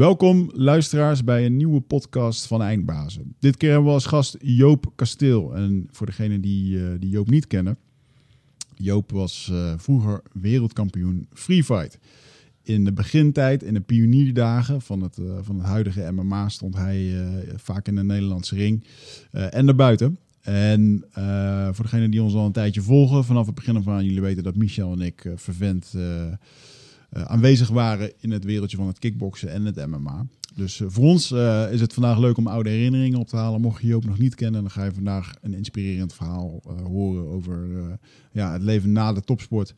Welkom luisteraars bij een nieuwe podcast van Eindbazen. Dit keer hebben we als gast Joop Kasteel. En voor degenen die, eh, die Joop niet kennen, Joop was eh, vroeger wereldkampioen Free Fight. In de begintijd, in de pionierdagen van het, eh, van het huidige MMA, stond hij vaak in de Nederlandse ring en daarbuiten. En voor degenen die ons al een tijdje volgen, vanaf het begin aan, jullie weten dat Michel en ik eh, vervent aanwezig waren in het wereldje van het kickboksen en het MMA. Dus eh, voor ons eh, is het vandaag leuk om oude herinneringen op te halen. Mocht je Joop nog niet kennen, dan ga je vandaag een inspirerend verhaal eh, horen over eh, ja, het leven na de topsport.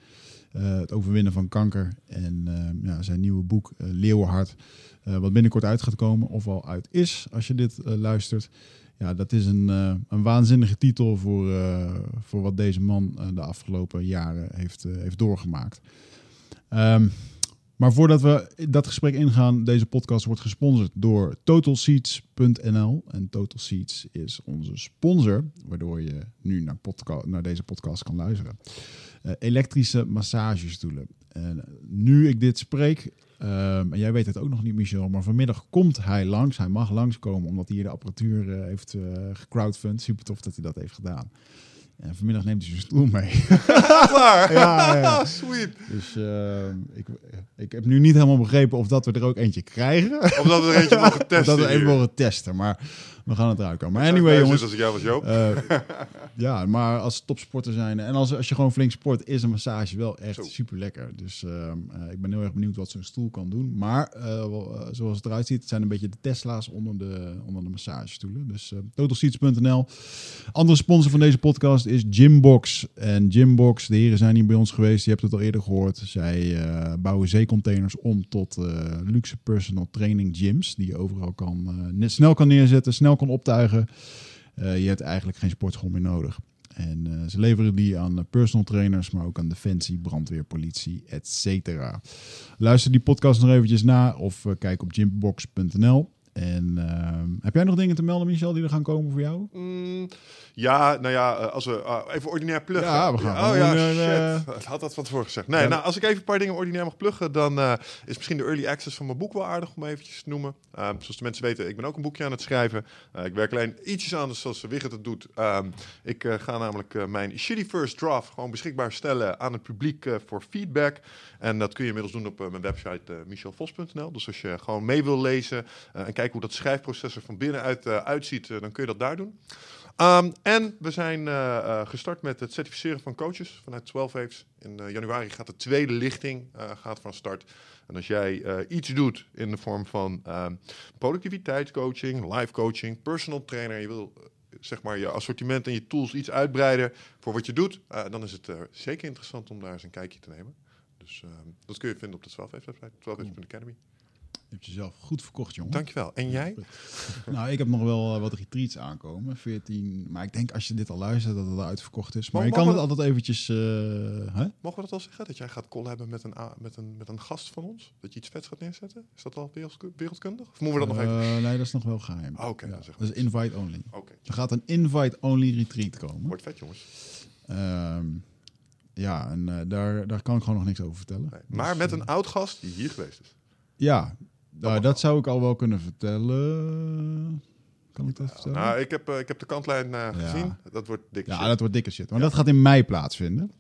eh, het overwinnen van kanker en eh, ja, zijn nieuwe boek eh, Leeuwenhart. eh, wat binnenkort uit gaat komen, of al uit is als je dit eh, luistert. Ja, dat is een, eh, een waanzinnige titel voor, eh, voor wat deze man eh, de afgelopen jaren heeft, eh, heeft doorgemaakt. Ehm, maar voordat we dat gesprek ingaan, deze podcast wordt gesponsord door TotalSeats.nl. En Total Seats is onze sponsor, waardoor je nu naar, naar deze podcast kan luisteren. Eh, elektrische massagestoelen. En nu ik dit spreek, ehm, en jij weet het ook nog niet, Michel, maar vanmiddag komt hij langs. Hij mag langskomen omdat hij hier de apparatuur eh, heeft eh gecrowdfund. Super tof dat hij dat heeft gedaan. En vanmiddag neemt hij zijn stoel mee. Klaar. Ja, ja. Sweet. Dus ehm, ik, ik heb nu niet helemaal begrepen of dat we er ook eentje krijgen. Omdat we er eentje mogen Of testen dat we even mogen testen. Maar we gaan het eruit komen. Maar anyway, jongens. Als ik jou was, Joop. eh, ja, maar als topsporter zijn en als, als je gewoon flink sport, is een massage wel echt Zo. super lekker. Dus ehm, eh, ik ben heel erg benieuwd wat zo'n stoel kan doen. Maar eh, zoals het eruit ziet, het zijn een beetje de Tesla's onder de, onder de massagestoelen. Dus totalseats.nl. Andere sponsor van deze podcast is Gymbox. En Gymbox, de heren zijn hier bij ons geweest. Je hebt het al eerder gehoord. Zij eh, bouwen zeecontainers om tot luxe personal training gyms. Die je overal kan, net snel kan neerzetten, snel kan optuigen. Eh, je hebt eigenlijk geen sportschool meer nodig. En eh, ze leveren die aan eh, personal trainers, maar ook aan defensie, brandweer, politie, et cetera. Luister die podcast nog eventjes na of kijk op gymbox.nl. En ehm, heb jij nog dingen te melden, Michel, die er gaan komen voor jou? Mm, ja, nou ja, eh, als we ah, even ordinair pluggen. Ja, we gaan Oh ja, eh, shit. Ik had dat van tevoren gezegd. Nee, Ja. nou, als ik even een paar dingen ordinair mag pluggen, dan eh, is misschien de early access van mijn boek wel aardig om eventjes te noemen. Eh, zoals de mensen weten, ik ben ook een boekje aan het schrijven. Eh, ik werk alleen ietsjes anders zoals Wigget het doet. Ehm, ik eh, ga namelijk eh, mijn shitty first draft gewoon beschikbaar stellen aan het publiek eh, voor feedback. En dat kun je inmiddels doen op eh, mijn website eh, michelvos.nl. Dus als je gewoon mee wil lezen eh, en kijken hoe dat schrijfproces er van binnenuit eh, uitziet, eh, dan kun je dat daar doen. Ehm, en we zijn eh, gestart met het certificeren van coaches vanuit 12 Waves. In januari gaat de tweede lichting gaat van start. En als jij iets doet in de vorm van ehm, productiviteitscoaching, life coaching, personal trainer, je wil zeg maar je assortiment en je tools iets uitbreiden voor wat je doet, dan is het zeker interessant om daar eens een kijkje te nemen. Dus ehm, dat kun je vinden op de 12 Waves website, 12waves.academy. Je hebt jezelf goed verkocht, jongen. Dankjewel. En jij? Nou, ik heb nog wel eh, wat retreats aankomen. 14. Maar ik denk als je dit al luistert dat het al uitverkocht is. Maar Maar je kan het altijd eventjes. eh, hè? Mogen we dat al zeggen? Dat jij gaat collaben met een, met, een, met een gast van ons? Dat je iets vets gaat neerzetten? Is dat al wereldku- wereldkundig? Of moeten we dat nog even... Eh, nee, dat is nog wel geheim. Ah, oké, Ja, dat is invite only. Oké, Er gaat een invite-only retreat komen. wordt vet jongens. Ehm, ja, en daar, daar kan ik gewoon nog niks over vertellen. Nee. Maar Dus, met een oud gast die hier geweest is. Ja, nou, dat zou ik al wel kunnen vertellen. Kan ik dat vertellen? Nou, ik heb, eh, ik heb de kantlijn Ja. gezien. Dat wordt dik ja, shit. dat wordt dikke shit. Maar dat gaat in mei plaatsvinden.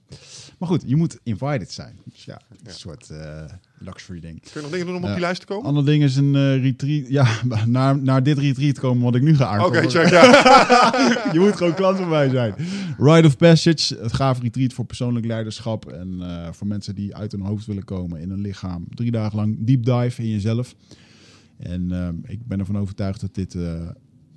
Maar goed, je moet invited zijn. Dus ja, een soort eh, luxury ding. Kun je nog dingen doen om op die lijst te komen? Ander ding is een eh, retreat. Ja, naar, naar dit retreat komen wat ik nu ga Oké, aankondigen. check. Ja. je moet gewoon klant van mij zijn. Ride of Passage, het gaaf retreat voor persoonlijk leiderschap. En eh, voor mensen die uit hun hoofd willen komen in hun lichaam. Drie dagen lang deep dive in jezelf. En eh, ik ben ervan overtuigd dat dit eh,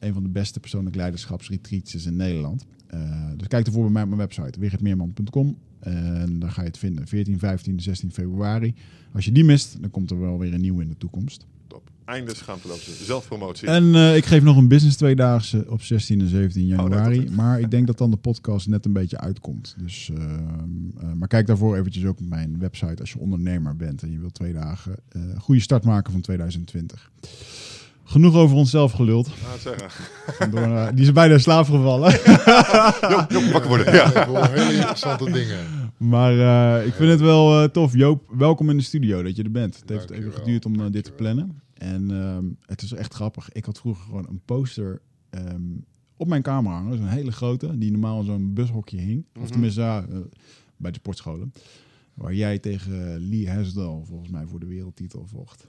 een van de beste persoonlijk leiderschapsretreats is in Nederland. Eh, dus kijk ervoor bij mij op mijn website, wiggertmeerman.com. En daar ga je het vinden. 14, 15, 16 februari. Als je die mist, dan komt er wel weer een nieuwe in de toekomst. Top. Einde schaamteloze zelfpromotie. En eh, ik geef nog een business tweedaagse op 16 en 17 Oh, januari. maar ik denk dat dan de podcast net een beetje uitkomt. Dus, ehm, eh, maar kijk daarvoor eventjes ook op mijn website als je ondernemer bent en je wilt twee dagen eh goede start maken van 2020. Genoeg over onszelf geluld. Door die is bijna in slaap gevallen. Joop, Joop, wakker worden. Ja. Hoor hele interessante dingen. Maar eh, ik vind het wel eh, tof. Joop, welkom in de studio dat je er bent. Het heeft even geduurd om eh, dit te plannen. En ehm, het is echt grappig. Ik had vroeger gewoon een poster ehm, op mijn kamer hangen. Zo'n hele grote, die normaal in zo'n bushokje hing. Of Mhm. tenminste ja, bij de sportscholen. Waar jij tegen Lee Hesdal volgens mij voor de wereldtitel vocht.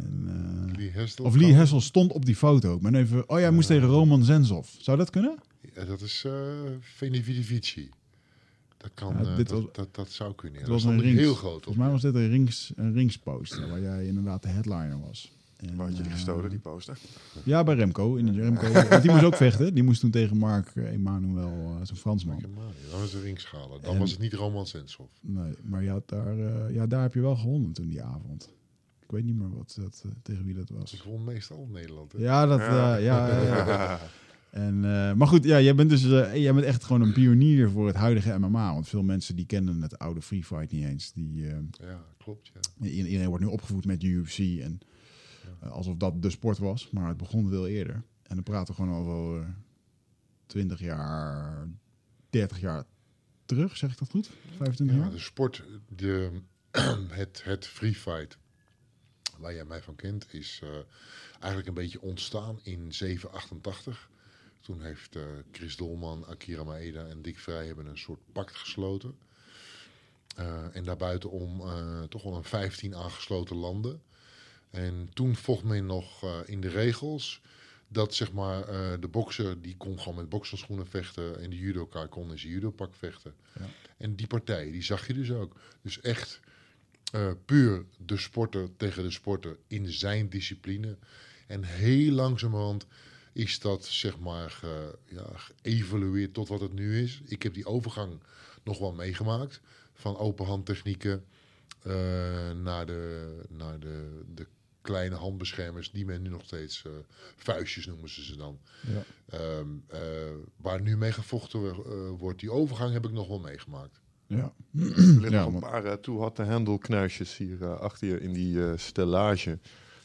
Eh, En, eh, Lee Hesdel of Lee Hessel stond op die foto. Maar even, oh jij moest tegen Roman Zensov. Zou dat kunnen? Ja, dat is uh, Veni Vidi Vici. Dat kan, Ja, eh, dit dat, was- dat, dat zou kunnen. Ja. Het Dat was is een dan rings. heel groot. Volgens mij was dit een rings, een ringsposter. Waar jij inderdaad de headliner was. En, Waar had je die eh, gestolen, die poster? Ja, bij Remco. In de Remco. Want die moest ook vechten. Die moest toen tegen Mark Emanuel, uh, zo'n Fransman. Dan was de ringschalen. Dan En- was het niet Roman Sensov. Nee, maar je had daar, eh, ja, daar heb je wel gewonnen toen die avond. Ik weet niet meer wat dat, eh, tegen wie dat was. won meestal in Nederland. Hè? Ja, dat, Ja. ja. ja, ja, ja. En, eh, maar goed, ja, jij bent dus eh, jij bent echt gewoon een pionier voor het huidige MMA. Want veel mensen die kennen het oude free fight niet eens. Die, eh, Ja, klopt. Ja. iedereen wordt nu opgevoed met UFC. En eh, alsof dat de sport was. Maar het begon veel eerder. En dan praten we gewoon over 20 jaar, 30 jaar terug. Zeg ik dat goed? 25 Ja, jaar? de sport, de, het, het free fight, waar jij mij van kent, is eh, eigenlijk een beetje ontstaan in 788. Toen heeft eh, Chris Dolman, Akira Maeda en Dick Vrij hebben een soort pact gesloten. Eh, en daarbuitenom toch wel een 15 aangesloten landen. En toen vocht men nog in de regels dat zeg maar de bokser die kon gewoon met bokserschoenen vechten en de judoka kon in zijn judopak vechten. Ja. En die partijen die zag je dus ook. Dus echt eh, puur de sporter tegen de sporter in zijn discipline. En heel langzamerhand is dat zeg maar ge, ja, geëvolueerd tot wat het nu is. Ik heb die overgang nog wel meegemaakt van open handtechnieken eh, naar, de, naar de, de kleine handbeschermers die men nu nog steeds eh, vuistjes noemen ze ze dan. Ja. Ehm, eh, waar nu mee gevochten wordt. Die overgang heb ik nog wel meegemaakt. Ja. Er liggen Ja, nog een paar uh, hendelknuisjes hier eh, achter je in die eh, stellage.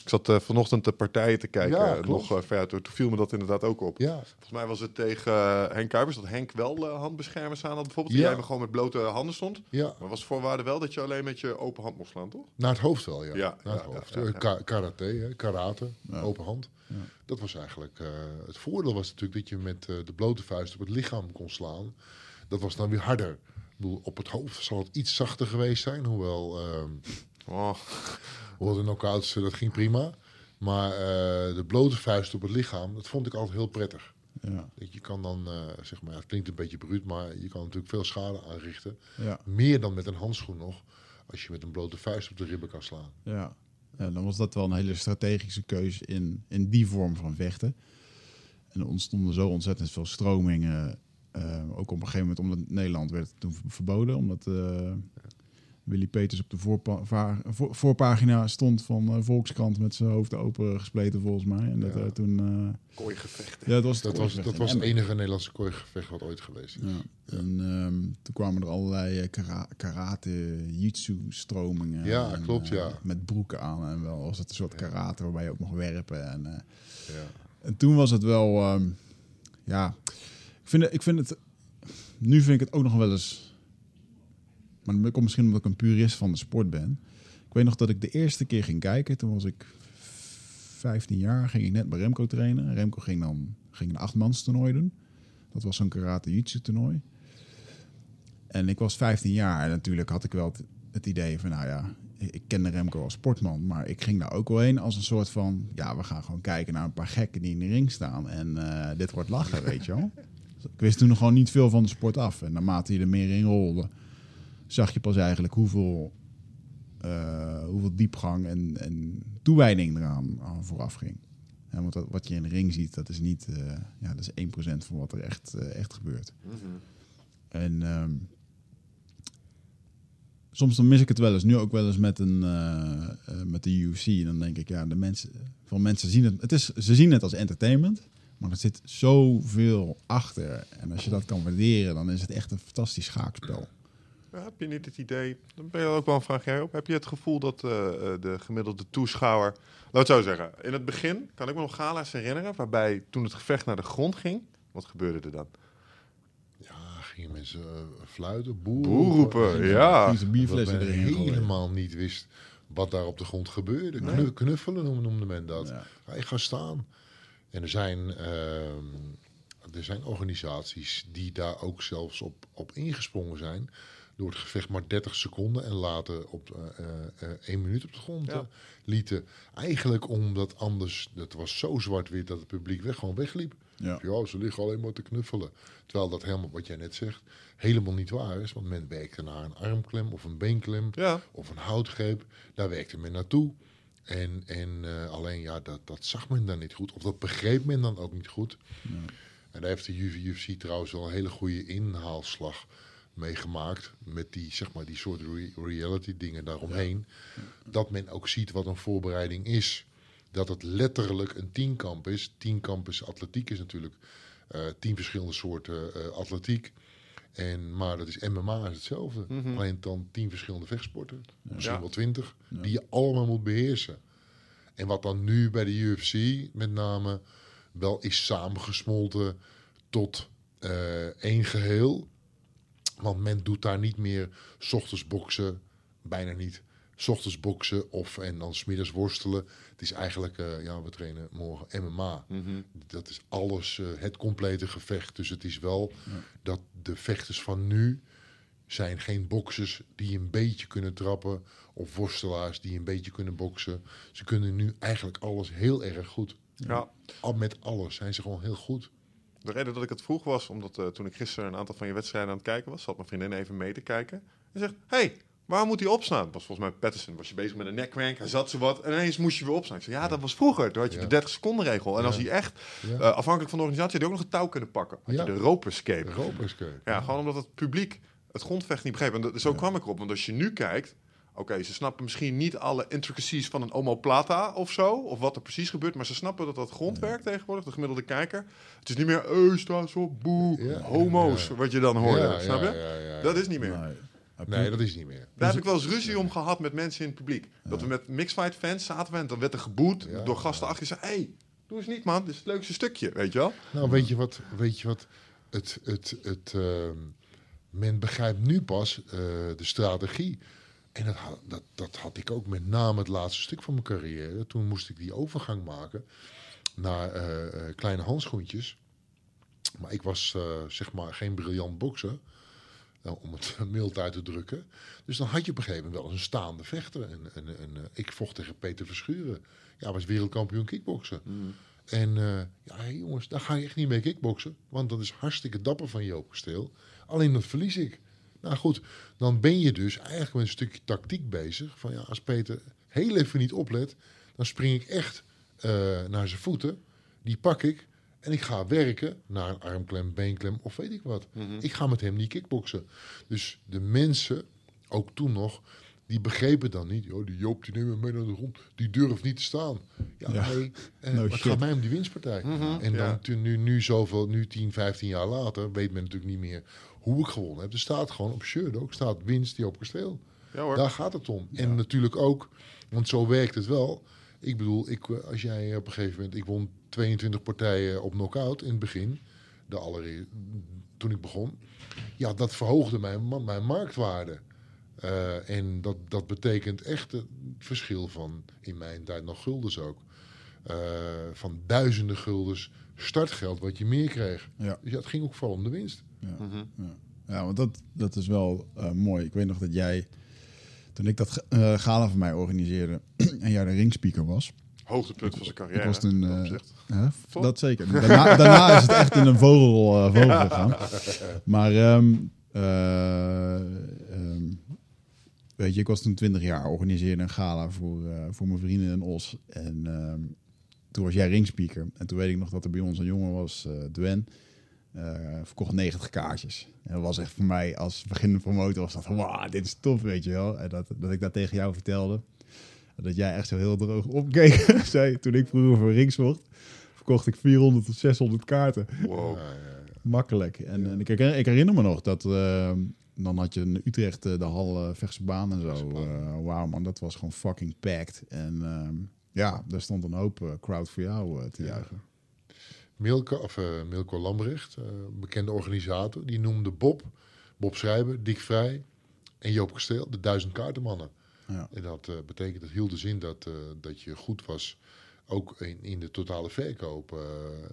Ik zat eh, vanochtend de partijen te kijken, Ja, nog uh, ver Toen viel me dat inderdaad ook op. Ja, Volgens mij was het tegen Henk Kuipers dat Henk wel handbeschermers aan had bijvoorbeeld. En Ja. jij maar gewoon met blote handen stond. ja, Maar was voorwaarde wel dat je alleen met je open hand mocht slaan, toch? naar het hoofd wel, ja. Ja, naar het hoofd. ka- karate, hè, karate, open hand. Dat was eigenlijk... het voordeel was natuurlijk dat je met de blote vuist op het lichaam kon slaan. Dat was dan weer harder. Ik bedoel, op het hoofd zal het iets zachter geweest zijn. Hoewel, ehm Oh, hoewel de knockouts, dat ging prima. Maar eh, de blote vuist op het lichaam, dat vond ik altijd heel prettig. Ja. Dat je kan dan, eh, zeg maar, het klinkt een beetje bruut, maar je kan natuurlijk veel schade aanrichten. Ja. Meer dan met een handschoen nog, als je met een blote vuist op de ribben kan slaan. Ja. ja, dan was dat wel een hele strategische keuze in, in die vorm van vechten. En er ontstonden zo ontzettend veel stromingen. Eh, ook op een gegeven moment, omdat Nederland werd het toen verboden. Omdat eh, Willy Peters op de voorpa- va- voor- voorpagina stond van eh, Volkskrant met zijn hoofd open gespleten volgens mij. En dat Ja. toen... eh, kooi gevechten. ja, het was, Dat was, dat was het enige Nederlandse kooigevecht wat ooit geweest is. Ja. En ehm, toen kwamen er allerlei kara- karate, jitsu stromingen. Ja, En, klopt, ja. Met broeken aan en wel was het een soort karate waarbij je ook mocht werpen. En, eh, Ja. en toen was het wel, ehm, ja, vind, ik vind het, nu vind ik het ook nog wel eens, maar dat komt misschien omdat ik een purist van de sport ben. Ik weet nog dat ik de eerste keer ging kijken, toen was ik 15 jaar, ging ik net bij Remco trainen. Remco ging dan ging een achtmans toernooi doen. Dat was zo'n karate jitsu toernooi. En ik was 15 jaar en natuurlijk had ik wel het, idee van, nou ja, ik, ik kende Remco als sportman, maar ik ging daar ook wel heen als een soort van, ja, we gaan gewoon kijken naar een paar gekken die in de ring staan en eh, dit wordt lachen, weet je wel. Ik wist toen nog gewoon niet veel van de sport af en naarmate je er meer in rolde, zag je pas eigenlijk hoeveel, eh, hoeveel diepgang en, en toewijding eraan aan vooraf ging. Ja, want dat, wat je in de ring ziet, dat is niet, eh, ja, dat is 1% van wat er echt, eh, echt gebeurt. En ehm, soms dan mis ik het wel eens. Nu ook wel eens met, een, met de UFC. En dan denk ik, ja, de mensen, van mensen zien het, het is, ze zien het als entertainment. Maar er zit zoveel achter. En als je dat kan waarderen, dan is het echt een fantastisch schaakspel. Ja, heb je niet het idee, dan ben je ook wel een vraag jij op. Heb je het gevoel dat eh, eh, de gemiddelde toeschouwer, laat het zo zeggen, in het begin kan ik me nog gala's herinneren, waarbij toen het gevecht naar de grond ging, wat gebeurde er dan? Ja, gingen mensen eh, fluiten, boer, Boer roepen, En, ja. Bierflessen erin helemaal niet wist wat daar op de grond gebeurde. Nee. Knuffelen noemde, men dat. Ja. Ga je gaan staan. En er zijn, ehm, er zijn organisaties die daar ook zelfs op, op ingesprongen zijn. Door het gevecht maar 30 seconden en later op één minuut op de grond Ja. eh, lieten. Eigenlijk omdat anders, dat was zo zwart-wit dat het publiek weg, gewoon wegliep. Ja. Ja, ze liggen alleen maar te knuffelen. Terwijl dat helemaal, wat jij net zegt, helemaal niet waar is. Want men werkte naar een armklem of een beenklem Ja, of een houtgreep. Daar werkte men naartoe. En, en eh, alleen ja, dat, dat zag men dan niet goed. Of dat begreep men dan ook niet goed. En daar heeft de UFC trouwens wel een hele goede inhaalslag meegemaakt. Met die, zeg maar, die soort re- reality dingen daaromheen. Dat men ook ziet wat een voorbereiding is. Dat het letterlijk een tienkamp is. Tienkamp is atletiek is natuurlijk eh, tien verschillende soorten eh, atletiek. En, maar dat is MMA is hetzelfde. Alleen dan tien verschillende vechtsporten. Misschien Ja. wel twintig. Die je allemaal moet beheersen. En wat dan nu bij de UFC met name wel is samengesmolten tot eh, één geheel. Want men doet daar niet meer 's ochtends boksen, bijna niet. 's ochtends boksen of en dan smiddags worstelen. Het is eigenlijk, eh, ja, we trainen morgen MMA. Dat is alles, eh, het complete gevecht. Dus het is wel dat de vechters van nu zijn geen boksers die een beetje kunnen trappen. Of worstelaars die een beetje kunnen boksen. Ze kunnen nu eigenlijk alles heel erg goed. ja. Al met alles zijn ze gewoon heel goed. De reden dat ik het vroeg was, omdat eh, toen ik gisteren een aantal van je wedstrijden aan het kijken was, zat mijn vriendin even mee te kijken. En zegt, hey, waar moet hij opstaan? Was volgens mij Patterson, was je bezig met een neckcrank, hij zat zo wat en ineens moest je weer opstaan. Ik zei, ja, dat was vroeger, toen had je Ja. de 30 seconden regel. En als hij echt, Ja. eh, afhankelijk van de organisatie, had hij ook nog een touw kunnen pakken. Had je de rope escape. Europa is keuken. Ja, gewoon omdat het publiek het grondvecht niet begreep. En dat- zo kwam ik erop, want als je nu kijkt... Oké, ze snappen misschien niet alle intricacies van een omoplata of zo, of wat er precies gebeurt, maar ze snappen dat dat grondwerk tegenwoordig, de gemiddelde kijker. Het is niet meer, eh, sta zo, boe, Ja, homo's, ja. wat je dan hoorde, snap je? Dat is niet meer. Nee. Nee, dat is niet meer. Daar heb ik wel eens ruzie om gehad met mensen in het publiek. Dat we met mixfight fans zaten we en dan werd er geboet Ja, door gasten achter. Die zeiden, hé, hey, doe eens niet man, dit is het leukste stukje, weet je wel? Nou, weet je wat? Weet je wat? Het, het, het, ehm, men begrijpt nu pas eh, de strategie. En dat, had- dat, dat had ik ook met name het laatste stuk van mijn carrière. Toen moest ik die overgang maken naar eh, eh, kleine handschoentjes. Maar ik was eh, zeg maar geen briljant bokser. Nou, om het mild uit te drukken. Dus dan had je op een gegeven moment wel eens een staande vechter. En, en, en, eh, ik vocht tegen Peter Verschuren. Ja, was wereldkampioen kickboksen. En eh, ja, jongens, daar ga je echt niet mee kickboksen. Want dat is hartstikke dapper van Joop Kasteel. Alleen dat verlies ik. Nou goed, dan ben je dus eigenlijk met een stukje tactiek bezig. Van ja, als Peter heel even niet oplet, dan spring ik echt eh, naar zijn voeten. Die pak ik en ik ga werken naar een armklem, beenklem of weet ik wat. Ik ga met hem niet kickboksen. Dus de mensen, ook toen nog, die begrepen dan niet. Joh, die Joop die neemt me mee naar de grond. Die durft niet te staan. Ja, Ja. nee. eh, No maar het gaat mij om die winstpartij. En dan ja. tu- nu, nu zoveel, nu 10, 15 jaar later, weet men natuurlijk niet meer hoe ik gewonnen heb. Er staat gewoon op shirt ook, staat winst die op kasteel. Ja hoor. Daar gaat het om. En natuurlijk ook, want zo werkt het wel. Ik bedoel, ik, eh, als jij op een gegeven moment, ik won 22 partijen op knockout in het begin, de allereerste, toen ik begon. Ja, dat verhoogde mijn, mijn marktwaarde. Eh, en dat, dat betekent echt het verschil van, in mijn tijd nog guldens ook, eh, van duizenden guldens startgeld wat je meer kreeg. Ja. Dus ja, het ging ook vooral om de winst. Ja, Mhm. ja. ja want dat, dat is wel eh, mooi. Ik weet nog dat jij, toen ik dat eh, gala van mij organiseerde en jij de ringspeaker was. Hoogtepunt van zijn carrière. Was eh. Hè? Dat zeker. Daarna, daarna is het echt in een vogel, eh, vogel gegaan. Maar ehm, eh, ehm, weet je, ik was toen 20 jaar, organiseerde een gala voor, voor mijn vrienden in Os. En ehm, toen was jij ringspeaker. En toen weet ik nog dat er bij ons een jongen was, Dwen. Eh, verkocht 90 kaartjes. En dat was echt voor mij als beginnende promotor was dat van, wauw, dit is tof, weet je wel. En dat, dat ik dat tegen jou vertelde. Dat jij echt zo heel droog opkeek. zei, toen ik vroeger voor rings zocht, verkocht ik 400 tot 600 kaarten. Wow. Makkelijk. En, en ik, herinner, ik herinner me nog dat eh, dan had je in Utrecht eh, de hal uh, Vechtse baan en zo. Uh, Wauw man, dat was gewoon fucking packed. En uh, ja, daar stond een hoop uh, crowd voor jou uh, te juichen. Milko, of, uh, Milko Lambrecht, bekende organisator, die noemde Bob, Bob Schrijver, Dick Vrij en Joop Kasteel de duizend kaartenmannen. Ja. En dat eh, betekent, dat hield dus in dat, eh, dat je goed was, ook in, in de totale verkoop. eh,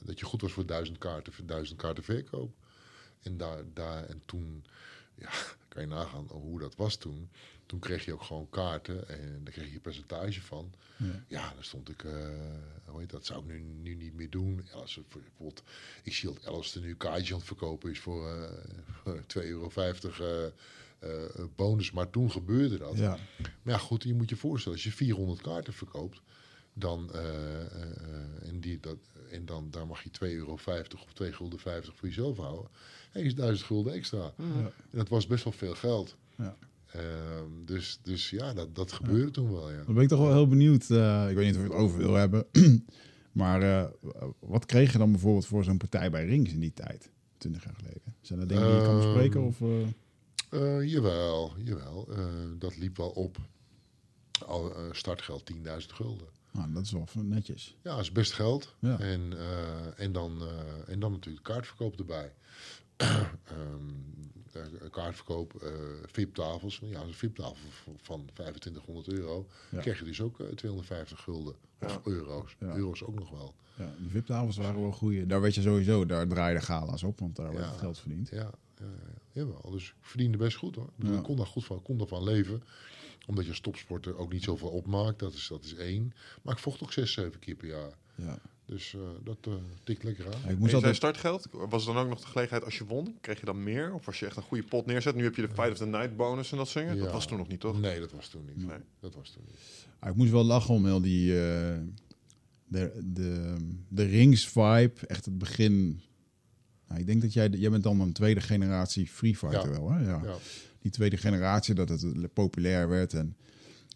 dat je goed was voor duizend kaarten, voor duizend kaarten verkoop. En, daar, daar, en toen, ja, kan je nagaan hoe dat was toen. Toen kreeg je ook gewoon kaarten en daar kreeg je een percentage van. Ja. Ja, dan stond ik, eh, hoe heet dat, zou ik nu, nu niet meer doen. Ja, als er bijvoorbeeld, ik zie dat Elster nu kaartjes aan het verkopen is voor eh 2,50 euro eh, bonus. Maar toen gebeurde dat. Ja. Maar ja, goed, je moet je voorstellen, als je 400 kaarten verkoopt, dan, en, die, dat, en dan daar mag je 2,50 euro of 2,50 gulden voor jezelf houden. En is 1000 gulden extra. Ja. En dat was best wel veel geld. Ja. Ehm, dus, dus ja, dat, dat gebeurde toen wel, ja. Dan ben ik toch wel heel benieuwd. eh, ik weet niet of we het over wil hebben. maar eh, wat kreeg je dan bijvoorbeeld voor zo'n partij bij Rings in die tijd? 20 jaar geleden. Zijn dat dingen die je kan Ehm, bespreken? Of, eh, jawel, jawel. Dat liep wel op. Al, startgeld 10.000 gulden. nou, dat is wel netjes. Ja, dat is best geld. Ja. En, en, dan, en dan natuurlijk kaartverkoop erbij. Ehm, eh, kaartverkoop, eh VIP-tafels. Ja, een VIP-tafel van 2500 euro. Ja. krijg je dus ook eh, 250 gulden. Of Ja. euro's. Ja. Euro's ook nog wel. Ja, die VIP-tafels waren wel goeie. Daar weet je sowieso, daar draaiden gala's op, want daar werd geld verdiend. Ja, ja, ja, jawel. Dus ik verdiende best goed hoor. Ik, bedoel, Ja. ik kon daar goed van, kon daarvan leven. Omdat je als topsporter ook niet zoveel opmaakt. Dat is, dat is één. Maar ik vocht ook zes, zeven keer per jaar. Ja. Dus eh, dat eh, tikt lekker aan. Ja, ik En moest altijd... startgeld. Was er dan ook nog de gelegenheid als je won? Kreeg je dan meer? Of als je echt een goede pot neerzet? Nu heb je de Fight of the Night bonus en dat zingen. Dat was toen nog niet, toch? Nee, dat was toen niet. Nee. Dat was toen niet. Ah, ik moest wel lachen om heel die... eh, de, de, de rings-vibe, echt het begin... Nou, ik denk dat jij... Jij bent dan een tweede generatie Free Fighter Ja. wel, hè? Ja. Ja. Die tweede generatie, dat het populair werd en...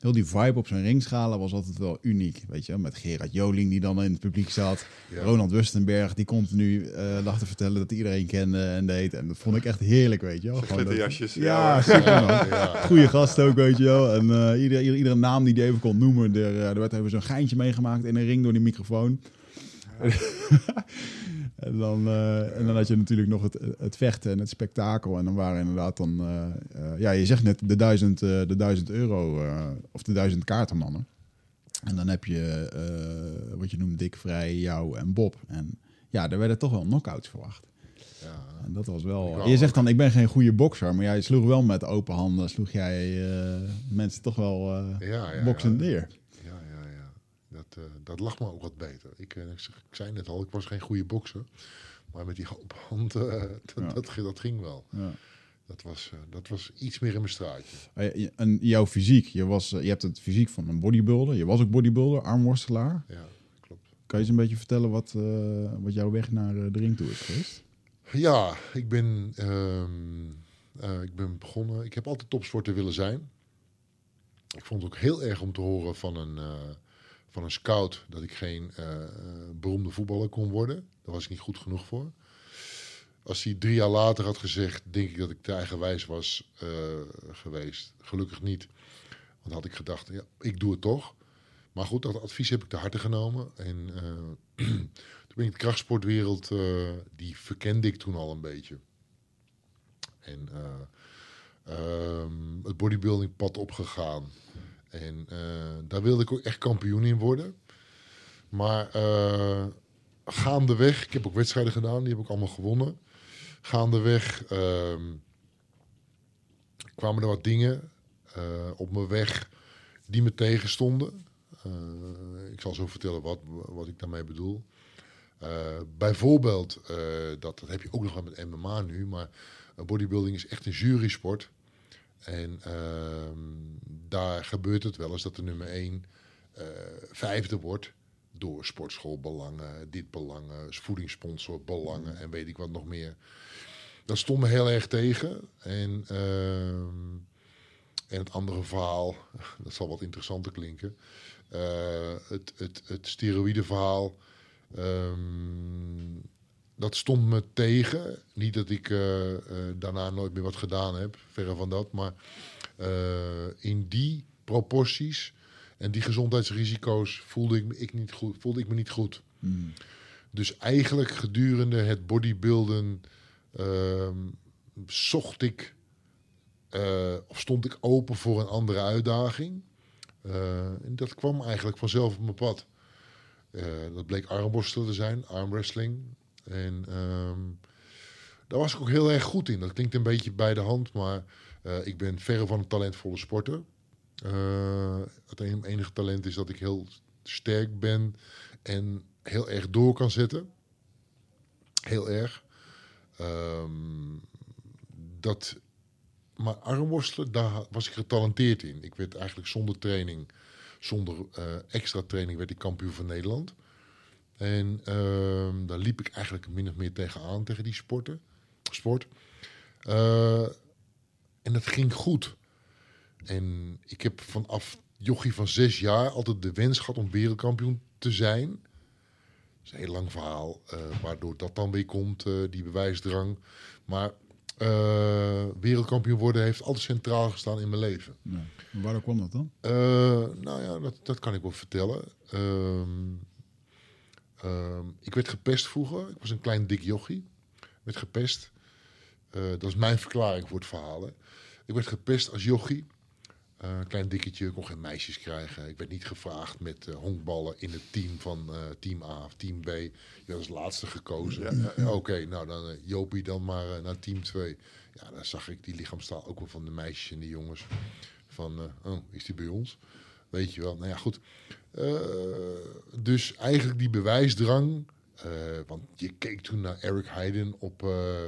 Heel die vibe op zijn ringschalen was altijd wel uniek, weet je. Met Gerard Joling die dan in het publiek zat. Ja. Ronald Wustenberg die continu eh lag te vertellen dat iedereen kende en deed. En dat vond ik echt heerlijk, weet je wel. Glitterjasjes. Ja, man. Ja. Goeie gast ook, weet je wel. En eh, ieder- iedere naam die hij even kon noemen, er, eh, er werd even zo'n geintje meegemaakt in een ring door die microfoon. en, dan, eh, en dan had je natuurlijk nog het, het vechten en het spektakel. En dan waren inderdaad dan, eh, eh, ja, je zegt net de duizend, de duizend euro of de duizend kaartenmannen. En dan heb je wat je noemt Dick Vrij, jou en Bob. En ja, er werden toch wel knockouts verwacht. Ja. En dat was wel. Je zegt dan, ik ben geen goede bokser, maar jij sloeg wel met open handen, sloeg jij mensen toch wel eh Ja, ja. neer. Dat, eh, dat lag me ook wat beter. Ik, eh, ik, zei net al, ik was geen goede bokser. Maar met die open hand, eh, dat, Ja. dat, dat ging wel. Ja. Dat was, dat was iets meer in mijn straatje. Eh, En jouw fysiek, je, was, je hebt het fysiek van een bodybuilder. Je was ook bodybuilder, armworstelaar. Ja, klopt. Kan je eens een beetje vertellen wat, wat jouw weg naar de ring toe is geweest? Ja, ik ben, ehm, eh, ik ben begonnen. Ik heb altijd topsporter willen zijn. Ik vond het ook heel erg om te horen van een, van een scout dat ik geen eh, eh, beroemde voetballer kon worden. Daar was ik niet goed genoeg voor. Als hij drie jaar later had gezegd, denk ik dat ik te eigenwijs was eh, geweest. Gelukkig niet. Want had ik gedacht, ja, ik doe het toch. Maar goed, dat advies heb ik te harte genomen. En eh, toen ben ik de krachtsportwereld, die verkende ik toen al een beetje. En eh, ehm, het bodybuilding pad opgegaan. En eh, daar wilde ik ook echt kampioen in worden. Maar eh, gaandeweg, ik heb ook wedstrijden gedaan, die heb ik allemaal gewonnen. Gaandeweg ehm, kwamen er wat dingen eh, op mijn weg die me tegenstonden. Ik zal zo vertellen wat, wat ik daarmee bedoel. Bijvoorbeeld, dat, dat heb je ook nog wel met MMA nu, maar bodybuilding is echt een jurysport. En ehm, daar gebeurt het wel eens dat de nummer 1 vijfde wordt door sportschoolbelangen, dit belangen, voedingssponsor belangen en weet ik wat nog meer. Dat stond me heel erg tegen. En, ehm, en het andere verhaal, dat zal wat interessanter klinken. eh, het, het, het steroïdeverhaal. ehm, dat stond me tegen. Niet dat ik eh, eh, daarna nooit meer wat gedaan heb, verre van dat. Maar eh, in die proporties en die gezondheidsrisico's voelde ik me, ik niet goed, voelde ik me niet goed. Hmm. Dus eigenlijk gedurende het bodybuilden ehm, zocht ik, of stond ik open voor een andere uitdaging. En dat kwam eigenlijk vanzelf op mijn pad. Dat bleek armworstelen te zijn, armwrestling. En ehm, daar was ik ook heel erg goed in. Dat klinkt een beetje bij de hand, maar eh, ik ben verre van een talentvolle sporter. Eh, het en- enige talent is dat ik heel sterk ben en heel erg door kan zetten. Heel erg. Ehm, dat, maar armworstelen, daar was ik getalenteerd in. Ik werd eigenlijk zonder training, zonder eh, extra training, werd ik kampioen van Nederland. En ehm, daar liep ik eigenlijk min of meer tegenaan, tegen die sporten, sport. Eh, en dat ging goed. En ik heb vanaf jochie van zes jaar altijd de wens gehad om wereldkampioen te zijn. Dat is een heel lang verhaal, eh, waardoor dat dan weer komt, eh, die bewijsdrang. Maar wereldkampioen worden heeft altijd centraal gestaan in mijn leven. Ja. Waarom kwam dat dan? Nou ja, dat, dat kan ik wel vertellen. Ehm, ehm, ik werd gepest vroeger. Ik was een klein dik jochie. werd gepest. Eh, dat is mijn verklaring voor het verhaal. hè. Ik werd gepest als jochie. Eh, een klein dikketje, ik kon geen meisjes krijgen. Ik werd niet gevraagd met eh, honkballen in het team van team A of team B. Je werd als laatste gekozen. Oké, nou dan Jopie dan maar naar team 2. Ja, dan zag ik die lichaamstaal ook wel van de meisjes en de jongens. Van, oh, is die bij ons? Weet je wel. Nou ja, goed. Eh, dus eigenlijk die bewijsdrang. eh, want je keek toen naar Eric Heiden op, eh,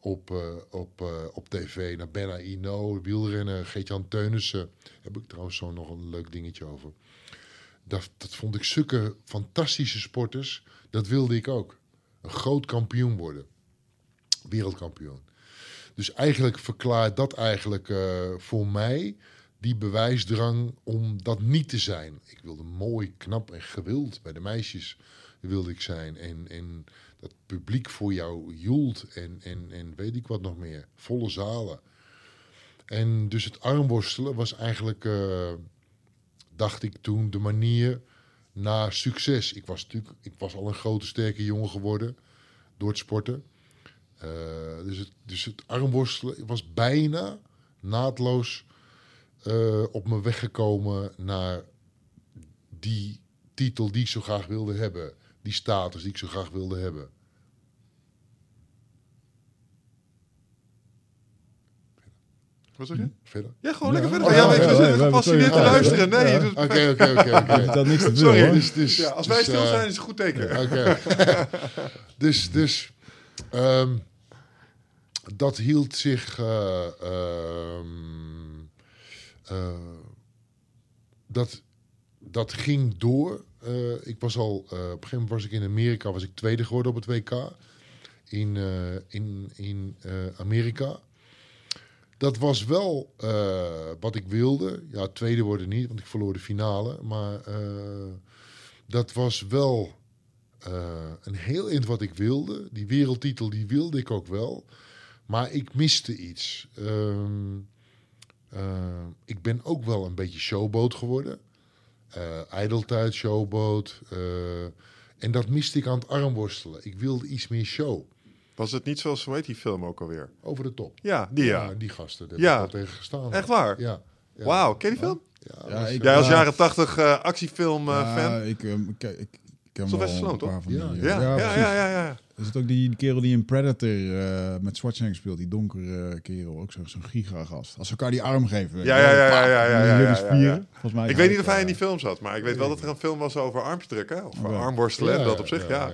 op, op, op tv. Naar Benna Ino, wielrennen, Geert-Jan Teunissen. Heb ik trouwens zo nog een leuk dingetje over. Dat, dat vond ik zulke fantastische sporters. Dat wilde ik ook. Een groot kampioen worden. Wereldkampioen. Dus eigenlijk verklaart dat eigenlijk voor mij die bewijsdrang om dat niet te zijn. Ik wilde mooi, knap en gewild bij de meisjes wilde ik zijn. En, en dat publiek voor jou joelt en, en, en weet ik wat nog meer. Volle zalen. En dus het armworstelen was eigenlijk, eh, dacht ik toen, de manier naar succes. Ik was natuurlijk, ik was al een grote sterke jongen geworden door het sporten. Eh, dus, het, dus het armworstelen was bijna naadloos eh, op me weggekomen naar die titel die ik zo graag wilde hebben. Die status die ik zo graag wilde hebben. Wat zeg je? Verder? Ja, gewoon Ja. lekker Oh, verder. Ja, ja, weet je, ja, we ja, zitten we gepassioneerd te luisteren. Nee, je doet het Oké, oké, oké, Je oké. had niks te doen Sorry, hoor. Dus, dus, Ja, als wij dus, stil eh, zijn, is het een goed teken. Oké. dus, dus ehm, dat hield zich. Eh, dat, dat ging door. Eh, ik was al. eh, op een gegeven moment was ik in Amerika, was ik tweede geworden op het WK. In, in, in Amerika. Dat was wel wat ik wilde. Ja, tweede worden niet, want ik verloor de finale. Maar dat was wel een heel eind wat ik wilde. Die wereldtitel, die wilde ik ook wel. Maar ik miste iets. Ehm, eh, ik ben ook wel een beetje showboat geworden. Eh ijdeltijd, showboat. eh, en dat miste ik aan het armworstelen. Ik wilde iets meer show. Was het niet zoals, hoe heet die film ook alweer? Over de top. Ja, die ja. die gasten. Daar Ja. heb ik al tegen gestaan. Echt waar? Ja. ja. Wauw, ken je die film? Ja, Ja, was, ik- Jij als Ja. jaren tachtig eh, actiefilm eh, Ja, fan? ik, ik, ik, ik ken Sylvester wel Stallone, toch? die. Ja, eh, Ja, ja, ja, ja, ja. Is het ook die kerel die in Predator eh, met Schwarzenegger speelt? Die donkere kerel, ook zo- zo'n gigagast. Als ze elkaar die arm geven. Ja, ja, ja, ja, ja, ja, En ja, jullie ja, ja, spieren. Volgens mij Ik weet niet of hij in die eh, film zat, maar ik weet wel dat er een film was over armsdrukken. Of Oké. armworstelen, Ja, dat op zich, ja.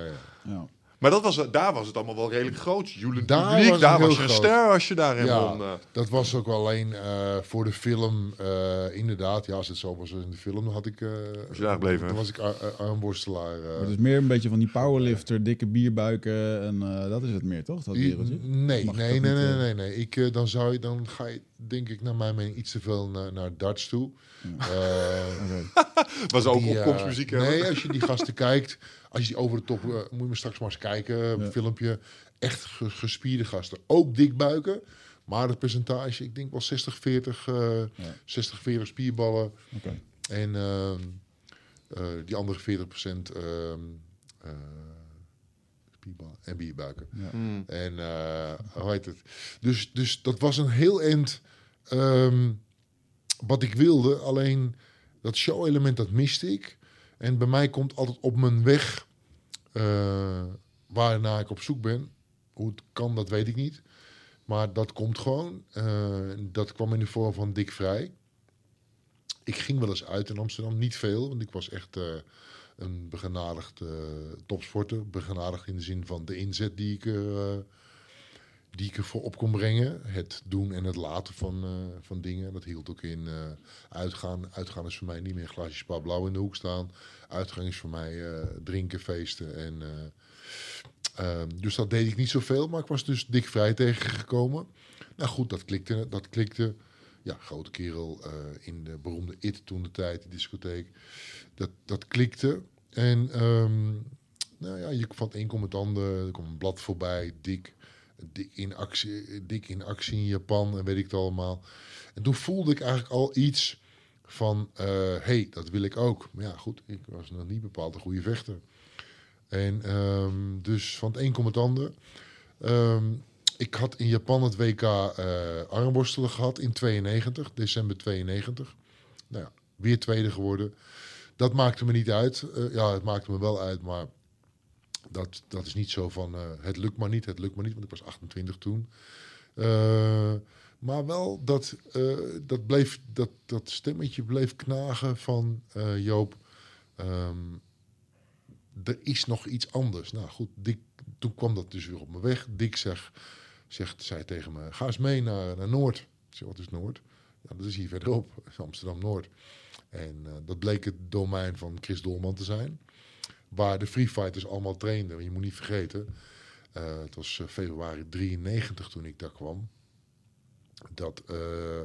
Maar dat was, daar was het allemaal wel redelijk groot. Jullie Daar publiek, was daar was je een ster als je daarin Ja, won. eh. dat was ook alleen eh, voor de film. eh, inderdaad, ja, als het zo was in de film, dan had ik. eh, Was je daar gebleven? Dan was ik ar- ar- armworstelaar. eh. Maar het is meer een beetje van die powerlifter, dikke bierbuiken. En eh, dat is het meer, toch? Dat wereldje? nee, nee, nee, nee, nee, nee. Ik, dan, zou je, dan ga je, denk ik, naar mijn mening, iets te veel naar, naar darts toe. Eh, Oké. was ook die, eh, opkomstmuziek. hè? Nee, als je die gasten kijkt, als je die over de top, eh, moet je maar straks maar eens kijken, een Ja. filmpje. Echt ge- gespierde gasten. Ook dik buiken. Maar het percentage, ik denk wel 60-40, eh Ja. 60-40 spierballen. Oké. En ehm, eh, die andere 40% ehm eh, spierballen en bierbuiken. Ja. Hmm. En eh, hoe heet het? Dus, dus dat was een heel eind ehm, wat ik wilde. Alleen dat show-element, dat miste ik. En bij mij komt altijd op mijn weg uh, waarnaar ik op zoek ben. Hoe het kan, dat weet ik niet. Maar dat komt gewoon. Uh, dat kwam in de vorm van Dick Vrij. Ik ging wel eens uit in Amsterdam, niet veel, want ik was echt uh, een begenadigd topsporter. Begenadigd in de zin van de inzet die ik die ik ervoor op kon brengen. Het doen en het laten van, uh, van dingen. Dat hield ook in uh, uitgaan. Uitgaan is voor mij niet meer een glaasje spa blauw in de hoek staan. Uitgang is voor mij uh, drinken, feesten. En, ehm, dus dat deed ik niet zoveel. Maar ik was dus dik vrij tegengekomen. Nou goed, dat klikte. Dat klikte. Ja, grote kerel in de beroemde IT toen de tijd, de discotheek. Dat, dat klikte. En um, nou ja, je van het een komt het ander. Er komt een blad voorbij, dik dik in actie, dik in actie in Japan en weet ik het allemaal. En toen voelde ik eigenlijk al iets van, hé, uh, hey, dat wil ik ook. Maar ja, goed, ik was nog niet bepaald een goede vechter. En um, dus van het een komt het ander. Um, ik had in Japan het WK uh, armworstelen gehad in 92, december 92. Nou ja, weer tweede geworden. Dat maakte me niet uit. Uh, ja, het maakte me wel uit, maar dat, dat is niet zo van uh, het lukt maar niet, het lukt maar niet, want ik was 28 toen. Uh, maar wel dat, uh, dat, bleef, dat, dat stemmetje bleef knagen van Joop. Um, er is nog iets anders. Nou goed, toen kwam dat dus weer op me weg. Dick zeg, zegt, zei tegen me, ga eens mee naar, naar Noord. Wat is Noord? Ja, dat is hier verderop, Amsterdam-Noord. En dat bleek het domein van Chris Dolman te zijn waar de free fighters allemaal trainden. Je moet niet vergeten, uh, het was uh, februari 93 toen ik daar kwam, dat uh,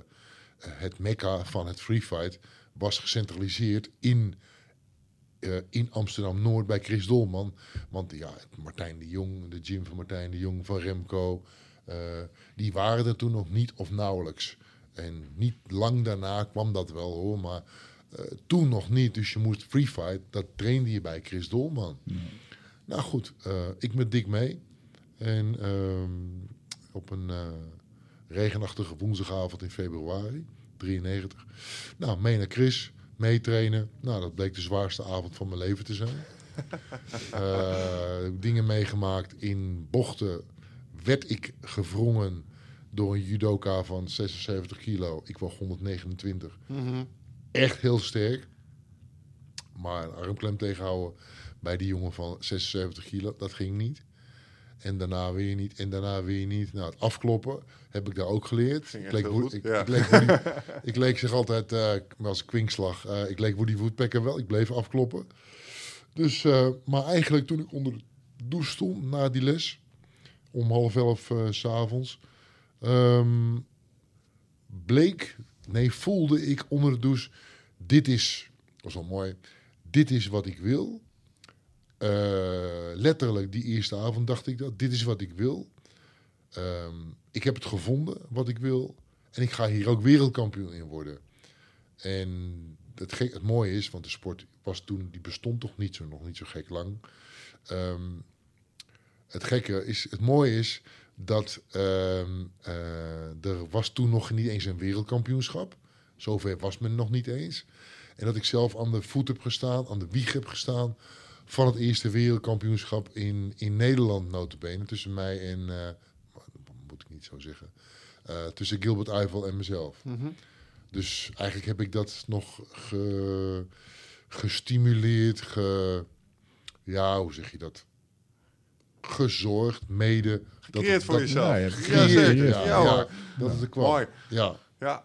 het mekka van het free fight was gecentraliseerd in, in Amsterdam-Noord bij Chris Dolman. Want ja, Martijn de Jong, de gym van Martijn de Jong, van Remco, die waren er toen nog niet of nauwelijks. En niet lang daarna kwam dat wel hoor, maar uh, toen nog niet, dus je moest free fight. Dat trainde je bij Chris Dolman. Mm. Nou goed, uh, ik met Dick mee. En uh, op een uh, regenachtige woensdagavond in februari, 93. Nou, mee naar Chris, meetrainen. Nou, dat bleek de zwaarste avond van mijn leven te zijn. dingen meegemaakt in bochten. Werd ik gevrongen door een judoka van 76 kilo. Ik was 129. Mm -hmm echt heel sterk. Maar een armklem tegenhouden bij die jongen van 76 kilo, dat ging niet. En daarna weer niet, en daarna weer niet. Nou, het afkloppen heb ik daar ook geleerd. Ik leek, ik, ja. ik, leek Woody, ik leek zich altijd, uh, als kwinkslag, uh, ik leek Woody Woodpecker wel. Ik bleef afkloppen. Dus, uh, maar eigenlijk toen ik onder de douche stond na die les, om half elf uh, s'avonds, um, bleek Nee, voelde ik onder de douche, dit is, was wel mooi, dit is wat ik wil. Uh, letterlijk die eerste avond dacht ik dat, dit is wat ik wil. Um, ik heb het gevonden wat ik wil. En ik ga hier ook wereldkampioen in worden. En het, gek, het mooie is, want de sport was toen, die bestond toch niet zo, nog niet zo gek lang. Um, het gekke is, het mooie is, dat uh, uh, er was toen nog niet eens een wereldkampioenschap. Zover was men nog niet eens. En dat ik zelf aan de voet heb gestaan, aan de wieg heb gestaan van het eerste wereldkampioenschap in, in Nederland, notabene. Tussen mij en, uh, moet ik niet zo zeggen, uh, tussen Gilbert Eiffel en mezelf. Mm -hmm. Dus eigenlijk heb ik dat nog ge, gestimuleerd, ge, ja, hoe zeg je dat? Gezorgd, mede. Gecreëerd voor jezelf. Ja, ja, zeker. Ja, ja, ja, dat is de kwam. Mooi. Ja. Ja.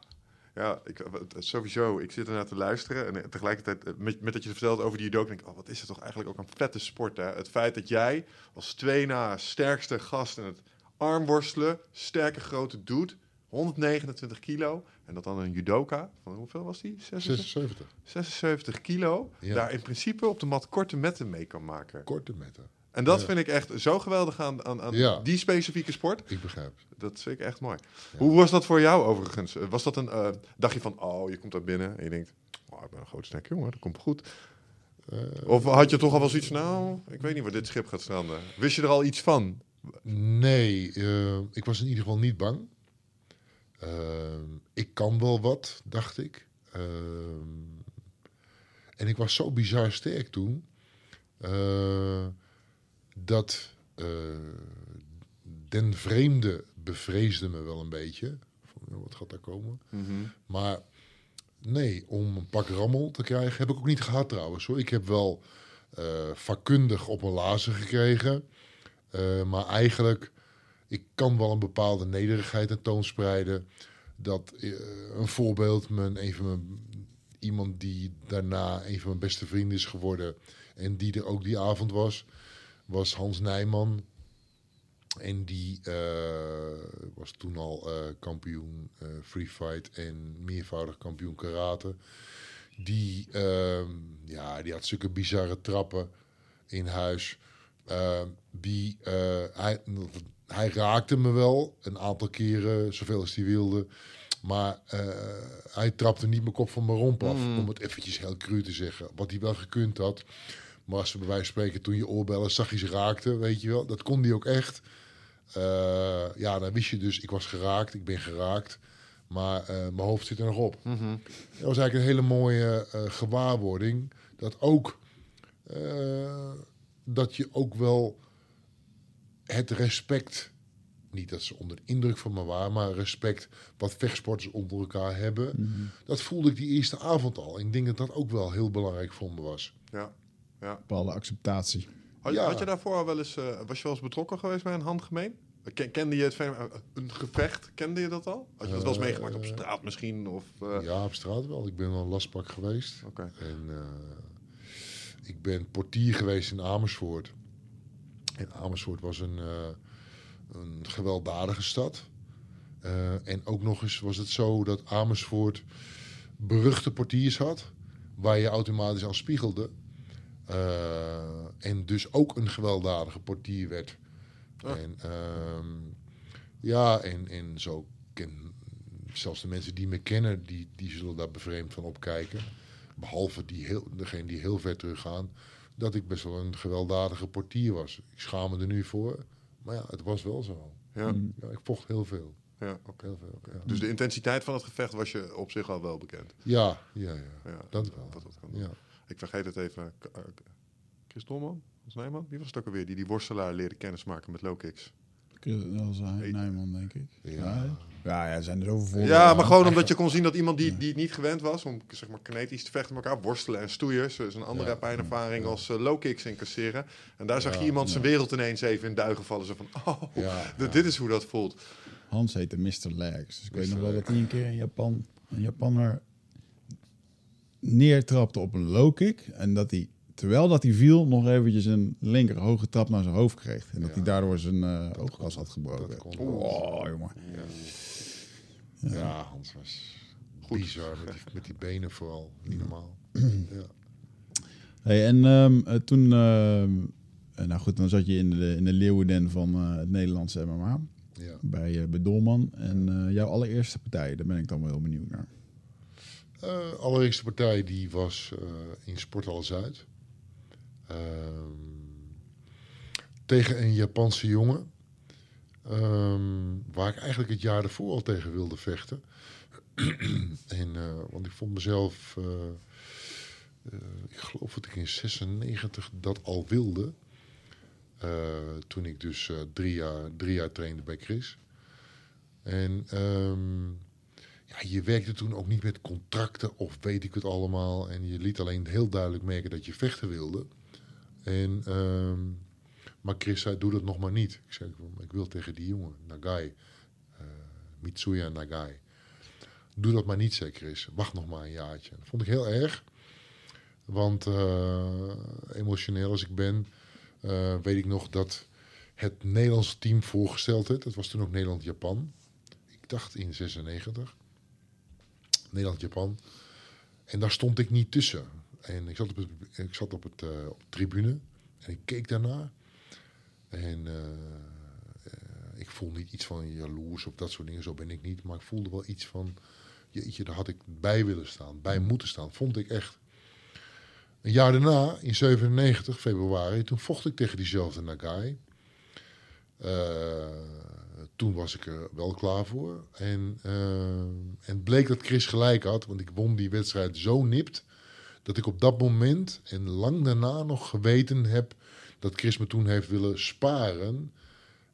Ja, ik, sowieso. Ik zit ernaar te luisteren. En tegelijkertijd, met, met dat je het vertelt over die judo, denk ik, oh, wat is het toch eigenlijk ook een vette sport. Hè? Het feit dat jij als twee na sterkste gast in het armworstelen, sterke grote doet, 129 kilo. En dat dan een judoka, van hoeveel was die? 76. 76 kilo. Ja. Daar in principe op de mat korte metten mee kan maken. Korte metten. En dat ja. vind ik echt zo geweldig aan, aan, aan ja. die specifieke sport. Ik begrijp. Dat vind ik echt mooi. Ja. Hoe was dat voor jou overigens? Was dat een uh, dagje van, oh, je komt daar binnen en je denkt, oh, ik ben een groot sterk jongen, dat komt goed. Uh, of had je toch al wel zoiets, nou, ik weet niet waar dit schip gaat stranden. Wist je er al iets van? Nee, uh, ik was in ieder geval niet bang. ik kan wel wat, dacht ik. En ik was zo bizar sterk toen. Dat eh, den vreemde bevreesde me wel een beetje. Van, wat gaat daar komen? Mhm. Maar nee, om een pak rammel te krijgen heb ik ook niet gehad trouwens. Hoor. Ik heb wel eh, vakkundig op een lazen gekregen. Eh, maar eigenlijk, ik kan wel een bepaalde nederigheid tentoonspreiden. Dat een voorbeeld, mijn, een van mijn, iemand die daarna een van mijn beste vrienden is geworden. En die er ook die avond was, was Hans Nijman. En die eh, was toen al eh, kampioen eh, free fight en meervoudig kampioen karate. Die, ehm, ja, die had zulke bizarre trappen in huis. Ehm, die, hij, hij raakte me wel een aantal keren, zoveel als hij wilde. Maar hij trapte niet mijn kop van mijn romp af, Mm. om het eventjes heel cru te zeggen. Wat hij wel gekund had. Maar als ze bij wijze van spreken toen je oorbellen zachtjes raakte, weet je wel. Dat kon hij ook echt. Eh, ja, dan wist je dus, ik was geraakt, ik ben geraakt. Maar eh, mijn hoofd zit er nog op. Mhm. Dat was eigenlijk een hele mooie eh, gewaarwording. Dat ook, eh, dat je ook wel het respect, niet dat ze onder de indruk van me waren, maar respect wat vechtsporters onder elkaar hebben. Dat voelde ik die eerste avond al. Ik denk dat dat ook wel heel belangrijk voor me was. Ja. Ja. Bepaalde acceptatie. Had, Ja. had je daarvoor al wel eens, eh, was je wel eens betrokken geweest bij een handgemeen? Ken, kende je het eh, een gevecht? Kende je dat al? Had je dat wel eens Eh, meegemaakt op straat misschien? Of, eh, Ja, op straat wel. Ik ben wel een lastpak geweest. Oké. En eh, ik ben portier geweest in Amersfoort. En Amersfoort was een, eh, een gewelddadige stad. Eh, en ook nog eens was het zo dat Amersfoort beruchte portiers had, waar je automatisch al spiegelde. Eh, en dus ook een gewelddadige portier werd. Ah. En ehm, ja, en, en zo ken zelfs de mensen die me kennen, die, die zullen daar bevreemd van opkijken. Behalve die heel, degene die heel ver teruggaan, dat ik best wel een gewelddadige portier was. Ik schaam me er nu voor, maar ja, het was wel zo. ja, Ja, ik vocht heel veel. ja. Heel veel ja. Dus de intensiteit van het gevecht was je op zich al wel bekend. ja, ja, ja, Ja, dat wel. Dat kan. Ja. Ik vergeet het even. K- eh, Chris Dolman? Was Nijman? Wie was het ook alweer? Die die worstelaar leerde kennismaken met low kicks. Dat was Nijman, denk ik. Ja. Ja, ja, er zijn er zoveel. Ja, maar gewoon omdat je kon zien dat iemand die, die niet gewend was om zeg maar kinetisch te vechten met elkaar, worstelen en stoeien, is een andere Ja. pijnervaring als eh, low kicks incasseren. En daar zag je iemand zijn wereld ineens even in duigen vallen. Zo van, oh, dit- is hoe dat voelt. Hans heette Mr. Legs. Dus ik weet nog wel dat hij een keer in Japan een Japanner neertrapte op een low kick. En dat hij, terwijl dat hij viel, nog eventjes een linker hoge trap naar zijn hoofd kreeg. En dat Ja. hij daardoor zijn eh oogkas had gebroken. Dat kon. Oh, jongen. Ja, Hans was Goed. bizar met die, met die benen vooral. Niet normaal. ja. Hey, en ehm, eh, toen, ehm, eh, nou goed, dan zat je in de, in de leeuwenden van eh, het Nederlandse MMA. Ja. Bij, eh bij Dolman. En eh, jouw allereerste partij, daar ben ik dan wel heel benieuwd naar. Eh, allereerste partij die was eh, in Sporthal Zuid. Ehm, tegen een Japanse jongen. Ehm, waar ik eigenlijk het jaar ervoor al tegen wilde vechten. en, eh, want ik vond mezelf, ik geloof dat ik in 96 dat al wilde. Toen ik dus drie, jaar, drie jaar trainde bij Chris. En ehm, ja, je werkte toen ook niet met contracten of weet ik het allemaal. En je liet alleen heel duidelijk merken dat je vechten wilde. En, ehm, maar Chris zei, doe dat nog maar niet. Ik zei, ik wil tegen die jongen, Nagai. eh Mitsuya Nagai. Doe dat maar niet, zei Chris. Wacht nog maar een jaartje. Dat vond ik heel erg. Want eh, emotioneel als ik ben, eh, weet ik nog dat het Nederlandse team voorgesteld werd. Dat was toen ook Nederland-Japan. Ik dacht in 96. Nederland-Japan. En daar stond ik niet tussen. En ik zat op, het, ik zat op, het, eh, op tribune en ik keek daarnaar. En eh, eh, ik voel niet iets van jaloers of dat soort dingen, zo ben ik niet. Maar ik voelde wel iets van, jeetje, daar had ik bij willen staan, bij moeten staan. Vond ik echt. Een jaar daarna, in 97 februari, toen vocht ik tegen diezelfde Nagai. Eh, toen was ik er wel klaar voor. En, eh, en het bleek dat Chris gelijk had, want ik won die wedstrijd zo nipt dat ik op dat moment en lang daarna nog geweten heb dat Chris me toen heeft willen sparen,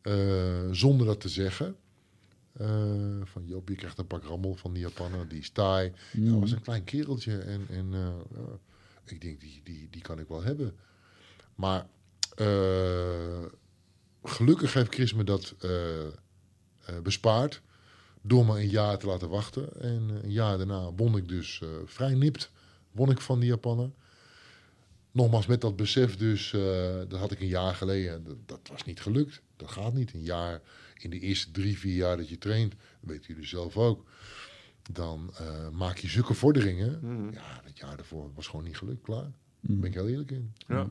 eh, zonder dat te zeggen. Eh, van Joop, je krijgt een pak rammel van die Japaner, die is taai. Ja, dat was een klein kereltje en, en eh, ja, ik denk, die, die, die kan ik wel hebben. Maar eh, gelukkig heeft Chris me dat eh, eh, bespaard door me een jaar te laten wachten. En eh, een jaar daarna won ik dus eh, vrij nipt, won ik van die Japaner. Nogmaals met dat besef dus, eh, dat had ik een jaar geleden, dat, dat was niet gelukt. Dat gaat niet. Een jaar, in de eerste drie, vier jaar dat je traint, dat weten jullie zelf ook, dan eh, maak je zulke vorderingen. Mhm. Ja, dat jaar daarvoor was gewoon niet gelukt, klaar. Daar ben ik heel eerlijk in. Ja.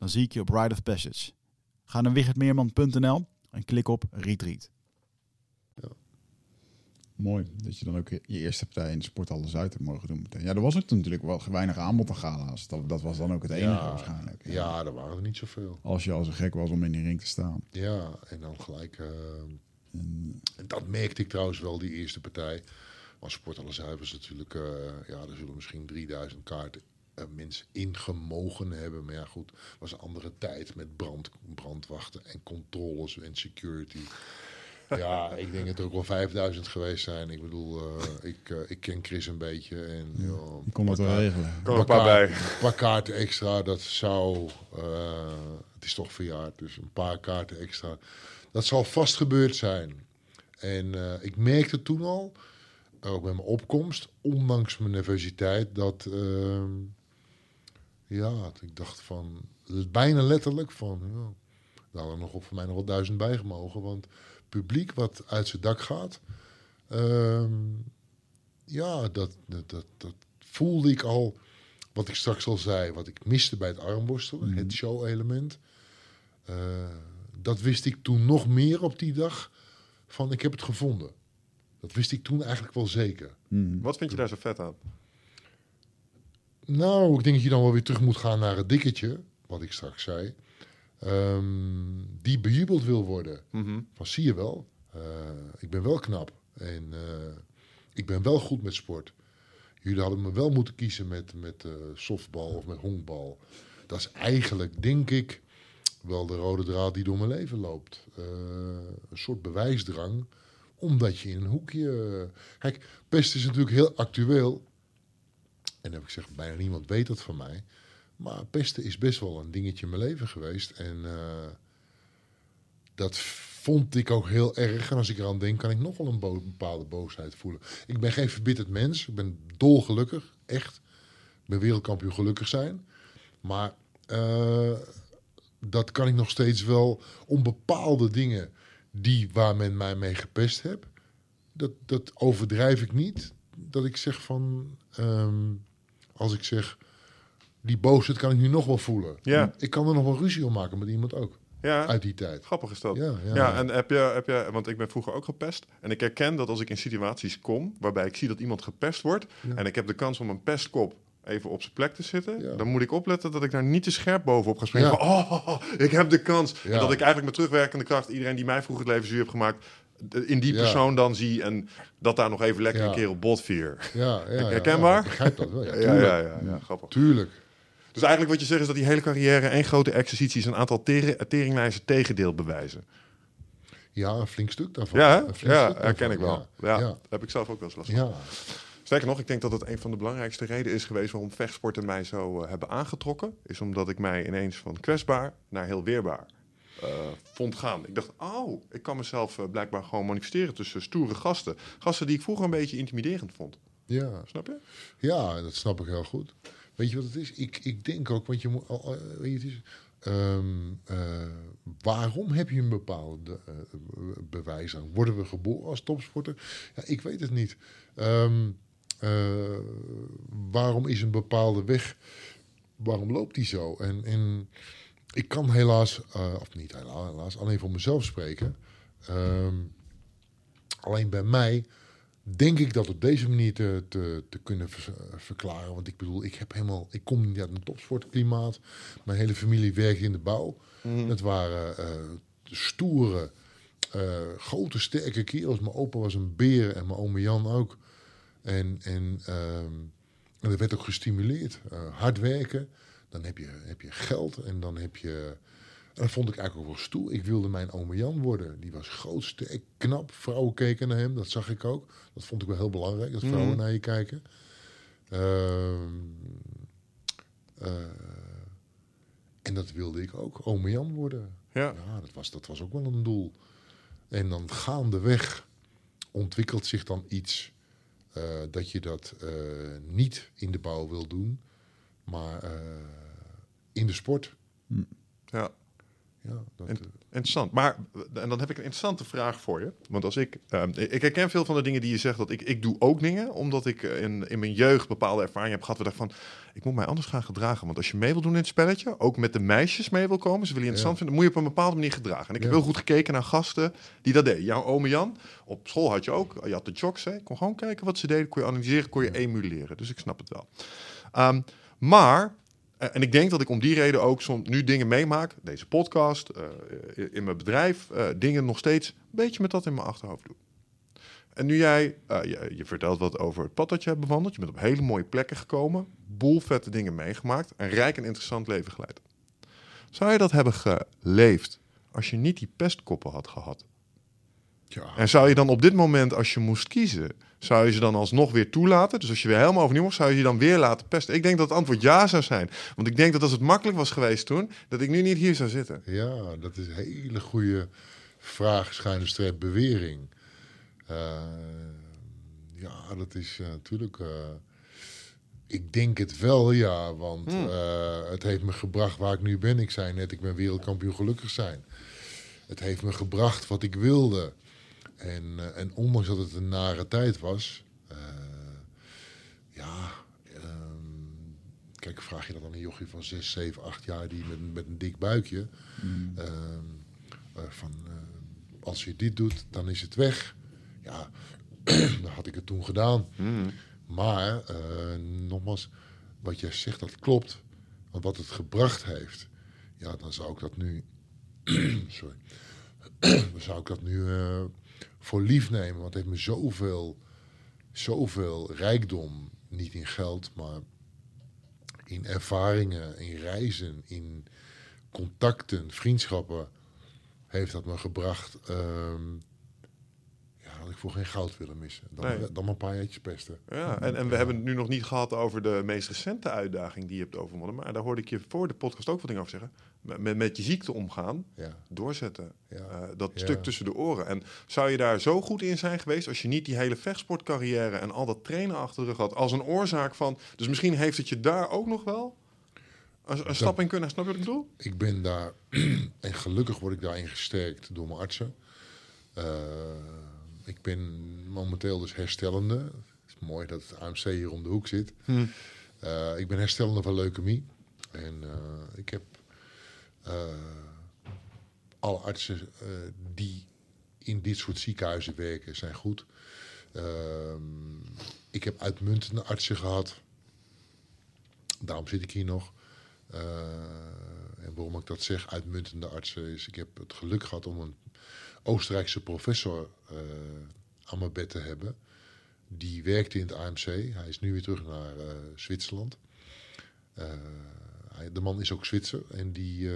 Dan zie ik je op Ride of Passage. Ga naar wichertmeerman.nl en klik op Retreat. Mooi dat je dan ook je eerste partij in de sport alles uit hebt mogen doen. Ja, er was ook natuurlijk wel weinig aanbod aan gala's. Dat, dat was dan ook het enige waarschijnlijk. Ja, er waren er niet zoveel. Als je al zo gek was om in die ring te staan. Ja, en dan gelijk. eh, en dat merkte ik trouwens wel, die eerste partij. Want Sport alle Zuivers natuurlijk. eh, ja, er zullen misschien 3000 kaarten mensen ingemogen hebben. Maar ja, goed, was een andere tijd met brand, brandwachten en controles en security. Ja, ik denk dat er ook wel 5000 geweest zijn. Ik bedoel, eh, ik, eh, ik ken Chris een beetje. En, ja, kon dat wel regelen. Kan er een paar bij. Een paar kaarten extra, dat zou. eh, het is toch verjaard, dus een paar kaarten extra. Dat zal vast gebeurd zijn. En eh, ik merkte toen al, ook met mijn opkomst, ondanks mijn nervositeit, dat. Ja, ik dacht van. Bijna letterlijk van. Ja, daar hadden nog op voor mij nog wel duizend bijgemogen. Want publiek wat uit zijn dak gaat. ehm, ja, dat, dat, dat, dat voelde ik al. Wat ik straks al zei, wat ik miste bij het armborstelen, het show-element. Eh, dat wist ik toen nog meer op die dag. Van ik heb het gevonden. Dat wist ik toen eigenlijk wel zeker. Mhm. Wat vind je daar zo vet aan? Nou, ik denk dat je dan wel weer terug moet gaan naar het dikketje, wat ik straks zei. Ehm, die bejubeld wil worden. Mhm. Van zie je wel, eh, ik ben wel knap. En eh, ik ben wel goed met sport. Jullie hadden me wel moeten kiezen met, met eh, softbal of met honkbal. Dat is eigenlijk, denk ik, wel de rode draad die door mijn leven loopt. Een soort bewijsdrang, omdat je in een hoekje... Kijk, pest is natuurlijk heel actueel. En heb ik gezegd, bijna niemand weet dat van mij. Maar pesten is best wel een dingetje in mijn leven geweest. En eh, dat vond ik ook heel erg. En als ik eraan denk, kan ik nog wel een bepaalde boosheid voelen. Ik ben geen verbitterd mens. Ik ben dolgelukkig, echt. Ik ben wereldkampioen gelukkig zijn. Maar eh, dat kan ik nog steeds wel om bepaalde dingen die waar men mij mee gepest heb. Dat, dat overdrijf ik niet. Dat ik zeg van, ehm, als ik zeg, die boosheid kan ik nu nog wel voelen. Ja. Ik kan er nog wel ruzie om maken met iemand ook. Ja, Uit die tijd. grappig is dat. Ja, ja. Ja, en heb je, heb je, want ik ben vroeger ook gepest. En ik herken dat als ik in situaties kom waarbij ik zie dat iemand gepest wordt. Ja. En ik heb de kans om een pestkop even op zijn plek te zitten, Ja. dan moet ik opletten dat ik daar niet te scherp bovenop ga springen. Ja. Van, oh, ik heb de kans. En dat ik eigenlijk met terugwerkende kracht iedereen die mij vroeger het leven zuur heeft gemaakt, in die persoon dan zie en dat daar nog even lekker een keer op bot vier. Ja, ja, ja, Herkenbaar? Ik begrijp dat wel. Ja, Ja, tuurlijk. ja, grappig. Tuurlijk. Dus eigenlijk wat je zegt is dat die hele carrière één grote exercitie is een aantal tering, teringlijsten tegendeel bewijzen. Ja, een flink stuk daarvan. Ja, flink ja stuk herken ik wel. Ja, Ja, dat heb ik zelf ook wel eens last van. ja. Sterker nog, ik denk dat het een van de belangrijkste redenen is geweest waarom vechtsporten mij zo eh, hebben aangetrokken. Is omdat ik mij ineens van kwetsbaar naar heel weerbaar vond gaan. Ik dacht, oh, ik kan mezelf eh, blijkbaar gewoon manifesteren tussen stoere gasten. Gasten die ik vroeger een beetje intimiderend vond. ja. Snap je? Ja, dat snap ik heel goed. Weet je wat het is? Ik, ik denk ook, want je moet. al- Weet je, het is, ehm, eh, waarom heb je een bepaalde eh, bewijs aan? Worden we geboren als topsporter? Ja, ik weet het niet. Ehm, eh, waarom is een bepaalde weg? Waarom loopt die zo? En, en ik kan helaas, eh, of niet helaas, helaas, alleen voor mezelf spreken. Ehm, alleen bij mij denk ik dat op deze manier te, te, te kunnen verklaren. Want ik bedoel, ik heb helemaal, ik kom niet uit een topsportklimaat. Mijn hele familie werkt in de bouw. Het waren eh, stoere, eh, grote, sterke kerels. Mijn opa was een beer en mijn ome Jan ook. En, en, ehm, en dat werd ook gestimuleerd. Hard werken, dan heb je, heb je geld en dan heb je... En dat vond ik eigenlijk ook wel stoer. Ik wilde mijn ome Jan worden. Die was groot, sterk, knap. Vrouwen keken naar hem, dat zag ik ook. Dat vond ik wel heel belangrijk, dat vrouwen Mhm. naar je kijken. Ehm, eh, en dat wilde ik ook, ome Jan worden. Ja. Ja, dat was, dat was ook wel een doel. En dan gaandeweg ontwikkelt zich dan iets eh, dat je dat eh, niet in de bouw wil doen, maar in de sport. ja. Ja, dat, En- eh, Interessant. Maar, en dan heb ik een interessante vraag voor je. Want als ik, ehm, ik herken veel van de dingen die je zegt, dat ik, ik doe ook dingen, omdat ik eh, in, in mijn jeugd bepaalde ervaring heb gehad. We dachten van, ik moet mij anders gaan gedragen. Want als je mee wil doen in het spelletje, ook met de meisjes mee wil komen, ze willen je interessant Ja. vinden, moet je op een bepaalde manier gedragen. En ik heb heel goed gekeken naar gasten die dat deden. Jouw ome Jan, op school had je ook, je had de jocks, hè. kon gewoon kijken wat ze deden, kon je analyseren, kon je emuleren. Dus ik snap het wel. Ehm, maar En ik denk dat ik om die reden ook soms nu dingen meemaak, deze podcast, eh, in mijn bedrijf, eh, dingen nog steeds een beetje met dat in mijn achterhoofd doe. En nu jij, eh, je, je vertelt wat over het pad dat je hebt bewandeld, je bent op hele mooie plekken gekomen, boel vette dingen meegemaakt, een rijk en interessant leven geleid. Zou je dat hebben geleefd als je niet die pestkoppen had gehad? ja, En zou je dan op dit moment, als je moest kiezen, zou je ze dan alsnog weer toelaten? Dus als je weer helemaal overnieuw mocht, zou je je dan weer laten pesten? Ik denk dat het antwoord ja zou zijn. Want ik denk dat als het makkelijk was geweest toen, dat ik nu niet hier zou zitten. ja, dat is een hele goede vraag, schuine streep bewering. Eh, ja, dat is eh, natuurlijk. eh, ik denk het wel, ja, want Hmm. het heeft me gebracht waar ik nu ben. Ik zei net, ik ben wereldkampioen gelukkig zijn. Het heeft me gebracht wat ik wilde. En, eh, en ondanks dat het een nare tijd was, eh, ja, ehm, kijk, vraag je dat aan een jochie van 6, 7, 8 jaar die met, met een dik buikje, ehm, eh, van als je dit doet, dan is het weg. Ja, dan had ik het toen gedaan. Maar, eh, nogmaals, wat jij zegt, dat klopt. Want wat het gebracht heeft, ja, dan zou ik dat nu, sorry, dan zou ik dat nu eh, voor lief nemen. Want het heeft me zoveel, zoveel rijkdom, niet in geld, maar in ervaringen, in reizen, in contacten, vriendschappen, heeft dat me gebracht. ja, dat ik voor geen goud willen missen. Dan, Nee. dan maar een paar jaartjes pesten. Ja, en, en we hebben het nu nog niet gehad over de meest recente uitdaging die je hebt overwonnen. Maar daar hoorde ik je voor de podcast ook wat dingen over zeggen. Met, met je ziekte omgaan, Ja, doorzetten. ja. Eh, dat Ja. stuk tussen de oren. En zou je daar zo goed in zijn geweest als je niet die hele vechtsportcarrière en al dat trainen achter de rug had als een oorzaak van. Dus misschien heeft het je daar ook nog wel een, een stap in kunnen. Snap je wat ik bedoel? Ik ben daar, en gelukkig word ik daarin gesterkt door mijn artsen. Eh, ik ben momenteel dus herstellende. Het is mooi dat het AMC hier om de hoek zit. Eh, ik ben herstellende van leukemie. En ik heb alle artsen eh, die in dit soort ziekenhuizen werken, zijn goed. Ehm, ik heb uitmuntende artsen gehad. Daarom zit ik hier nog. Uh, en waarom ik dat zeg, uitmuntende artsen, is ik heb het geluk gehad om een Oostenrijkse professor uh, aan mijn bed te hebben. Die werkte in het AMC. Hij is nu weer terug naar uh, Zwitserland. Hij, de man is ook Zwitser en die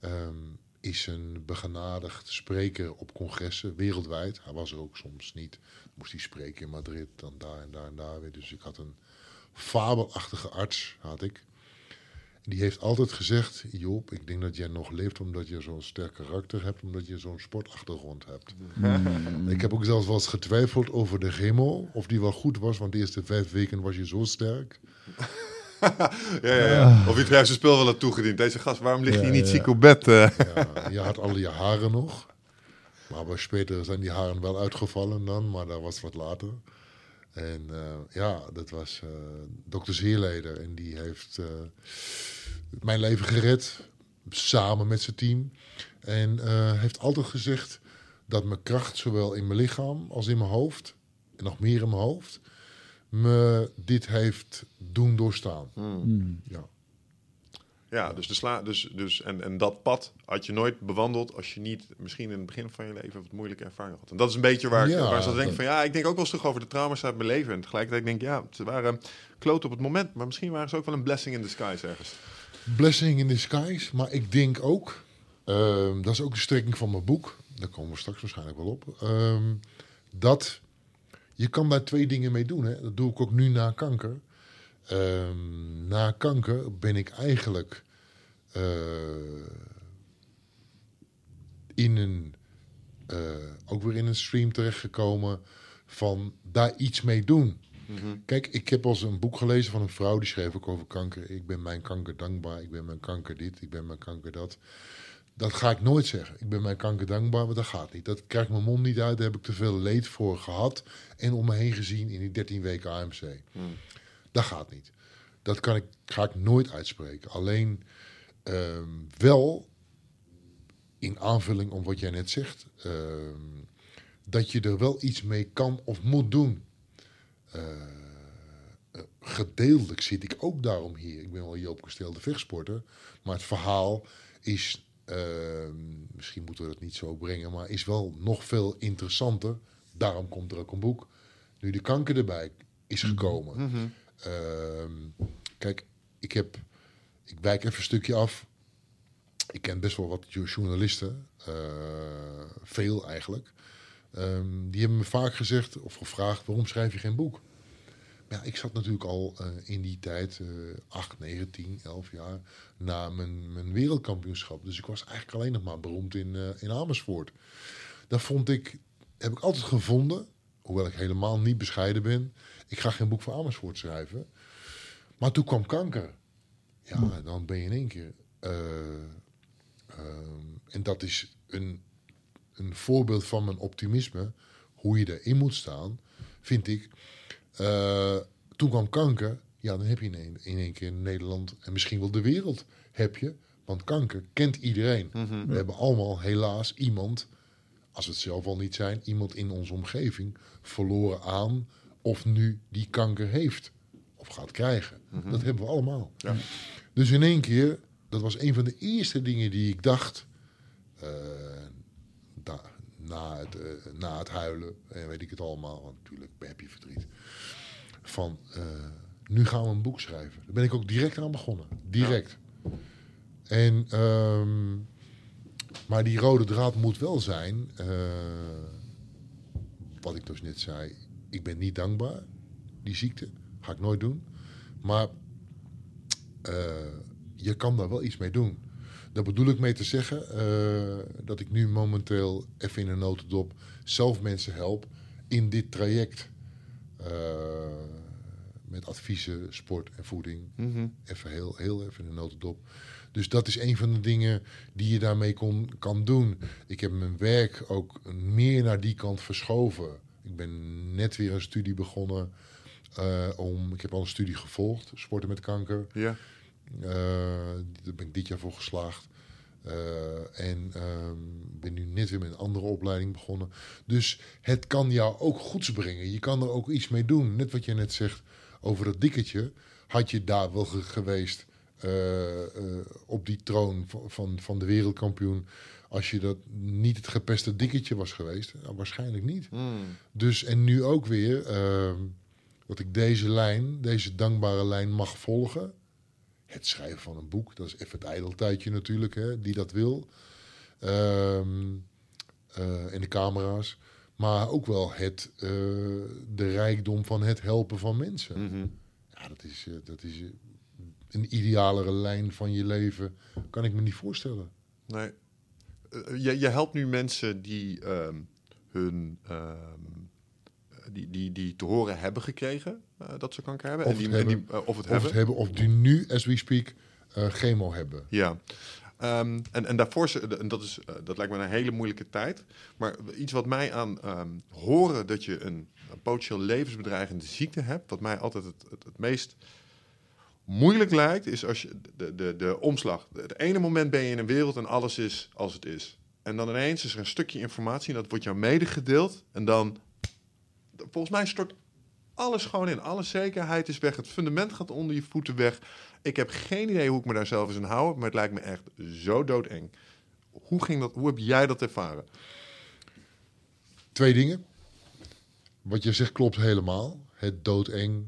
um, is een begenadigd spreker op congressen wereldwijd. Hij was er ook soms niet. Moest hij spreken in Madrid, dan daar en daar en daar weer. Dus ik had een fabelachtige arts, had ik. Die heeft altijd gezegd, Joop, ik denk dat jij nog leeft omdat je zo'n sterk karakter hebt, omdat je zo'n sportachtergrond hebt. Mm. Ik heb ook zelfs wel eens getwijfeld over de chemo, of die wel goed was, want de eerste vijf weken was je zo sterk. ja, ja, ja. Of je het spul wel had toegediend. Deze gast, waarom lig je niet ziek op bed? Uh? Ja, je had al je haren nog. Maar bij Speter zijn die haren wel uitgevallen dan, maar dat was wat later. En uh, ja, dat was uh, dokter Zeerleder. En die heeft uh, mijn leven gered, samen met zijn team. En heeft altijd gezegd dat mijn kracht, zowel in mijn lichaam als in mijn hoofd, en nog meer in mijn hoofd, me dit heeft doen doorstaan. Mm. Ja. Ja, dus, de sla dus, dus en, en dat pad had je nooit bewandeld als je niet misschien in het begin van je leven wat moeilijke ervaring had. En dat is een beetje waar, Ja, ik, waar ze denken van ja, ik denk ook wel eens terug over de trauma's uit mijn leven. En tegelijkertijd denk ik, ja, ze waren kloot op het moment, maar misschien waren ze ook wel een blessing in disguise ergens. Blessing in disguise. Maar ik denk ook, ehm, dat is ook de strekking van mijn boek, daar komen we straks waarschijnlijk wel op, ehm, dat je kan daar twee dingen mee doen. Hè. Dat doe ik ook nu na kanker. Ehm, na kanker ben ik eigenlijk eh, in een, eh, ook weer in een stream terechtgekomen van daar iets mee doen. Kijk, ik heb als een boek gelezen van een vrouw die schreef ook over kanker. Ik ben mijn kanker dankbaar, ik ben mijn kanker dit, ik ben mijn kanker dat. Dat ga ik nooit zeggen. Ik ben mijn kanker dankbaar, maar dat gaat niet. Dat krijgt mijn mond niet uit. Daar heb ik te veel leed voor gehad en om me heen gezien in die 13 weken AMC. Dat gaat niet. Dat kan ik, ga ik nooit uitspreken. Alleen ehm, wel in aanvulling op wat jij net zegt, ehm, dat je er wel iets mee kan of moet doen. Eh, gedeeltelijk zit ik ook daarom hier. Ik ben wel Joop Kasteel de vechtsporter, maar het verhaal is, misschien moeten we dat niet zo brengen, maar is wel nog veel interessanter. Daarom komt er ook een boek. Nu de kanker erbij is gekomen. Ehm, kijk, ik heb, ik wijk even een stukje af. Ik ken best wel wat jo- journalisten, eh, veel eigenlijk. Ehm, die hebben me vaak gezegd of gevraagd: waarom schrijf je geen boek? Ja, ik zat natuurlijk al eh, in die tijd, eh 8, 9, 10, 11 jaar, na mijn, mijn wereldkampioenschap. Dus ik was eigenlijk alleen nog maar beroemd in, eh, in Amersfoort. Dat vond ik, heb ik altijd gevonden, hoewel ik helemaal niet bescheiden ben. Ik ga geen boek voor Amersfoort schrijven. Maar toen kwam kanker. Ja, dan ben je in één keer. eh, ehm, en dat is een, een voorbeeld van mijn optimisme. Hoe je erin moet staan, vind ik. Eh, toen kwam kanker. Ja, dan heb je in één, in één keer in Nederland en misschien wel de wereld heb je. Want kanker kent iedereen. We hebben allemaal helaas iemand, als we het zelf al niet zijn, iemand in onze omgeving verloren aan of nu die kanker heeft of gaat krijgen. Dat hebben we allemaal. Ja. Dus in één keer, dat was een van de eerste dingen die ik dacht. eh, na, het, eh, na het huilen, en weet ik het allemaal, want natuurlijk heb je verdriet. Van eh, nu gaan we een boek schrijven. Daar ben ik ook direct aan begonnen. Direct. En, ehm, maar die rode draad moet wel zijn, eh, wat ik dus net zei, ik ben niet dankbaar, die ziekte, ga ik nooit doen. Maar je kan daar wel iets mee doen. Daar bedoel ik mee te zeggen eh, dat ik nu momenteel even in een notendop zelf mensen help in dit traject. eh, met adviezen, sport en voeding. Even heel, heel even in een notendop. Dus dat is een van de dingen die je daarmee kon, kan doen. Ik heb mijn werk ook meer naar die kant verschoven. Ik ben net weer een studie begonnen. eh, om, ik heb al een studie gevolgd, sporten met kanker. Ja. Eh, daar ben ik dit jaar voor geslaagd. Eh, en ehm, ben nu net weer met een andere opleiding begonnen. Dus het kan jou ook goeds brengen. Je kan er ook iets mee doen. Net wat je net zegt over dat dikketje. had je daar wel ge- geweest eh, op die troon van, van, de wereldkampioen als je dat niet het gepeste dikketje was geweest? Nou, waarschijnlijk niet. Hmm. Dus en nu ook weer ehm, dat ik deze lijn, deze dankbare lijn mag volgen. Het schrijven van een boek, dat is even het ijdeltijdje natuurlijk, hè, die dat wil. Ehm eh, en de camera's. Maar ook wel het, eh, de rijkdom van het helpen van mensen. Mhm. Ja, dat is, eh, dat is een idealere lijn van je leven. Kan ik me niet voorstellen. Nee. Je, je helpt nu mensen die ehm, hun ehm, die, die, die te horen hebben gekregen dat ze kanker hebben. Of en die, het en die, hebben. eh, of het Of hebben. het hebben, of die nu, as we speak, eh, chemo hebben. Ja. Ehm, en, en daarvoor, ze- en dat, is, eh, dat lijkt me een hele moeilijke tijd. Maar iets wat mij aan ehm, horen dat je een, een potentieel levensbedreigende ziekte hebt, wat mij altijd het, het, het meest moeilijk lijkt, is als je de, de, de omslag. Het ene moment ben je in een wereld en alles is als het is. En dan ineens is er een stukje informatie en dat wordt jou medegedeeld. En dan, volgens mij stort alles gewoon in. Alle zekerheid is weg. Het fundament gaat onder je voeten weg. Ik heb geen idee hoe ik me daar zelf eens aan hou, maar het lijkt me echt zo doodeng. Hoe, ging dat, hoe heb jij dat ervaren? Twee dingen. Wat je zegt klopt helemaal. Het doodeng.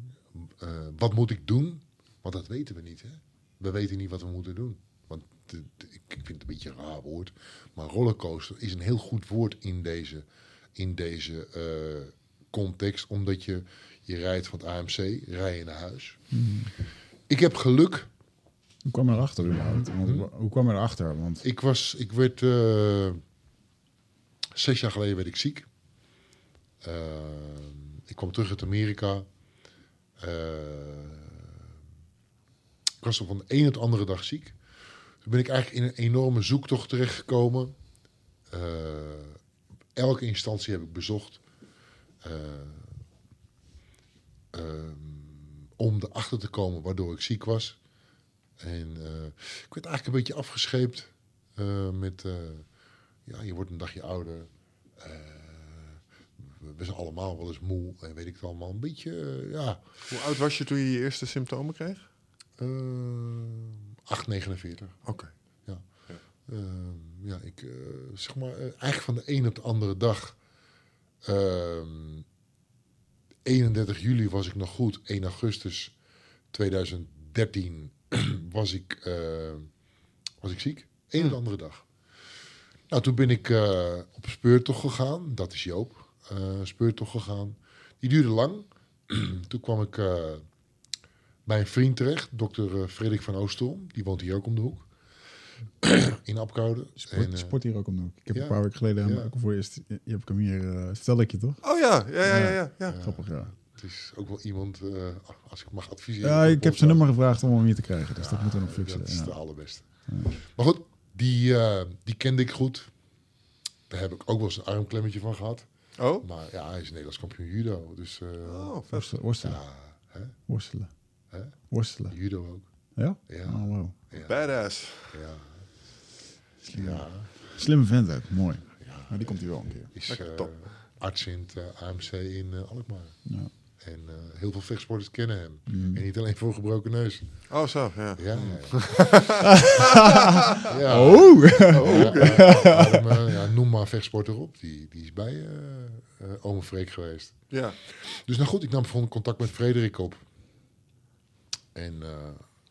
Eh, wat moet ik doen? Want dat weten we niet. Hè? We weten niet wat we moeten doen. Want ik vind het een beetje een raar woord. Maar rollercoaster is een heel goed woord in deze, in deze eh, context. Omdat je, je rijdt van het AMC, rij je naar huis. Ik heb geluk. Hoe kwam erachter überhaupt? Want, Mhm. Hoe kwam erachter? Want Ik was, ik werd eh, zes jaar geleden werd ik ziek. Eh, ik kwam terug uit Amerika. Eh, ik was op van de een op de andere dag ziek. Toen ben ik eigenlijk in een enorme zoektocht terechtgekomen. Eh, elke instantie heb ik bezocht. Eh, ehm, om erachter te komen waardoor ik ziek was. En eh, ik werd eigenlijk een beetje afgescheept eh, met, eh, ja, je wordt een dagje ouder. We- zijn allemaal wel eens moe en weet ik het allemaal. Een beetje, ja, Hoe oud was je toen je je eerste symptomen kreeg? eh 8,49. Oké. Eh, ja, ik, eh, zeg maar, eigenlijk van de een op de andere dag. Ehm, 31 juli was ik nog goed. 1 augustus 2013 was ik, eh, was ik ziek. Eén op de andere dag. Nou, toen ben ik eh, op speurtocht gegaan. Dat is Joop. eh speurtocht gegaan. Die duurde lang. toen kwam ik bij een vriend terecht. Dokter Frederik van Oosterom. Die woont hier ook om de hoek. in Apkoude. sport, En, eh, sport hier ook om. Ik heb ja. een paar weken geleden hem Ja. ook voor eerst... Je hebt hem hier... eh vertelde ik je toch? Oh ja, ja, ja, ja. ja, ja. Grappig, ja. Het is ook wel iemand, eh, als ik mag adviseren. Ja, ik heb zijn nummer gevraagd om hem hier te krijgen. Dus dat moeten we nog fixen. Dat is ja. de allerbeste. Maar goed, die, eh, die kende ik goed. Daar heb ik ook wel eens een armklemmetje van gehad. Oh? Maar ja, hij is Nederlands kampioen judo. Dus eh, Oh. Worstelen. Worstelen. ja, hè? Worstelen. Hè? Worstelen. judo ook. Ja? Ja, Oh, wow. ja, Badass. ja. Ja. Slimme vent ook. Mooi. Maar die komt hier wel een keer. Is eh, top. arts in het eh, AMC in eh, Alkmaar. Ja. En eh, heel veel vechtsporters kennen hem. Mm. En niet alleen voor gebroken neus. Oh, zo, ja. Ja, ja. ja. Oh! Ja, ja, ja, noem maar vechtsporter op. Die, die is bij ome Freek geweest. Ja. Dus nou goed, ik nam gewoon contact met Frederik op. En eh,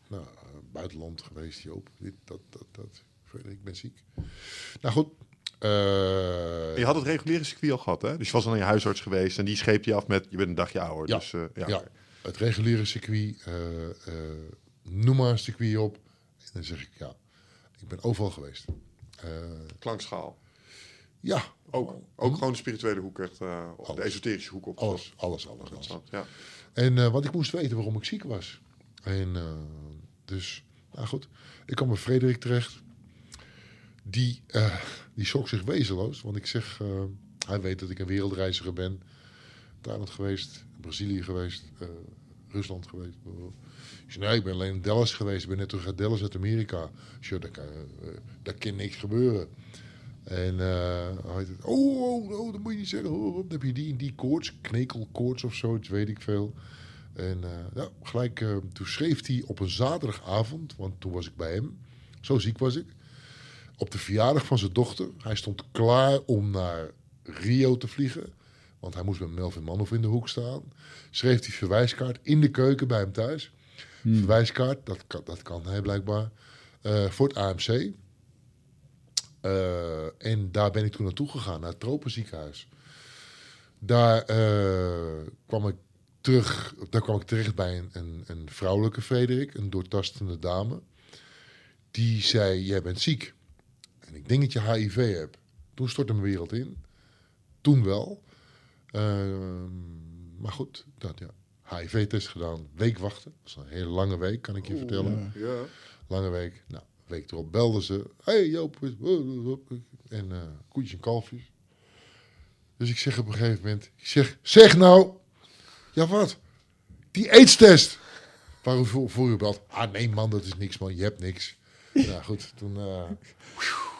nou, buitenland geweest, Joop. Dit, dat, dat, dat. Ik ben ziek. Nou goed. eh, Je had het reguliere circuit al gehad, hè? Dus je was al aan je huisarts geweest en die scheep je af met je bent een dagje ouder. Ja. Dus, eh, ja. ja, het reguliere circuit. eh, noem maar een circuit op. En dan zeg ik ja, ik ben overal geweest. Klankschaal. ja, Ook, ook gewoon de spirituele hoek, echt, of de esoterische hoek op. alles, alles, alles. alles. Ja. En want ik moest weten waarom ik ziek was. En dus, nou goed, ik kwam bij Frederik terecht. Die, eh, die zich wezenloos. Want ik zeg, eh, hij weet dat ik een wereldreiziger ben. Thailand geweest, Brazilië geweest, eh, Rusland geweest. Ik nee, ik ben alleen in Dallas geweest. Ik ben net terug uit Dallas uit Amerika. Ik zei, daar kan, daar kan niks gebeuren. En hij zei, oh, oh, oh, dat moet je niet zeggen. Dan heb je die en die koorts, knekelkoorts of zoiets, weet ik veel. En ja, gelijk, toen schreef hij op een zaterdagavond, want toen was ik bij hem. Zo ziek was ik. Op de verjaardag van zijn dochter. Hij stond klaar om naar Rio te vliegen. Want hij moest met Melvin Manhoff in de hoek staan. Schreef hij verwijskaart in de keuken bij hem thuis. Verwijskaart, dat kan, dat kan hij blijkbaar. eh, voor het AMC. Eh, en daar ben ik toen naartoe gegaan, naar het Tropenziekenhuis. Daar, eh, kwam ik terug, daar kwam ik terecht bij een, een, een vrouwelijke Frederik, een doortastende dame. Die zei, jij bent ziek. En ik denk dat je HIV hebt. Toen stortte mijn wereld in. Toen wel. Ehm, maar goed, dat ja. HIV-test gedaan, week wachten. Dat is een hele lange week, kan ik je vertellen. Ja. Lange week. Nou, week erop belden ze. hey, Joop. En eh koetjes en kalfjes. Dus ik zeg op een gegeven moment... Ik zeg, zeg nou... Ja, wat? Die AIDS-test. Waarom voor, voor u belt? Ah, nee man, dat is niks man. Je hebt niks. nou goed, toen... eh,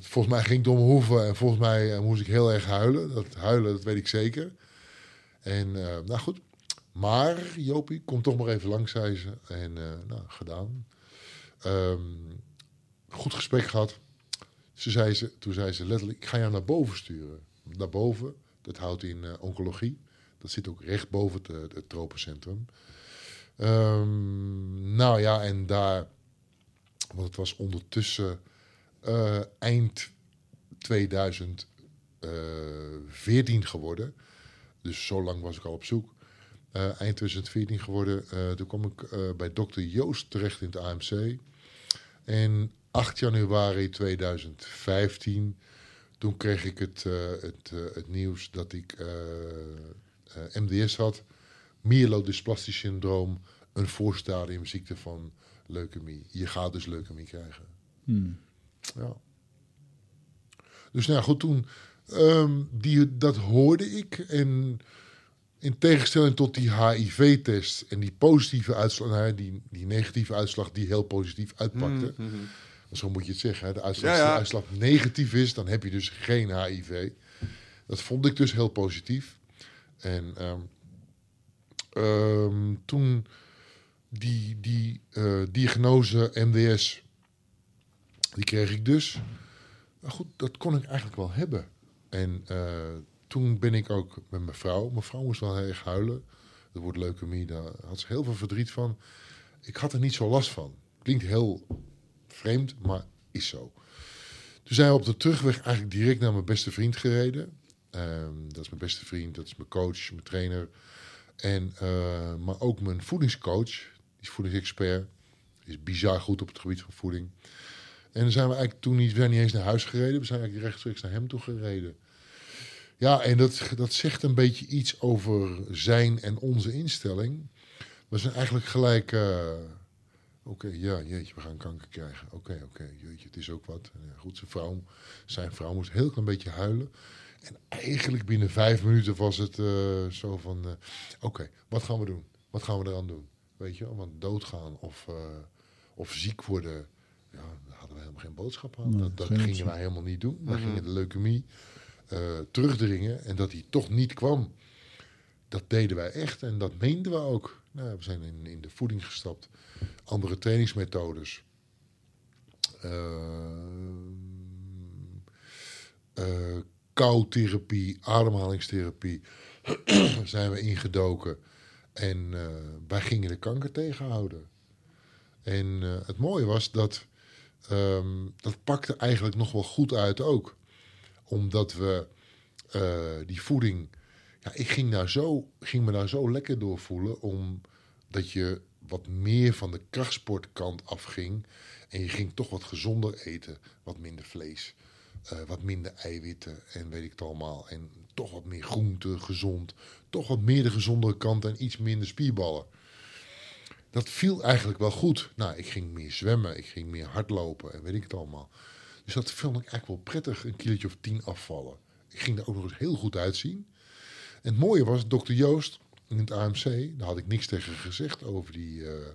volgens mij ging het om mijn hoeven. En volgens mij eh, moest ik heel erg huilen. Dat huilen, dat weet ik zeker. En eh, nou goed. Maar Jopie, kom toch maar even langs, zei ze. En eh, nou, gedaan. Ehm, goed gesprek gehad. Ze zei ze, toen zei ze letterlijk, ik ga jou naar boven sturen. Naar boven, dat houdt in eh, oncologie. Dat zit ook recht boven het, eh, het tropencentrum. Ehm, nou ja, en daar, want het was ondertussen eh, eind 2014 geworden. Dus zo lang was ik al op zoek. Eh, eind 2014 geworden. Eh, toen kwam ik bij dokter Joost terecht in het AMC. En 8 januari 2015, toen kreeg ik het, het, het nieuws dat ik MDS had. Myelodysplastic syndroom, een voorstadiumziekte van leukemie. Je gaat dus leukemie krijgen. Hmm. Ja. Dus nou ja, goed, toen, ehm, die, dat hoorde ik. En in tegenstelling tot die HIV-test en die positieve uitslag, nou die, die negatieve uitslag die heel positief uitpakte. Mhm. Zo moet je het zeggen. Hè? De uitslag, Ja, Als ja. de uitslag negatief is, dan heb je dus geen HIV. Dat vond ik dus heel positief. En ehm, ehm, toen die, die eh, diagnose MDS, die kreeg ik dus. Maar goed, dat kon ik eigenlijk wel hebben. En eh, toen ben ik ook met mijn vrouw. Mijn vrouw moest wel heel erg huilen. Er wordt leukemie, daar had ze heel veel verdriet van. Ik had er niet zo last van. Klinkt heel vreemd, maar is zo. Toen zijn we op de terugweg eigenlijk direct naar mijn beste vriend gereden. Ehm, dat is mijn beste vriend, dat is mijn coach, mijn trainer. En, eh, maar ook mijn voedingscoach, die is voedingsexpert. Is bizar goed op het gebied van voeding. En dan zijn we eigenlijk toen niet, we zijn niet eens naar huis gereden. We zijn eigenlijk rechtstreeks naar hem toe gereden. Ja, en dat, dat zegt een beetje iets over zijn en onze instelling. We zijn eigenlijk gelijk... eh, Oké, ja, jeetje, we gaan kanker krijgen. Oké, oké, jeetje, het is ook wat. Goed, zijn vrouw, zijn vrouw moest heel klein beetje huilen. En eigenlijk binnen vijf minuten was het eh, zo van... eh, Oké, wat gaan we doen? Wat gaan we eraan doen? Weet je want doodgaan of, eh, of ziek worden... Ja, hadden we helemaal geen boodschap aan. Nee, dat dat gingen optie. wij helemaal niet doen. Wij Mhm. gingen de leukemie eh, terugdringen. En dat die toch niet kwam, dat deden wij echt. En dat meenden we ook. Nou, we zijn in, in de voeding gestapt. Andere trainingsmethodes. Eh, eh, koutherapie, ademhalingstherapie zijn we ingedoken. En eh, wij gingen de kanker tegenhouden. En eh, het mooie was dat ehm, dat pakte eigenlijk nog wel goed uit ook. Omdat we eh, die voeding... Ja, ik ging, daar zo, ging me daar zo lekker door voelen. Omdat je wat meer van de krachtsportkant afging. En je ging toch wat gezonder eten. Wat minder vlees. eh, wat minder eiwitten en weet ik het allemaal. En toch wat meer groente, gezond. Toch wat meer de gezondere kant en iets minder spierballen. Dat viel eigenlijk wel goed. Nou, ik ging meer zwemmen, ik ging meer hardlopen en weet ik het allemaal. Dus dat vond ik eigenlijk wel prettig, een kilootje of tien afvallen. Ik ging er ook nog eens heel goed uitzien. En het mooie was, dokter Joost in het AMC, daar had ik niks tegen gezegd over die eh,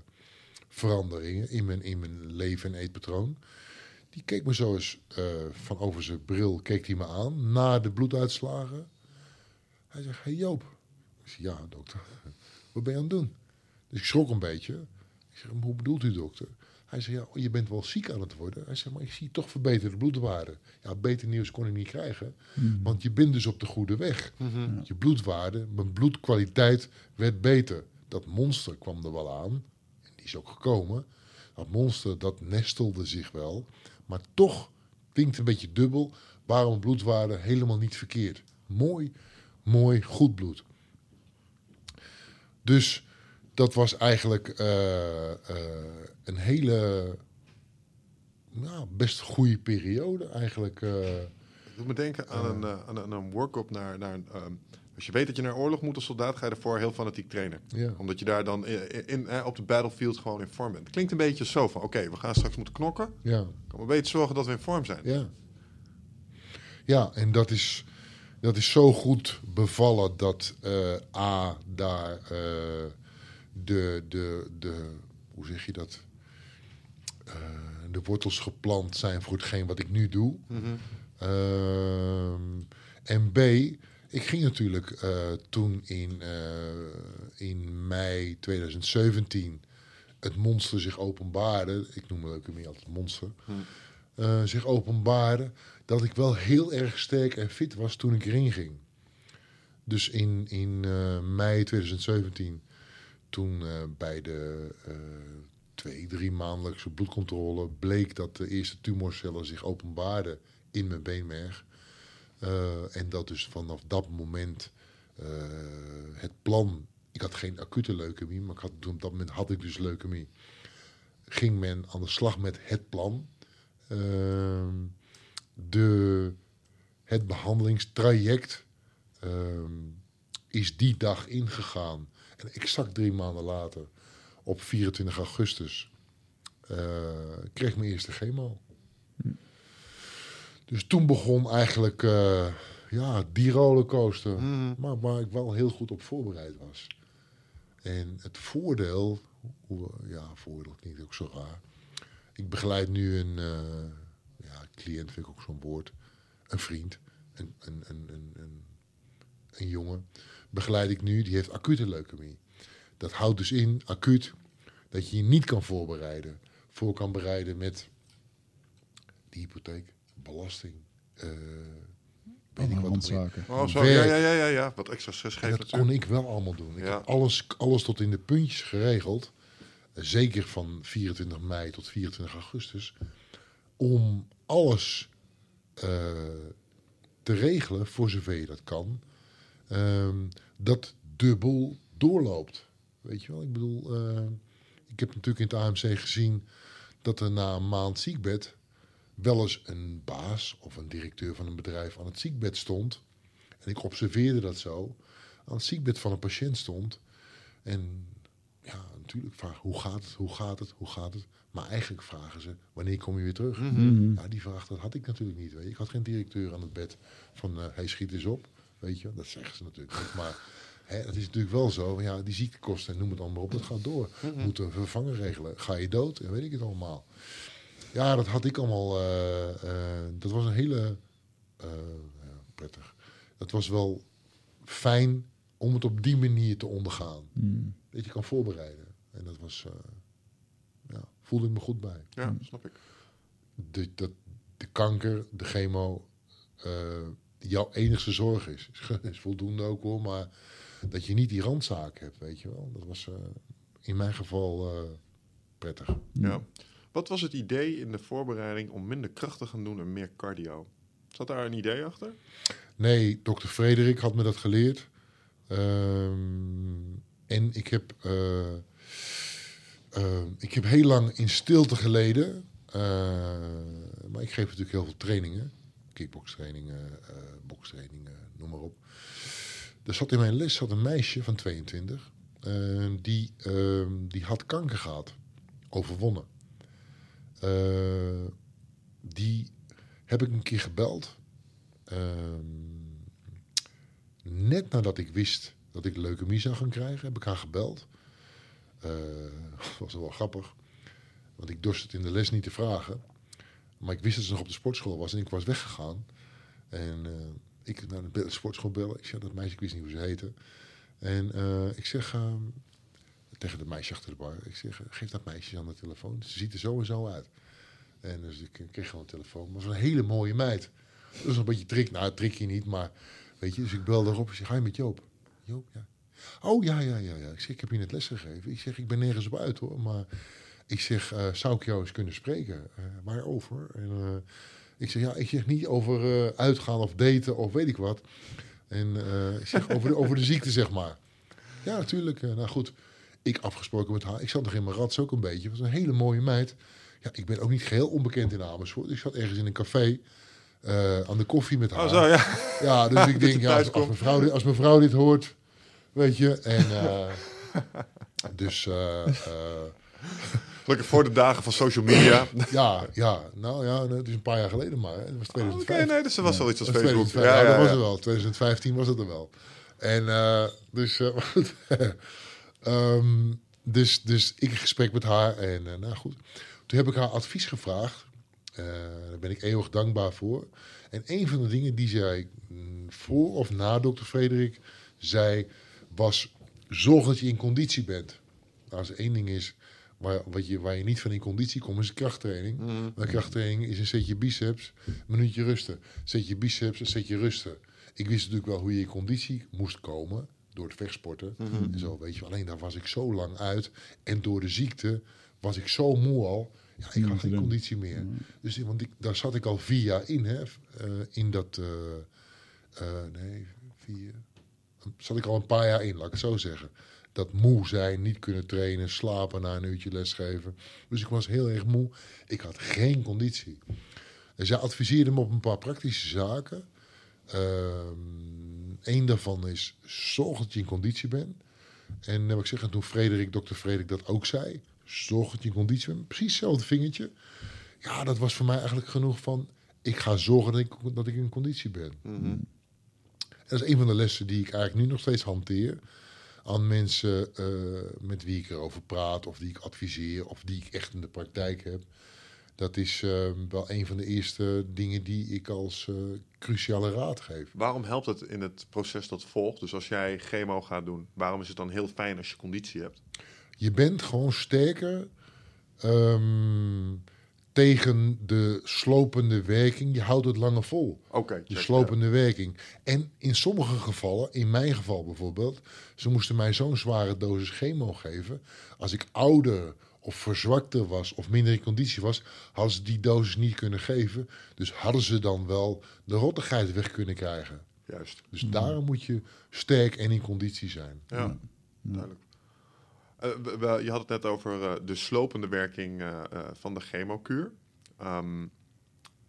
veranderingen in mijn, in mijn leven en eetpatroon. Die keek me zo eens eh, van over zijn bril, keek hij me aan, na de bloeduitslagen. Hij zegt, hey Joop. Ik zeg, ja dokter. wat ben je aan het doen? Dus ik schrok een beetje. Ik zeg, hoe bedoelt u dokter? Hij zei, ja, je bent wel ziek aan het worden. Hij zei, maar ik zie toch verbeterde bloedwaarden. Ja, beter nieuws kon ik niet krijgen. Want je bent dus op de goede weg. Je bloedwaarde, mijn bloedkwaliteit werd beter. Dat monster kwam er wel aan. En die is ook gekomen. Dat monster, dat nestelde zich wel. Maar toch klinkt een beetje dubbel. Waarom bloedwaarde helemaal niet verkeerd. Mooi, mooi, goed bloed. Dus dat was eigenlijk eh, eh, een hele, nou, best goede periode eigenlijk. eh. Het doet me denken aan een, eh, aan, een- aan een work-up naar... naar ehm, als je weet dat je naar oorlog moet als soldaat, ga je ervoor heel fanatiek trainen. ja. Omdat je daar dan in, in, eh, op de battlefield gewoon in vorm bent. Het klinkt een beetje zo van, oké, we gaan straks moeten knokken. ja. Kan maar beter zorgen dat we in vorm zijn. Ja. Ja, en dat is, dat is zo goed bevallen dat eh, A, daar eh, de, de, de, hoe zeg je dat? Eh, de wortels geplant zijn voor hetgeen wat ik nu doe. Mhm. Ehm, en B, ik ging natuurlijk eh, toen in, eh, in mei 2017 het monster zich openbaarde. Ik noem het ook meer altijd monster. eh, zich openbaarde. Dat ik wel heel erg sterk en fit was toen ik erin ging. Dus in, in mei 2017, toen eh, bij de eh, twee, drie maandelijkse bloedcontrole bleek dat de eerste tumorcellen zich openbaarden in mijn beenmerg. Eh, en dat dus vanaf dat moment het plan. Ik had geen acute leukemie, maar ik had, op dat moment had ik dus leukemie. Ging men aan de slag met het plan. Ehm, de, het behandelingstraject ehm, is die dag ingegaan. En exact drie maanden later, op 24 augustus, eh, kreeg ik mijn eerste chemo. Dus toen begon eigenlijk eh, ja, die rollercoaster. Mhm. Maar waar ik wel heel goed op voorbereid was. En het voordeel, hoe, ja, voordeel klinkt ook zo raar. Ik begeleid nu een eh, ja, cliënt, vind ik ook zo'n woord. Een vriend, een, een, een, een, een jongen. Begeleid ik nu, die heeft acute leukemie. Dat houdt dus in, acuut, dat je je niet kan voorbereiden. Voor kan bereiden met die hypotheek, belasting. eh weet ik wat. Oh, zo. Ja, ja, ja, ja, ja. Wat extra stress geeft dat natuurlijk. kon ik wel allemaal doen. Ik Ja. heb alles, alles tot in de puntjes geregeld. Eh, Zeker van 24 mei tot 24 augustus. Om alles eh, te regelen, voor zover je dat kan. Ehm, dat dubbel doorloopt. Weet je wel? Ik bedoel, eh, ik heb natuurlijk in het AMC gezien dat er na een maand ziekbed wel eens een baas of een directeur van een bedrijf aan het ziekbed stond. En ik observeerde dat zo. Aan het ziekbed van een patiënt stond. En ja, natuurlijk vraag hoe gaat het, hoe gaat het, hoe gaat het. Maar eigenlijk vragen ze, wanneer kom je weer terug? Mhm. Ja, die vraag dat had ik natuurlijk niet. Weet je. Ik had geen directeur aan het bed van, eh hij schiet eens op. Weet je, dat zeggen ze natuurlijk niet. Maar hè, het is natuurlijk wel zo, ja, die ziektekosten, noem het allemaal op, dat gaat door. Moeten een vervanger regelen. Ga je dood en weet ik het allemaal. Ja, dat had ik allemaal. eh, eh, dat was een hele. eh, ja, prettig. Dat was wel fijn om het op die manier te ondergaan. Mm. Dat je kan voorbereiden. En dat was. eh, ja, voelde ik me goed bij. Ja, snap ik. De, dat, de kanker, de chemo. Jouw enigste zorg is. Is voldoende ook hoor, maar dat je niet die randzaak hebt, weet je wel. Dat was eh, in mijn geval eh, prettig. Ja. Wat was het idee in de voorbereiding om minder kracht te gaan doen en meer cardio? Zat daar een idee achter? Nee, dokter Frederik had me dat geleerd. Ehm, en ik heb, eh, eh, ik heb heel lang in stilte geleden. Maar ik geef natuurlijk heel veel trainingen. Kickbokstrainingen, eh bokstrainingen, noem maar op. Er zat in mijn les zat een meisje van 22. eh, die, ehm, die had kanker gehad. Overwonnen. Eh, die heb ik een keer gebeld. Ehm, net nadat ik wist dat ik leukemie zou gaan krijgen, heb ik haar gebeld. Eh was wel grappig. Want ik dorst het in de les niet te vragen. Maar ik wist dat ze nog op de sportschool was en ik was weggegaan. En eh, ik naar de sportschool bellen. Ik zei dat meisje, ik wist niet hoe ze heette. En eh, ik zeg ehm, tegen de meisje achter de bar, ik zeg, geef dat meisje aan de telefoon. Ze ziet er zo en zo uit. En dus ik kreeg gewoon een telefoon. Maar een hele mooie meid. Dat was een beetje trick. Nou, trickje niet, maar weet je. Dus ik belde erop. Ik zeg, ga je met Joop? Joop, ja. Oh, ja, ja, ja, ja. Ik zeg, ik heb je net les gegeven. Ik zeg, ik ben nergens op uit hoor. Maar ik zeg, eh, zou ik jou eens kunnen spreken? Eh, waarover? En eh, ik zeg, ja, ik zeg niet over uitgaan of daten of weet ik wat. En ik zeg, over de, over de ziekte, zeg maar. Ja, natuurlijk. nou goed, ik afgesproken met haar. Ik zat nog in mijn rats ook een beetje. Het was een hele mooie meid. Ja, ik ben ook niet geheel onbekend in Amersfoort. Ik zat ergens in een café aan de koffie met haar. Oh, zo, ja. Ja, dus ik denk, ja, als, als, mevrouw, dit- als mevrouw dit hoort, weet je. En dus eh, Gelukkig voor de dagen van social media. ja, ja, nou ja, het is een paar jaar geleden maar. hè. Het was Oh, Oké, 2005. nee, dus er was wel iets als Facebook. 2005, ja, Ja, ja, dat was het wel. 2015 was het er wel. En eh, dus, eh. Ehm, dus, dus ik in gesprek met haar en eh, nou goed. Toen heb ik haar advies gevraagd. Daar ben ik eeuwig dankbaar voor. En een van de dingen die zij mm, voor of na dokter Frederik zei, was zorg dat je in conditie bent. Nou, als er één ding is waar, wat je, waar je niet van in conditie komt, is krachttraining. Maar krachttraining is een setje biceps, een minuutje rusten. Zet je biceps, een setje rusten. Ik wist natuurlijk wel hoe je in conditie moest komen door het vechtsporten. En zo, weet je. wel. Alleen daar was ik zo lang uit. En door de ziekte was ik zo moe al. Ja, ik had geen conditie meer. Dus, want ik, daar zat ik al vier jaar in, hè. eh, in dat... eh, eh, nee, vier... Zat ik al een paar jaar in, laat ik het zo zeggen. Dat moe zijn, niet kunnen trainen, slapen na een uurtje lesgeven. Dus ik was heel erg moe. Ik had geen conditie. En zij adviseerde me op een paar praktische zaken. Eén daarvan is, zorg dat je in conditie bent. En heb ik zeggen, toen Frederik, dokter Frederik dat ook zei, zorg dat je in conditie bent. Precies hetzelfde vingertje. Ja, dat was voor mij eigenlijk genoeg van, ik ga zorgen dat ik, dat ik in conditie ben. Mhm. Dat is een van de lessen die ik eigenlijk nu nog steeds hanteer. Aan mensen eh, met wie ik erover praat, of die ik adviseer, of die ik echt in de praktijk heb. Dat is eh, wel een van de eerste dingen die ik als eh, cruciale raad geef. Waarom helpt het in het proces dat volgt? Dus als jij chemo gaat doen, waarom is het dan heel fijn als je conditie hebt? Je bent gewoon sterker ehm, tegen de slopende werking. Je houdt het langer vol. Oké, De slopende werking. En in sommige gevallen, in mijn geval bijvoorbeeld, ze moesten mij zo'n zware dosis chemo geven. Als ik ouder of verzwakter was of minder in conditie was, hadden ze die dosis niet kunnen geven. Dus hadden ze dan wel de rottigheid weg kunnen krijgen. Juist, Dus daarom moet je sterk en in conditie zijn. ja, duidelijk. Eh, we- we- je had het net over eh, de slopende werking eh, van de chemokuur. Ehm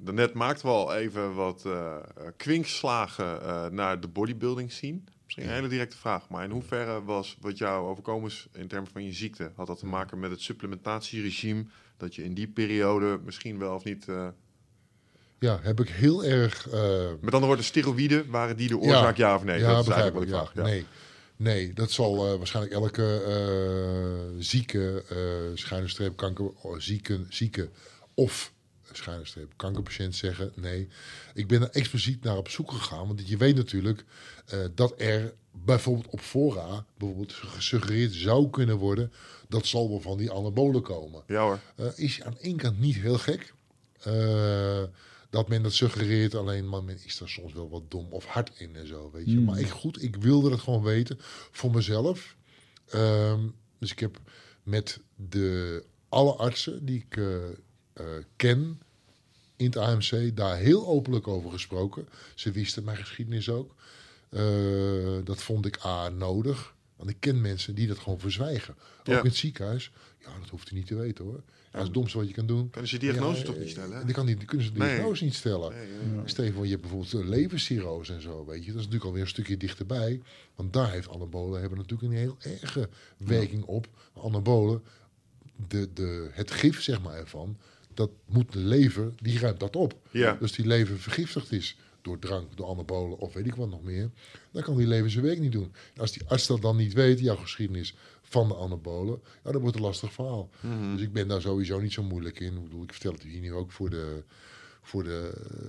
daarnet maakten we al even wat eh, kwinkslagen naar de bodybuilding scene. Misschien een hele directe vraag, maar in hoeverre was wat jou overkomen is in termen van je ziekte? Had dat te maken met het supplementatieregime? Dat je in die periode misschien wel of niet... Ja, heb ik heel erg. met andere woorden, steroïden, waren die de oorzaak, ja, of nee? Ja, dat is eigenlijk wat ik vraag. Ja. Nee. Nee, dat zal eh, waarschijnlijk elke eh, zieke, eh schuine streep kanker, oh, zieke, zieke of schuine streep kankerpatiënt zeggen. Nee, ik ben er expliciet naar op zoek gegaan. Want je weet natuurlijk dat er bijvoorbeeld op fora bijvoorbeeld gesuggereerd zou kunnen worden dat zal wel van die anabolen komen. Ja hoor. Is aan één kant niet heel gek. eh, dat men dat suggereert, alleen maar men is daar soms wel wat dom of hard in en zo, weet je. Hmm. Maar ik, goed, ik wilde het gewoon weten voor mezelf. Ehm, dus ik heb met de alle artsen die ik eh, eh, ken in het AMC daar heel openlijk over gesproken. Ze wisten mijn geschiedenis ook. Eh, dat vond ik A nodig. Want ik ken mensen die dat gewoon verzwijgen. Ook Ja. in het ziekenhuis. Ja, dat hoeft u niet te weten hoor. Dat is het domste wat je kan doen. Kunnen ze diagnose Ja, toch niet eh, stellen? hè? Die, kan die kunnen ze de Nee. diagnose niet stellen. Nee. Stel je hebt bijvoorbeeld een levercirrose en zo, weet je. Dat is natuurlijk alweer een stukje dichterbij. Want daar heeft anabolen hebben natuurlijk een heel erge werking op. Anabolen, de, de, het gif zeg maar ervan, dat moet de lever, die ruimt dat op. Ja. Dus die lever vergiftigd is door drank, door anabolen of weet ik wat nog meer. Dan kan die lever zijn werk niet doen. Als die arts dat dan niet weet, jouw geschiedenis van de anabolen, ja, dan wordt een lastig verhaal. Mhm. Dus ik ben daar sowieso niet zo moeilijk in. Ik bedoel, ik vertel het hier nu ook voor de, voor de, eh,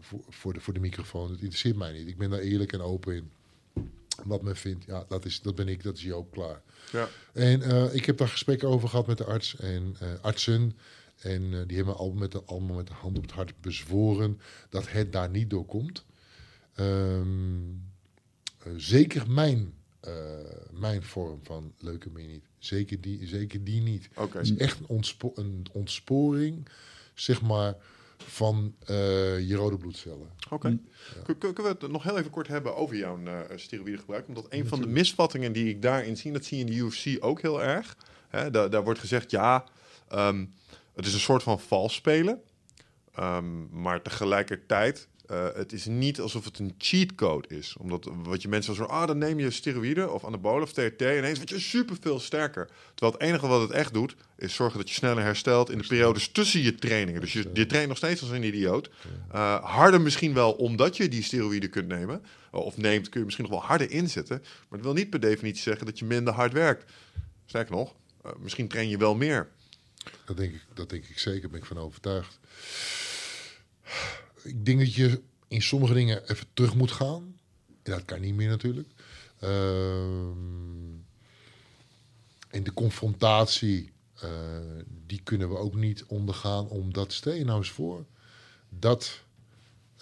voor, voor de, voor de microfoon. Het interesseert mij niet. Ik ben daar eerlijk en open in. Wat men vindt, ja, dat, is, dat ben ik, dat is Joop klaar. Ja. En eh, ik heb daar gesprekken over gehad met de arts en eh, artsen. En die hebben al met de, allemaal met de hand op het hart bezworen dat het daar niet door komt. Ehm, eh, zeker mijn, mijn vorm van leukemie niet. Zeker die, zeker die niet. Oké. Het is echt een, ontspo- een ontsporing, zeg maar, van eh, je rode bloedcellen. Oké. Kun- Kunnen we het nog heel even kort hebben over jouw uh, steroïdegebruik? Omdat een van de misvattingen die ik daarin zie, dat zie je in de UFC ook heel erg. Hè, daar, daar wordt gezegd, ja, ehm, het is een soort van vals spelen. Ehm, maar tegelijkertijd, eh, het is niet alsof het een cheatcode is. Omdat wat je mensen zo, ah, dan neem je steroïden of anabolen of TRT en ineens word je super veel sterker. Terwijl het enige wat het echt doet, is zorgen dat je sneller herstelt in de periodes tussen je trainingen. Dus je, je traint nog steeds als een idioot. Uh, harder misschien wel omdat je die steroïden kunt nemen. Of neemt, kun je misschien nog wel harder inzetten. Maar het wil niet per definitie zeggen dat je minder hard werkt. Sterker nog, uh, misschien train je wel meer. Dat denk, ik, dat denk ik zeker, ben ik van overtuigd. Ik denk dat je in sommige dingen even terug moet gaan. Dat kan niet meer natuurlijk. Uh, en de confrontatie, uh, die kunnen we ook niet ondergaan. Omdat, stel je nou eens voor, dat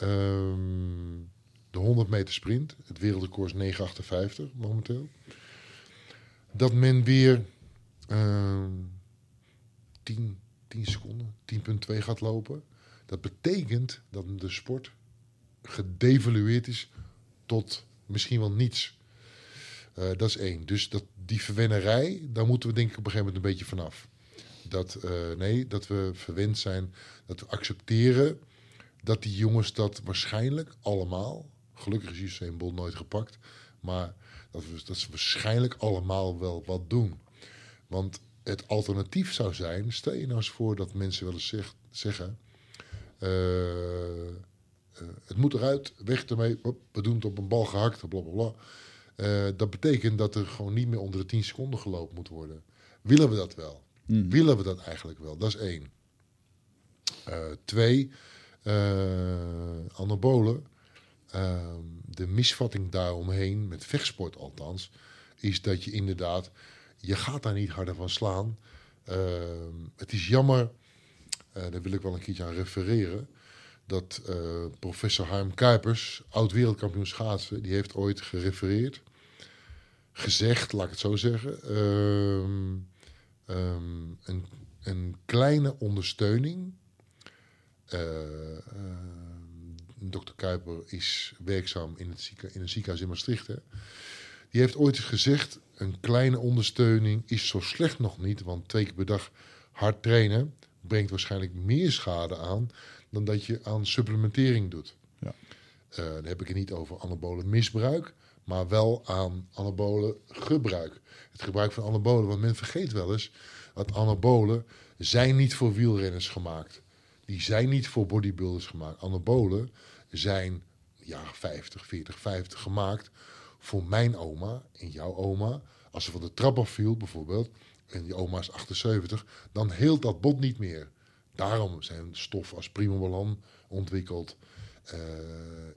um, de 100 meter sprint, het wereldrecord is 9,58 momenteel. Dat men weer... Uh, 10, 10 seconden, 10,2 gaat lopen. Dat betekent dat de sport gedevalueerd is tot misschien wel niets. Uh, dat is één. Dus dat, die verwennerij, daar moeten we denk ik op een gegeven moment een beetje vanaf. Dat, uh, nee, dat we verwend zijn, dat we accepteren dat die jongens dat waarschijnlijk allemaal, gelukkig is Usain Bolt nooit gepakt, maar dat, we, dat ze waarschijnlijk allemaal wel wat doen. Want het alternatief zou zijn, stel je nou eens voor dat mensen wel eens zeg, zeggen, het moet eruit, weg ermee, we doen het op een bal gehakt, bla bla bla. Uh, dat betekent dat er gewoon niet meer onder de 10 seconden gelopen moet worden. Willen we dat wel? Mm. Willen we dat eigenlijk wel? Dat is één. twee, anabolen. Ehm, de misvatting daaromheen, met vechtsport althans, is dat je inderdaad je gaat daar niet harder van slaan. Uh, het is jammer, uh, daar wil ik wel een keertje aan refereren, dat uh, professor Harm Kuipers, oud wereldkampioen schaatsen, die heeft ooit gerefereerd, gezegd, laat ik het zo zeggen, um, um, een, een, kleine ondersteuning. Dr. Kuiper is werkzaam in, het in een ziekenhuis in Maastricht. Die heeft ooit gezegd: een kleine ondersteuning is zo slecht nog niet, want twee keer per dag hard trainen brengt waarschijnlijk meer schade aan dan dat je aan supplementering doet. Ja. Uh, dan heb ik het niet over anabolen misbruik, maar wel aan anabolen gebruik. Het gebruik van anabolen, want men vergeet wel eens dat anabolen zijn niet voor wielrenners gemaakt. Die zijn niet voor bodybuilders gemaakt. Anabolen zijn jaren 50, 40, 50 gemaakt voor mijn oma en jouw oma, als ze van de trap afviel bijvoorbeeld, en die oma is 78, dan heelt dat bot niet meer. Daarom zijn stoffen als Primobolan ontwikkeld. Uh,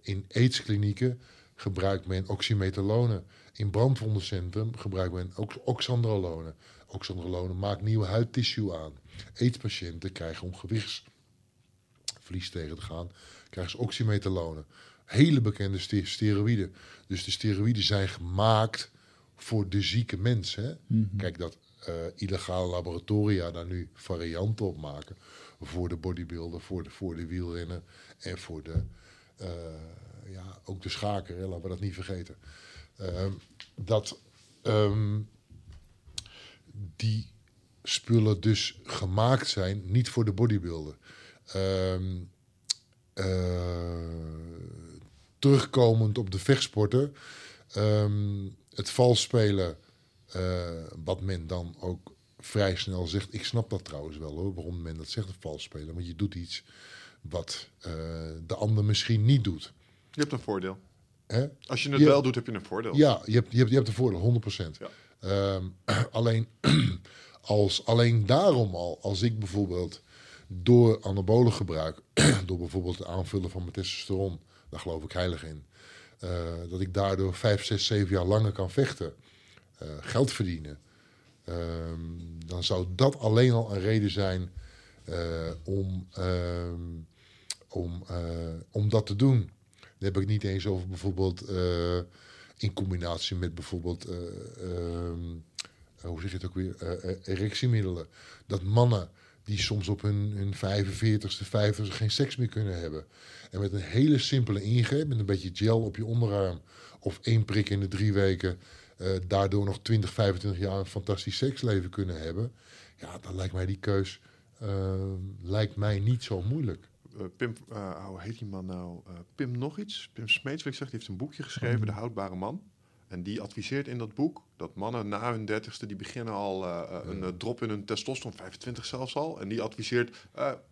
in aidsklinieken gebruikt men oxymetallone. In brandwondencentrum gebruikt men ook oxandrolone. Oxandrolone maakt nieuwe huidtissue aan. Aidspatiënten krijgen om gewichtsverlies tegen te gaan, krijgen ze hele bekende steroïden. Dus de steroïden zijn gemaakt voor de zieke mens. Hè? Mhm. Kijk, dat uh, illegale laboratoria daar nu varianten op maken. Voor de bodybuilder, voor de, voor de wielrenner en voor de, uh, ja, ook de schaker. Laten we dat niet vergeten. Uh, dat um, die spullen dus gemaakt zijn, niet voor de bodybuilder. Um, terugkomend op de vechtsporten. Het vals spelen, uh, wat men dan ook vrij snel zegt. Ik snap dat trouwens wel hoor, waarom men dat zegt, het vals spelen. Want je doet iets wat uh, de ander misschien niet doet. Je hebt een voordeel. Hè? Als je het Je- wel doet, heb je een voordeel. Ja, je hebt, je hebt, je hebt een voordeel, 100%. Ja. Ehm, alleen, als, alleen daarom al, als ik bijvoorbeeld door anabolen gebruik, door bijvoorbeeld het aanvullen van mijn testosteron, daar geloof ik heilig in, eh, dat ik daardoor vijf, zes, zeven jaar langer kan vechten, eh, geld verdienen, ehm, dan zou dat alleen al een reden zijn eh, om, ehm, om, eh, om dat te doen. Dan heb ik niet eens over bijvoorbeeld eh, in combinatie met bijvoorbeeld, eh, ehm, eh, hoe zeg je het ook weer, eh, eh, erectiemiddelen. Dat mannen die soms op hun, hun 45ste, 50ste geen seks meer kunnen hebben. En met een hele simpele ingreep, met een beetje gel op je onderarm of één prik in de drie weken, eh, daardoor nog 20, 25 jaar een fantastisch seksleven kunnen hebben. Ja, dan lijkt mij die keus eh, lijkt mij niet zo moeilijk. Eh, Pim, hoe heet die man nou? Pim nog iets? Pim Smeets, wil ik zeggen, die heeft een boekje geschreven, De Houdbare Man. En die adviseert in dat boek dat mannen na hun dertigste, die beginnen al eh, eh, een eh, drop in hun testosteron, 25 zelfs al. En die adviseert,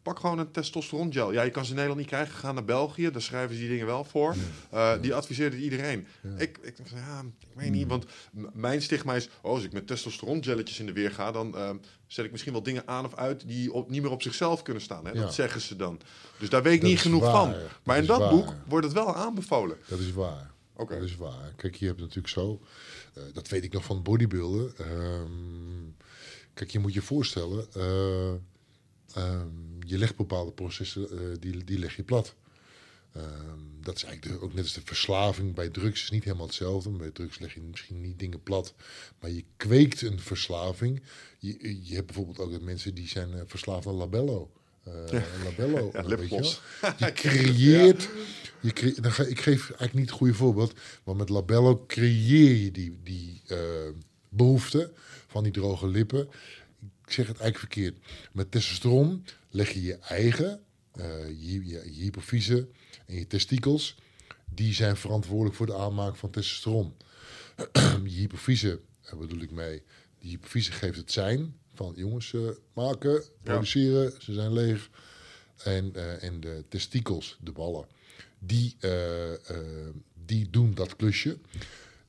pak gewoon een testosterongel. Ja, je kan ze in Nederland niet krijgen, ga naar België, daar schrijven ze die dingen wel voor. Die adviseert het iedereen. Ik, ik van, ja, ik weet niet, want m- mijn stigma is, oh, als ik met testosterongelletjes in de weer ga, dan zet ik misschien wel dingen aan of uit die op, niet meer op zichzelf kunnen staan. Hè? Ja. Dat zeggen ze dan. Dus daar weet ik Dat niet genoeg waar. van. Dat Maar in dat waar. boek wordt het wel aanbevolen. Dat is waar. Oké. Dat is waar. Kijk, je hebt natuurlijk zo. eh, dat weet ik nog van bodybuilden. Ehm, kijk, je moet je voorstellen. eh, ehm, je legt bepaalde processen, eh, die, die leg je plat. Ehm, dat is eigenlijk ook net als de verslaving bij drugs is niet helemaal hetzelfde. Bij drugs leg je misschien niet dingen plat, maar je kweekt een verslaving. Je, je hebt bijvoorbeeld ook mensen die zijn verslaafd aan labello. Eh, Labello, Ja, weet je lipgloss. Je creëert, je cre- dan ga, ik geef eigenlijk niet het goede voorbeeld, maar met labello creëer je die, die eh, behoefte van die droge lippen. Ik zeg het eigenlijk verkeerd. Met testosteron leg je je eigen, eh, je, je, je hypofyse en je testikels, die zijn verantwoordelijk voor de aanmaak van testosteron. je hypofyse, daar bedoel ik mee, die hypofyse geeft het zijn van jongens, eh, maken, produceren, ze zijn leeg. En, eh, en de testikels, de ballen, die, eh, die doen dat klusje.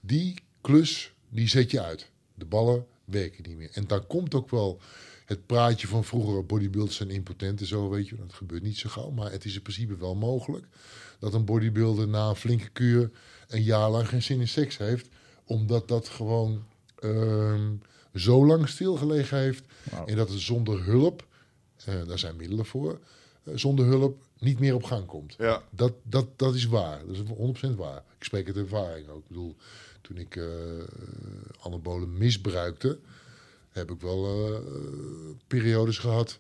Die klus, die zet je uit. De ballen werken niet meer. En dan komt ook wel het praatje van vroeger bodybuilders zijn impotent en zo, weet je. Dat gebeurt niet zo gauw, maar het is in principe wel mogelijk dat een bodybuilder na een flinke kuur een jaar lang geen zin in seks heeft, omdat dat gewoon ehm, zo lang stilgelegen heeft en dat het zonder hulp, eh, daar zijn middelen voor, eh, zonder hulp niet meer op gang komt. Ja. Dat, dat, dat is waar. Dat is 100% waar. Ik spreek het ervaring ook. Ik bedoel, toen ik eh anabolen misbruikte, heb ik wel eh, periodes gehad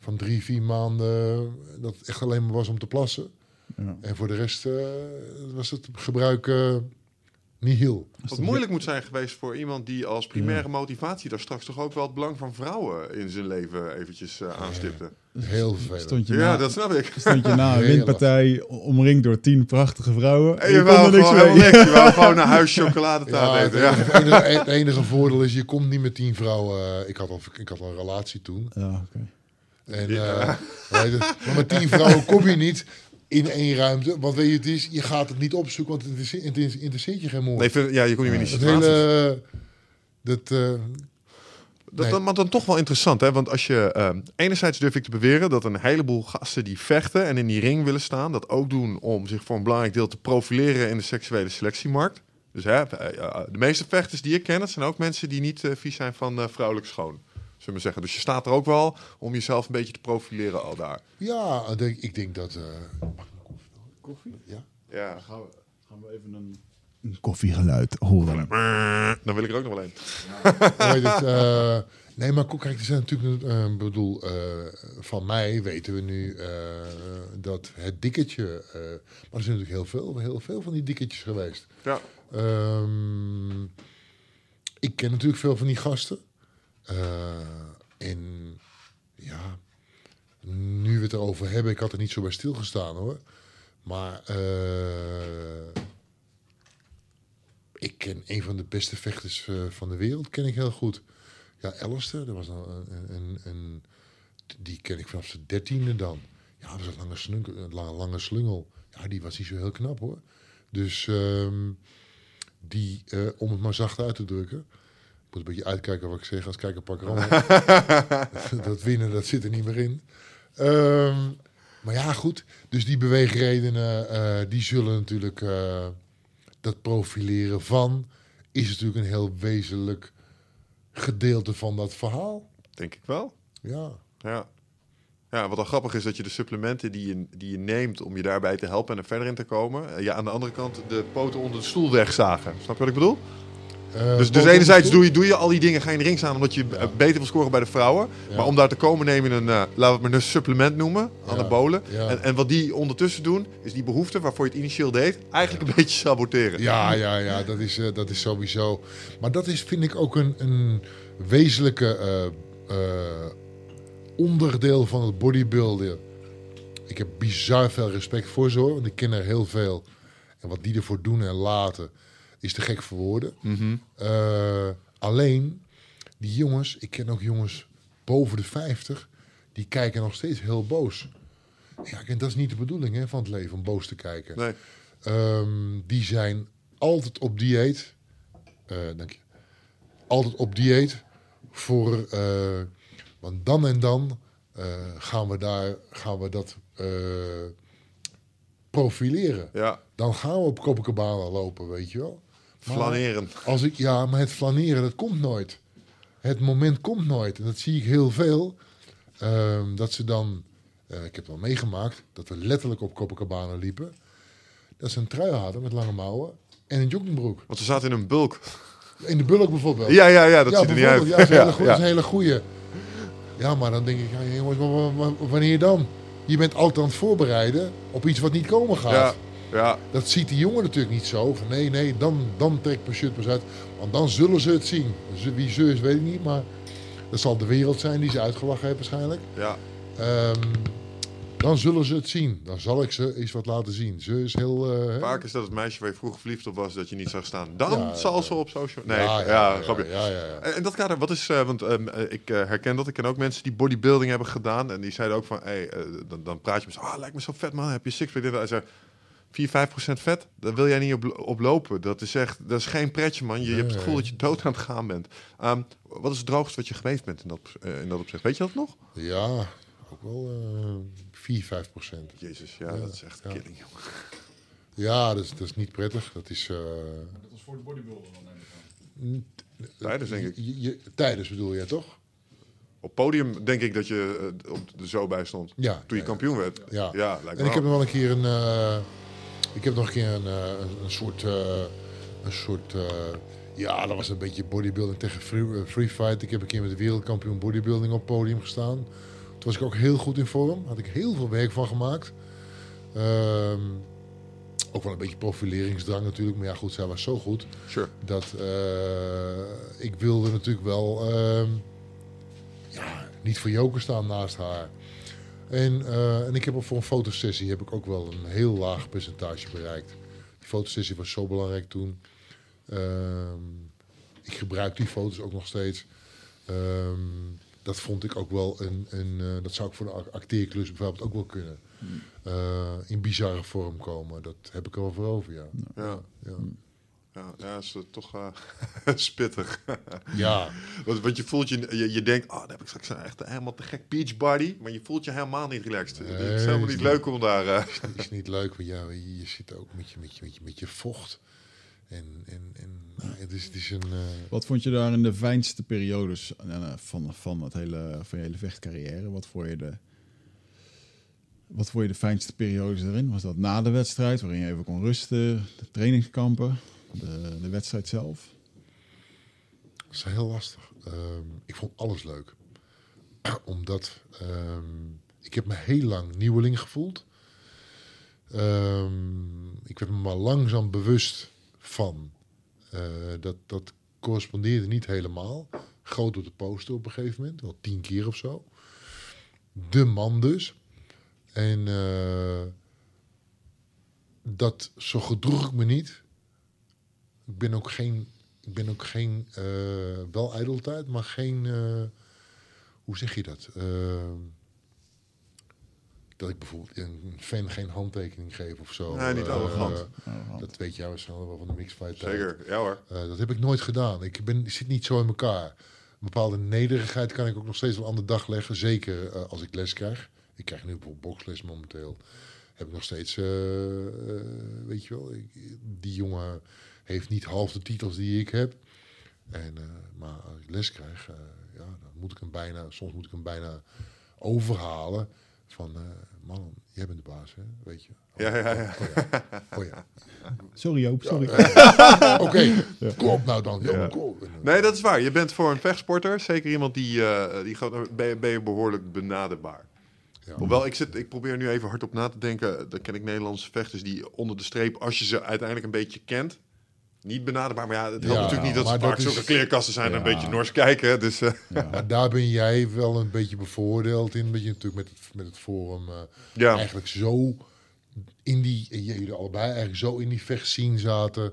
van drie, vier maanden dat het echt alleen maar was om te plassen. Ja. En voor de rest eh, was het gebruik heel. Wat moeilijk moet zijn geweest voor iemand die als primaire motivatie daar straks toch ook wel het belang van vrouwen in zijn leven eventjes eh, aanstipte. Heel vervelend. Stond je, Ja, na, dat snap ik. stond je na een windpartij omringd door tien prachtige vrouwen. En je je kon wou er niks mee. niks. Je wou gewoon naar huis chocoladetaart Ja, het, eten. Ja. enige, het enige voordeel is, je komt niet met tien vrouwen. eh, ik, had al, ik had al een relatie toen. Ja, oké. En, eh, maar met tien vrouwen kom je niet in één ruimte. Want weet je, het is, je gaat het niet opzoeken, want het interesseert, het interesseert je geen moord. Nee, ja, je kon niet meer in die het situatie. hele... Dat, eh, Dat, Nee. dat, maar dan toch wel interessant, hè? Want als je ehm, enerzijds durf ik te beweren dat een heleboel gasten die vechten en in die ring willen staan, dat ook doen om zich voor een belangrijk deel te profileren in de seksuele selectiemarkt. Dus hè, eh, eh, de meeste vechters die ik ken, dat zijn ook mensen die niet eh, vies zijn van eh, vrouwelijk schoon. Zullen we zeggen. Dus je staat er ook wel om jezelf een beetje te profileren al daar. ja, ik denk, ik denk dat... eh, mag ik een koffie? Koffie? Ja. Ja. Gaan we, gaan we even een, een koffiegeluid horen. Dan wil ik er ook nog wel een. Het, eh, nee, maar kijk, er zijn natuurlijk, eh, ik bedoel, eh, van mij weten we nu eh, dat het dikketje, eh, maar er zijn natuurlijk heel veel, heel veel van die dikketjes geweest. Ja. Ehm, ik ken natuurlijk veel van die gasten. Eh, en ja, nu we het erover hebben, ik had er niet zo bij stilgestaan hoor. Maar eh, ik ken een van de beste vechters eh, van de wereld, ken ik heel goed. Ja, Alistair, dat was een, een, die ken ik vanaf zijn dertiende dan. Ja, dat was een lange, slungel, lange, slungel. Ja, die was niet zo heel knap hoor. Dus ehm, die, eh, om het maar zacht uit te drukken. Moet een beetje uitkijken wat ik zeg als kijker pak dat winnen, dat zit er niet meer in. Ehm, maar ja, goed. Dus die beweegredenen, eh, die zullen natuurlijk... eh, dat profileren van is natuurlijk een heel wezenlijk gedeelte van dat verhaal. Denk ik wel. Ja, Ja. Ja, wat dan grappig is dat je de supplementen die je, die je neemt om je daarbij te helpen en er verder in te komen, eh, ja, aan de andere kant de poten onder de stoel wegzagen. Snap je wat ik bedoel? Eh, dus, dus enerzijds doe je, doe je al die dingen, ga je in de ring staan omdat je Ja. eh, beter wil scoren bij de vrouwen. Ja. Maar om daar te komen neem je een, eh, laten we het maar een supplement noemen, Ja. anabolen. En, en wat die ondertussen doen, is die behoefte waarvoor je het initieel deed, eigenlijk een beetje saboteren. Ja, ja, ja, dat is, dat is sowieso. Maar dat is, vind ik, ook een, een wezenlijke onderdeel van het bodybuilden. Ik heb bizar veel respect voor ze hoor, want ik ken er heel veel. En wat die ervoor doen en laten, is te gek voor woorden. Mhm. Eh, alleen, die jongens, ik ken ook jongens boven de 50, die kijken nog steeds heel boos. Ja, en dat is niet de bedoeling hè, van het leven, om boos te kijken. Nee. Ehm, die zijn altijd op dieet. Eh, dank je. Altijd op dieet voor. eh, want dan en dan gaan we daar gaan we dat profileren. Ja, Dan gaan we op Copacabana lopen, weet je wel. Flaneren. Als ik, ja, maar het flaneren, dat komt nooit. Het moment komt nooit. En dat zie ik heel veel. Ehm, dat ze dan, eh, ik heb het wel meegemaakt, dat we letterlijk op Copacabana liepen. Dat ze een trui hadden met lange mouwen en een joggingbroek. Want ze zaten in een bulk. In de bulk bijvoorbeeld. Ja, ja, ja, dat ziet er niet uit. Ja, dat is een hele, goe- Ja, dat is een hele goeie. Ja, maar dan denk ik, ja, jongens, wa- wa- wa- wanneer dan? Je bent altijd aan het voorbereiden op iets wat niet komen gaat. ja, ja. Dat ziet die jongen natuurlijk niet zo. Van nee, nee, dan, dan trek mijn shirt pas uit. Want dan zullen ze het zien. Ze- Wie ze is, weet ik niet. Maar dat zal de wereld zijn die ze uitgelachen heeft waarschijnlijk. ja. Ehm, dan zullen ze het zien. Dan zal ik ze eens wat laten zien. Ze is heel... eh? Vaak is dat het meisje waar je vroeger verliefd op was, dat je niet zag staan. Dan Ja, zal ja. ze op social... Nee, ja, ja, ja, ja, grapje. En en dat kader, wat is, eh, want ehm, eh, ik herken dat. Ik ken ook mensen die bodybuilding hebben gedaan. En die zeiden ook van, hey, dan, dan praat je met ze, ah, lijkt me zo vet man, heb je sixpack? dit?" Hij zei, 4, 5 procent vet, daar wil jij niet op, op lopen. Dat is echt, dat is geen pretje man. Je, je hebt het gevoel dat je dood aan het gaan bent. Ehm, wat is het droogste wat je geweest bent in dat, eh, in dat opzicht? Weet je dat nog? Ja, ook wel eh 4, 5 procent. Jezus, ja, Ja, dat is echt ja. killing, jongen. Ja, dat is, dat is niet prettig. Dat is... eh, Dat was voor de bodybuilder dan neem ik aan. Tijdens, denk ik. je- je- tijdens bedoel je, toch? Op podium denk ik dat je eh, op de zo bij stond. Ja. Toen je ja, kampioen werd. Ja. ja lijkt me En ik heb wel. nog wel een keer een. eh, ik heb nog een keer een, eh, een, soort. eh, een soort. eh, ja, dat was een beetje bodybuilding tegen free, free fight. Ik heb een keer met de wereldkampioen bodybuilding op het podium gestaan. Toen was ik ook heel goed in vorm. Had ik heel veel werk van gemaakt. Ehm, ook wel een beetje profileringsdrang natuurlijk. Maar ja, goed, zij was zo goed Sure. dat ik wilde natuurlijk wel ehm, ja, niet voor joker staan naast haar. En, eh, en ik heb ook voor een fotosessie heb ik ook wel een heel laag percentage bereikt. Die fotosessie was zo belangrijk toen. Ehm, ik gebruik die foto's ook nog steeds. Ehm, dat vond ik ook wel een, een eh, dat zou ik voor de ac- acteerklus bijvoorbeeld ook wel kunnen. Eh, in bizarre vorm komen. Dat heb ik er wel voor over, ja. Ja, Ja, ja, ja is het toch eh, spittig. ja. want, want je voelt je, je, je denkt, oh, dan heb ik straks een echt helemaal te gek beach body. Maar je voelt je helemaal niet relaxed. het is helemaal is niet leuk om daar... eh, is, is niet leuk, want ja, je, je zit ook met je, met je, met je, met je vocht. En, en, en nou, het, is, het is een. eh, Wat vond je daar in de fijnste periodes van, van, het hele, van je hele vechtcarrière? Wat vond je de, wat vond je de fijnste periodes erin? Was dat na de wedstrijd, waarin je even kon rusten, de trainingskampen, de, de wedstrijd zelf? Dat is heel lastig. Ehm, ik vond alles leuk. Omdat ehm, ik heb me heel lang nieuweling gevoeld. Ehm, ik werd me maar langzaam bewust van. eh, dat, dat correspondeerde niet helemaal. Groot op de poster op een gegeven moment. Wel tien keer of zo. De man dus. En eh, dat, zo gedroeg ik me niet. Ik ben ook geen ik ben ook geen, eh, wel ijdeltijd, maar geen, eh, hoe zeg je dat? Eh, dat ik bijvoorbeeld een fan geen handtekening geef of zo. Nee, niet arrogant. Dat weet jij waarschijnlijk wel van de mixfight. tijd. Zeker, ja hoor. Eh, dat heb ik nooit gedaan. Ik, ben, ik zit niet zo in elkaar. Een bepaalde nederigheid kan ik ook nog steeds wel aan de dag leggen. Zeker eh, als ik les krijg. Ik krijg nu bijvoorbeeld boxles momenteel. heb ik nog steeds, weet je wel, ik- die jongen heeft niet half de titels die ik heb. En, eh, maar als ik les krijg, eh, ja, dan moet ik hem bijna, soms moet ik hem bijna overhalen van, eh, man, jij bent de baas, hè, weet je. Oh, Ja, ja, ja. Oh, ja. Oh, ja. Sorry Joop, sorry. Oké, kom op nou dan. Ja. Ja. Kom op. Nee, dat is waar. Je bent voor een vechtsporter zeker iemand die, eh, die gewoon, ben, je, ben je behoorlijk benaderbaar. Ja. Hoewel, ik, zit, ik probeer nu even hardop na te denken. Dan ken ik Nederlandse vechters die onder de streep, als je ze uiteindelijk een beetje kent, niet benaderbaar. Maar ja, het helpt Ja, natuurlijk niet dat ze vaak zulke kleerkasten zijn en een beetje nors kijken. Dus eh, Maar daar ben jij wel een beetje bevoordeeld in. Dat je natuurlijk met het, met het forum eh, ja. eigenlijk zo in die, jullie allebei eigenlijk zo in die vechtscene zaten.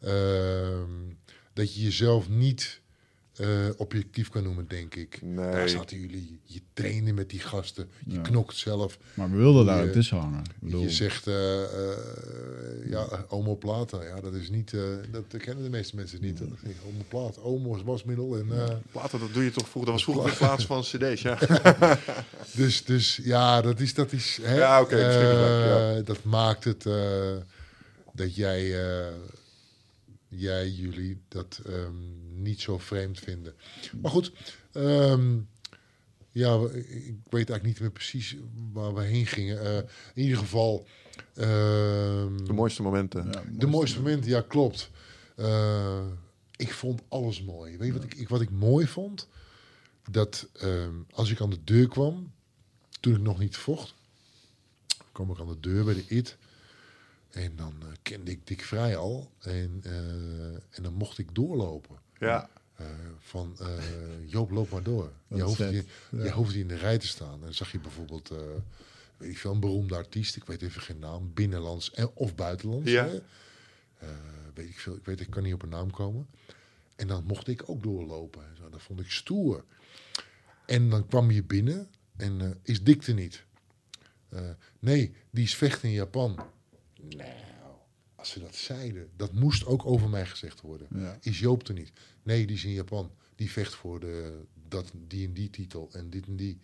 ehm, dat je jezelf niet eh, objectief kan noemen, denk ik. Nee. Daar zaten jullie, je trainde met die gasten, je Ja. knokt zelf. Maar we wilden daar ook tussen hangen. Ik bedoel, Je zegt, eh, eh, ja, omoplata, ja, dat is niet, eh, dat kennen de meeste mensen niet. Dat is Omoplata, omo is wasmiddel en... eh, Platen, dat doe je toch vroeger. Dat was vroeger in plaats van cd's, ja. Dus, dus ja, dat is. Dat, is, hè, Ja, oké, eh, dat maakt het eh, dat jij, eh, jij jullie dat ehm, niet zo vreemd vinden. Maar goed, ehm, ja, ik weet eigenlijk niet meer precies waar we heen gingen. Eh, in ieder geval. ehm, De mooiste momenten. ja, de mooiste momenten, ja, klopt. Eh, ik vond alles mooi. Weet je wat ik, wat ik mooi vond? Dat ehm, als ik aan de deur kwam, toen ik nog niet vocht, kwam ik aan de deur bij de IT. En dan eh, kende ik Dick Vrij al. En, eh, en dan mocht ik doorlopen. Ja. Eh, van eh, Joop, loop maar door. Je hoeft, je ja. hoeft niet in de rij te staan. En dan zag je bijvoorbeeld, eh, weet ik veel, een beroemde artiest. Ik weet even geen naam. Binnenlands en, of buitenlands. Ja. hè. Eh, weet ik veel. Ik weet, ik kan niet op een naam komen. En dan mocht ik ook doorlopen. en Zo, dat vond ik stoer. En dan kwam je binnen en eh, is Dick er niet? Eh, nee, die is vechten in Japan. Nou, als ze dat zeiden, dat moest ook over mij gezegd worden. Ja. Is Joop er niet? Nee, die is in Japan. Die vecht voor de, dat, die en die titel en dit en die.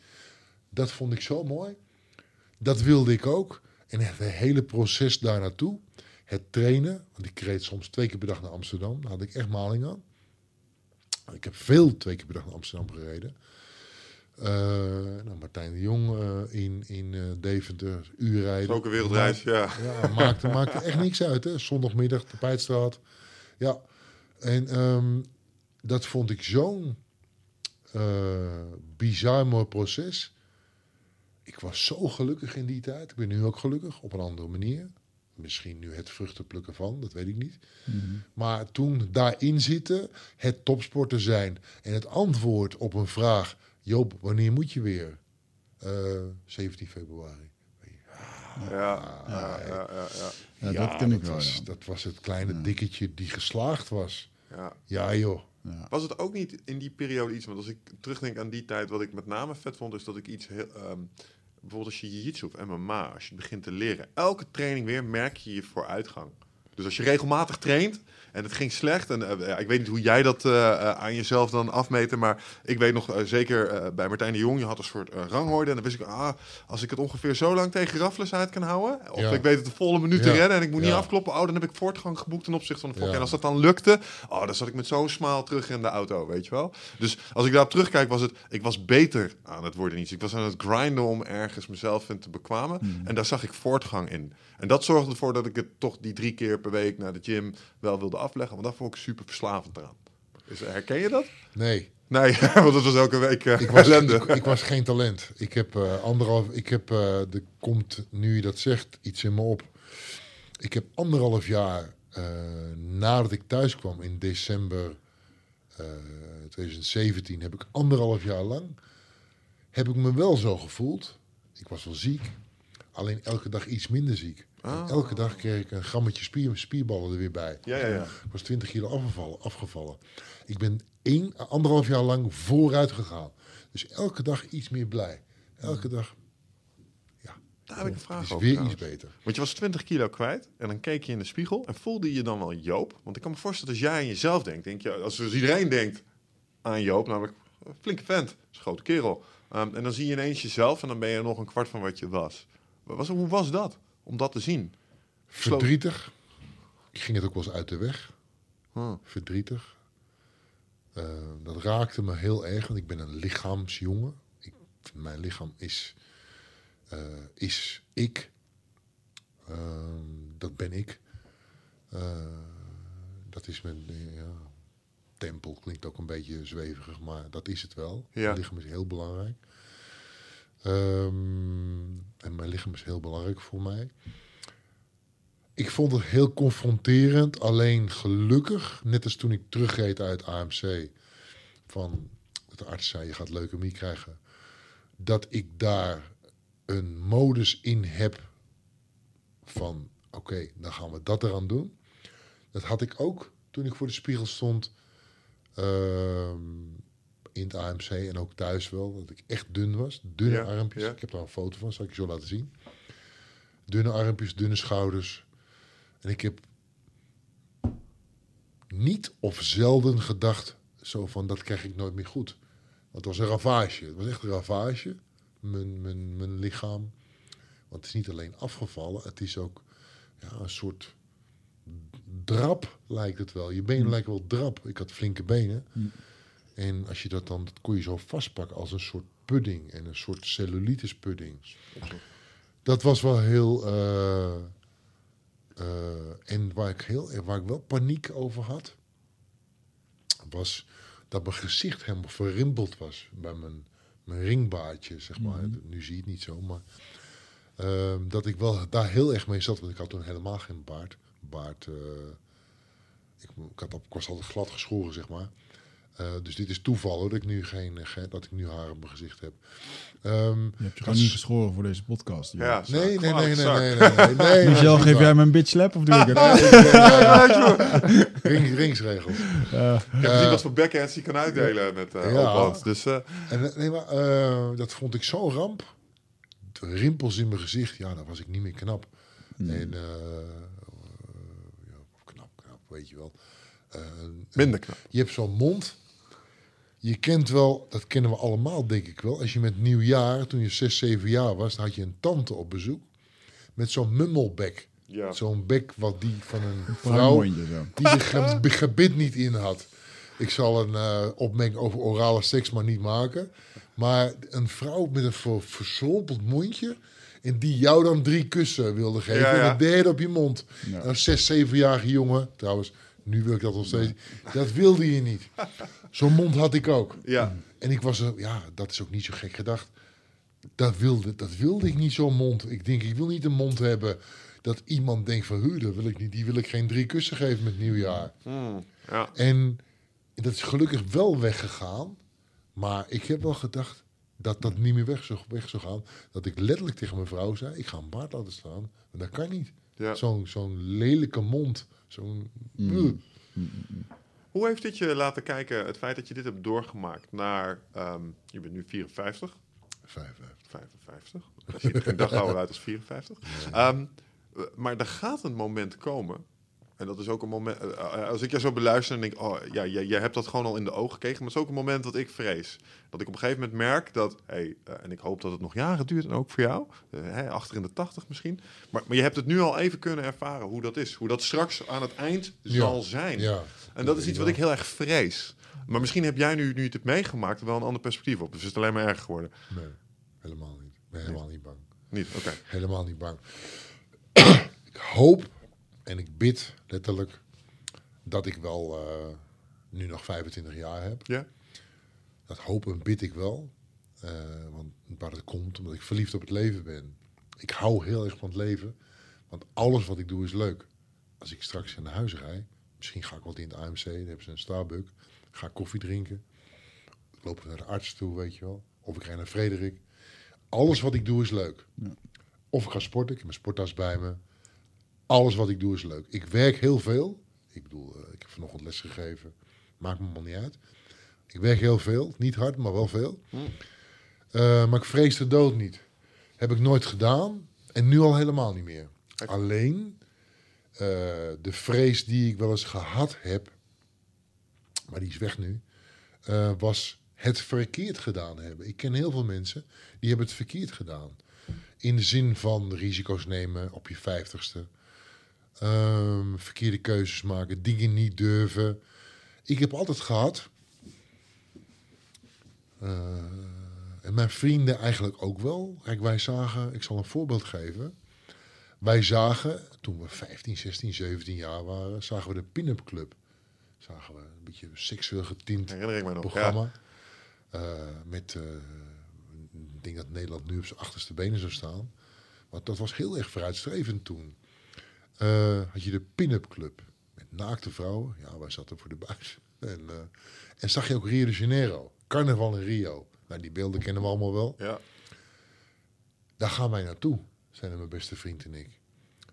Dat vond ik zo mooi. Dat wilde ik ook. En het hele proces daar naartoe. Het trainen. Want ik reed soms twee keer per dag naar Amsterdam. Daar had ik echt maling aan. Ik heb veel twee keer per dag naar Amsterdam gereden. Eh, nou, Martijn de Jong eh, in, in eh, Deventer, uur Dat rijden. is ook een wereldreis, ja. Ja, maakte, maakte echt niks uit. Hè? Zondagmiddag, de Pijtstraat. Ja, en ehm, dat vond ik zo'n eh, bizar mooi proces. Ik was zo gelukkig in die tijd. Ik ben nu ook gelukkig, op een andere manier. Misschien nu het vruchten plukken van, dat weet ik niet. Maar toen daarin zitten, het topsporter zijn... en het antwoord op een vraag... Joop, wanneer moet je weer? Eh, 17 februari. Ja, ja, ja, dat ken ik wel. Dat was het kleine dikketje die geslaagd was. ja. Ja, joh. Ja. Was het ook niet in die periode iets, want als ik terugdenk aan die tijd, wat ik met name vet vond, is dat ik iets heel, ehm, bijvoorbeeld als je jiu-jitsu of MMA, als je het begint te leren, elke training weer merk je je vooruitgang. Dus als je regelmatig traint en het ging slecht, en eh, ik weet niet hoe jij dat eh, eh, aan jezelf dan afmeten, maar ik weet nog zeker bij Martijn de Jong, je had een soort rangorde en dan wist ik, ah, als ik het ongeveer zo lang tegen Raffles uit kan houden, of Ja. ik weet het de volle minuut te redden en ik moet niet afkloppen, oh, dan heb ik voortgang geboekt ten opzichte van de. Ja. En als dat dan lukte, oh, dan zat ik met zo'n smaal terug in de auto, weet je wel. Dus als ik daarop terugkijk, was het, ik was beter aan het worden. Niet. Ik was aan het grinden om ergens mezelf in te bekwamen. Hmm. En daar zag ik voortgang in. En dat zorgde ervoor dat ik het toch die drie keer per week naar de gym wel wilde afleggen. Want daar vond ik super verslavend aan. Dus, eh, herken je dat? Nee, Nee, want dat was elke week eh ik was, ellende. ik, ik was geen talent. Ik heb eh, anderhalf... Ik heb, eh er komt, nu je dat zegt, iets in me op. Ik heb anderhalf jaar nadat ik thuis kwam in december eh 2017... heb ik anderhalf jaar lang... heb ik me wel zo gevoeld. Ik was wel ziek. Alleen elke dag iets minder ziek. Ah. elke dag kreeg ik een grammetje spier, spierballen er weer bij. Ja, ja, ja. Ik was 20 kilo afgevallen. afgevallen. Ik ben één, anderhalf jaar lang vooruit gegaan. Dus elke dag iets meer blij. Elke dag Daar heb ik een vraag is over. weer trouwens. iets beter. Want je was 20 kilo kwijt en dan keek je in de spiegel en voelde je dan wel Joop? Want ik kan me voorstellen als jij aan jezelf denkt, denk je, als dus iedereen denkt aan Joop, namelijk een flinke vent, is een grote kerel. Ehm, en dan zie je ineens jezelf en dan ben je nog een kwart van wat je was. Was hoe was dat? om dat te zien? Verdrietig. Ik ging het ook wel eens uit de weg. Huh. Verdrietig. Eh, dat raakte me heel erg, want ik ben een lichaamsjongen. Ik, mijn lichaam is, eh, is ik. Ehm, dat ben ik. Eh, dat is mijn ja, tempel. Klinkt ook een beetje zweverig, maar dat is het wel. Ja. Lichaam is heel belangrijk. Ehm, en mijn lichaam is heel belangrijk voor mij. Ik vond het heel confronterend. Alleen gelukkig, net als toen ik terugreed uit AMC, van de arts zei: je gaat leukemie krijgen, dat ik daar een modus in heb van: oké, dan gaan we dat eraan doen. Dat had ik ook toen ik voor de spiegel stond ehm, in het AMC en ook thuis wel, dat ik echt dun was, dunne Ja, armpjes. ja. Ik heb daar een foto van, zal ik je zo laten zien. Dunne armpjes, dunne schouders. En ik heb niet of zelden gedacht, zo van dat krijg ik nooit meer goed. Want het was een ravage. Het was echt een ravage, mijn, mijn, mijn lichaam. Want het is niet alleen afgevallen, het is ook ja, een soort drap lijkt het wel. Je benen lijken wel drap. Ik had flinke benen. En als je dat dan, dat kon je zo vastpakken als een soort pudding. En een soort cellulitis pudding. Dat was wel heel... eh, eh, en waar ik, heel, waar ik wel paniek over had... was dat mijn gezicht helemaal verrimpeld was. Bij mijn, mijn ringbaardje, zeg maar. Nu zie je het niet zo, maar... ehm, dat ik wel daar heel erg mee zat. Want ik had toen helemaal geen baard. Baard... eh, ik, ik, had ik was altijd glad geschoren, zeg maar. Eh, dus dit is toeval hoor, dat ik nu geen, eh, dat ik nu haar op mijn gezicht heb. Ehm, Je hebt je gewoon niet geschoren voor deze podcast. joh. Ja, Nee, nee, nee, nee, nee, nee, nee, nee. Michel, geef jij me een bitch slap of doe ik het? waar. Ring, ringsregels. Eh, Ik heb gezien wat voor backhands hij kan uitdelen met eh Ja. Dus eh, En eh, nee, maar eh, dat vond ik zo'n ramp. De rimpels in mijn gezicht, ja, dan was ik niet meer knap. En eh, eh, ja, knap, knap, weet je wel. Eh, minder knap. je hebt zo'n mond. Je kent wel, dat kennen we allemaal, denk ik wel. Als je met nieuwjaar, toen je 6, 7 jaar was, dan had je een tante op bezoek. Met zo'n mummelbek. Ja. Zo'n bek wat die van een Een vrouw die de ge- gebit niet in had. Ik zal een eh, opmerking over orale seks maar niet maken. Maar een vrouw met een ver, verschrompeld mondje. En die jou dan drie kussen wilde geven. Ja, ja. En een derde op je mond. Ja. Een zes, zevenjarige jongen. Trouwens, nu wil ik dat nog steeds. Dat wilde je niet. Zo'n mond had ik ook. Ja. En ik was er, ja, dat is ook niet zo gek gedacht. Dat wilde, dat wilde ik niet, zo'n mond. Ik denk, ik wil niet een mond hebben dat iemand denkt van, hu, dat wil ik niet. Die wil ik geen drie kussen geven met nieuwjaar. Hmm, ja. En dat is gelukkig wel weggegaan. Maar ik heb wel gedacht dat dat niet meer weg zou, weg zou gaan. Dat ik letterlijk tegen mijn vrouw zei, ik ga een baard laten staan. Maar dat kan niet. Ja. Zo'n zo'n lelijke mond. Zo'n... Ugh. Hoe heeft dit je laten kijken, het feit dat je dit hebt doorgemaakt naar, ehm, je bent nu 54, Vijf, vijf. 55, als je geen dag ouder uit als 54. Ehm, eh, maar er gaat een moment komen, en dat is ook een moment, eh, eh, als ik jou zo beluister en denk, oh ja, jij, jij hebt dat gewoon al in de ogen gekregen, maar het is ook een moment dat ik vrees. Dat ik op een gegeven moment merk dat, hey, eh, en ik hoop dat het nog jaren duurt en ook voor jou, eh, hè, achter in de 80 misschien, maar, maar je hebt het nu al even kunnen ervaren hoe dat is, hoe dat straks aan het eind Ja. zal zijn. Ja. En dat is iets wat ik heel erg vrees. Maar misschien heb jij nu, nu je het hebt meegemaakt, wel een ander perspectief op. Dus is het alleen maar erger geworden. Nee, helemaal niet. Ik ben helemaal niet bang. Niet, oké. Helemaal niet bang. ik hoop en ik bid letterlijk dat ik wel eh, nu nog 25 jaar heb. Ja? Dat hoop en bid ik wel. Eh, want waar het komt, omdat ik verliefd op het leven ben. Ik hou heel erg van het leven. Want alles wat ik doe is leuk. Als ik straks naar huis rijd, misschien ga ik wat in het AMC, dan hebben ze een Starbucks. Ga ik koffie drinken. Ik loop naar de arts toe, weet je wel. Of ik ga naar Frederik. Alles wat ik doe is leuk. Of ik ga sporten, ik heb mijn sporttas bij me. Alles wat ik doe is leuk. Ik werk heel veel. Ik bedoel, eh, ik heb vanochtend les gegeven. Maakt me allemaal niet uit. Ik werk heel veel. Niet hard, maar wel veel. Eh, maar ik vrees de dood niet. Heb ik nooit gedaan. En nu al helemaal niet meer. Alleen eh, de vrees die ik wel eens gehad heb, maar die is weg nu, was het verkeerd gedaan hebben. Ik ken heel veel mensen die hebben het verkeerd gedaan. In de zin van risico's nemen op je vijftigste. Ehm, verkeerde keuzes maken, dingen niet durven. Ik heb altijd gehad. eh, en mijn vrienden eigenlijk ook wel. Kijk, wij zagen, ik zal een voorbeeld geven. Wij zagen, toen we 15, 16, 17 jaar waren, zagen we de Pin-Up Club. Zagen we een beetje seksueel getint Herinner ik me nog. programma. Eh, met, eh, ik denk dat Nederland nu op zijn achterste benen zou staan. Want dat was heel erg vooruitstrevend toen. Eh, had je de Pin-Up Club. Met naakte vrouwen. Ja, wij zaten voor de buis. En, eh, en zag je ook Rio de Janeiro. Carnaval in Rio. Nou, die beelden kennen we allemaal wel. Ja. ja. Daar gaan wij naartoe, zijn mijn beste vriend en ik.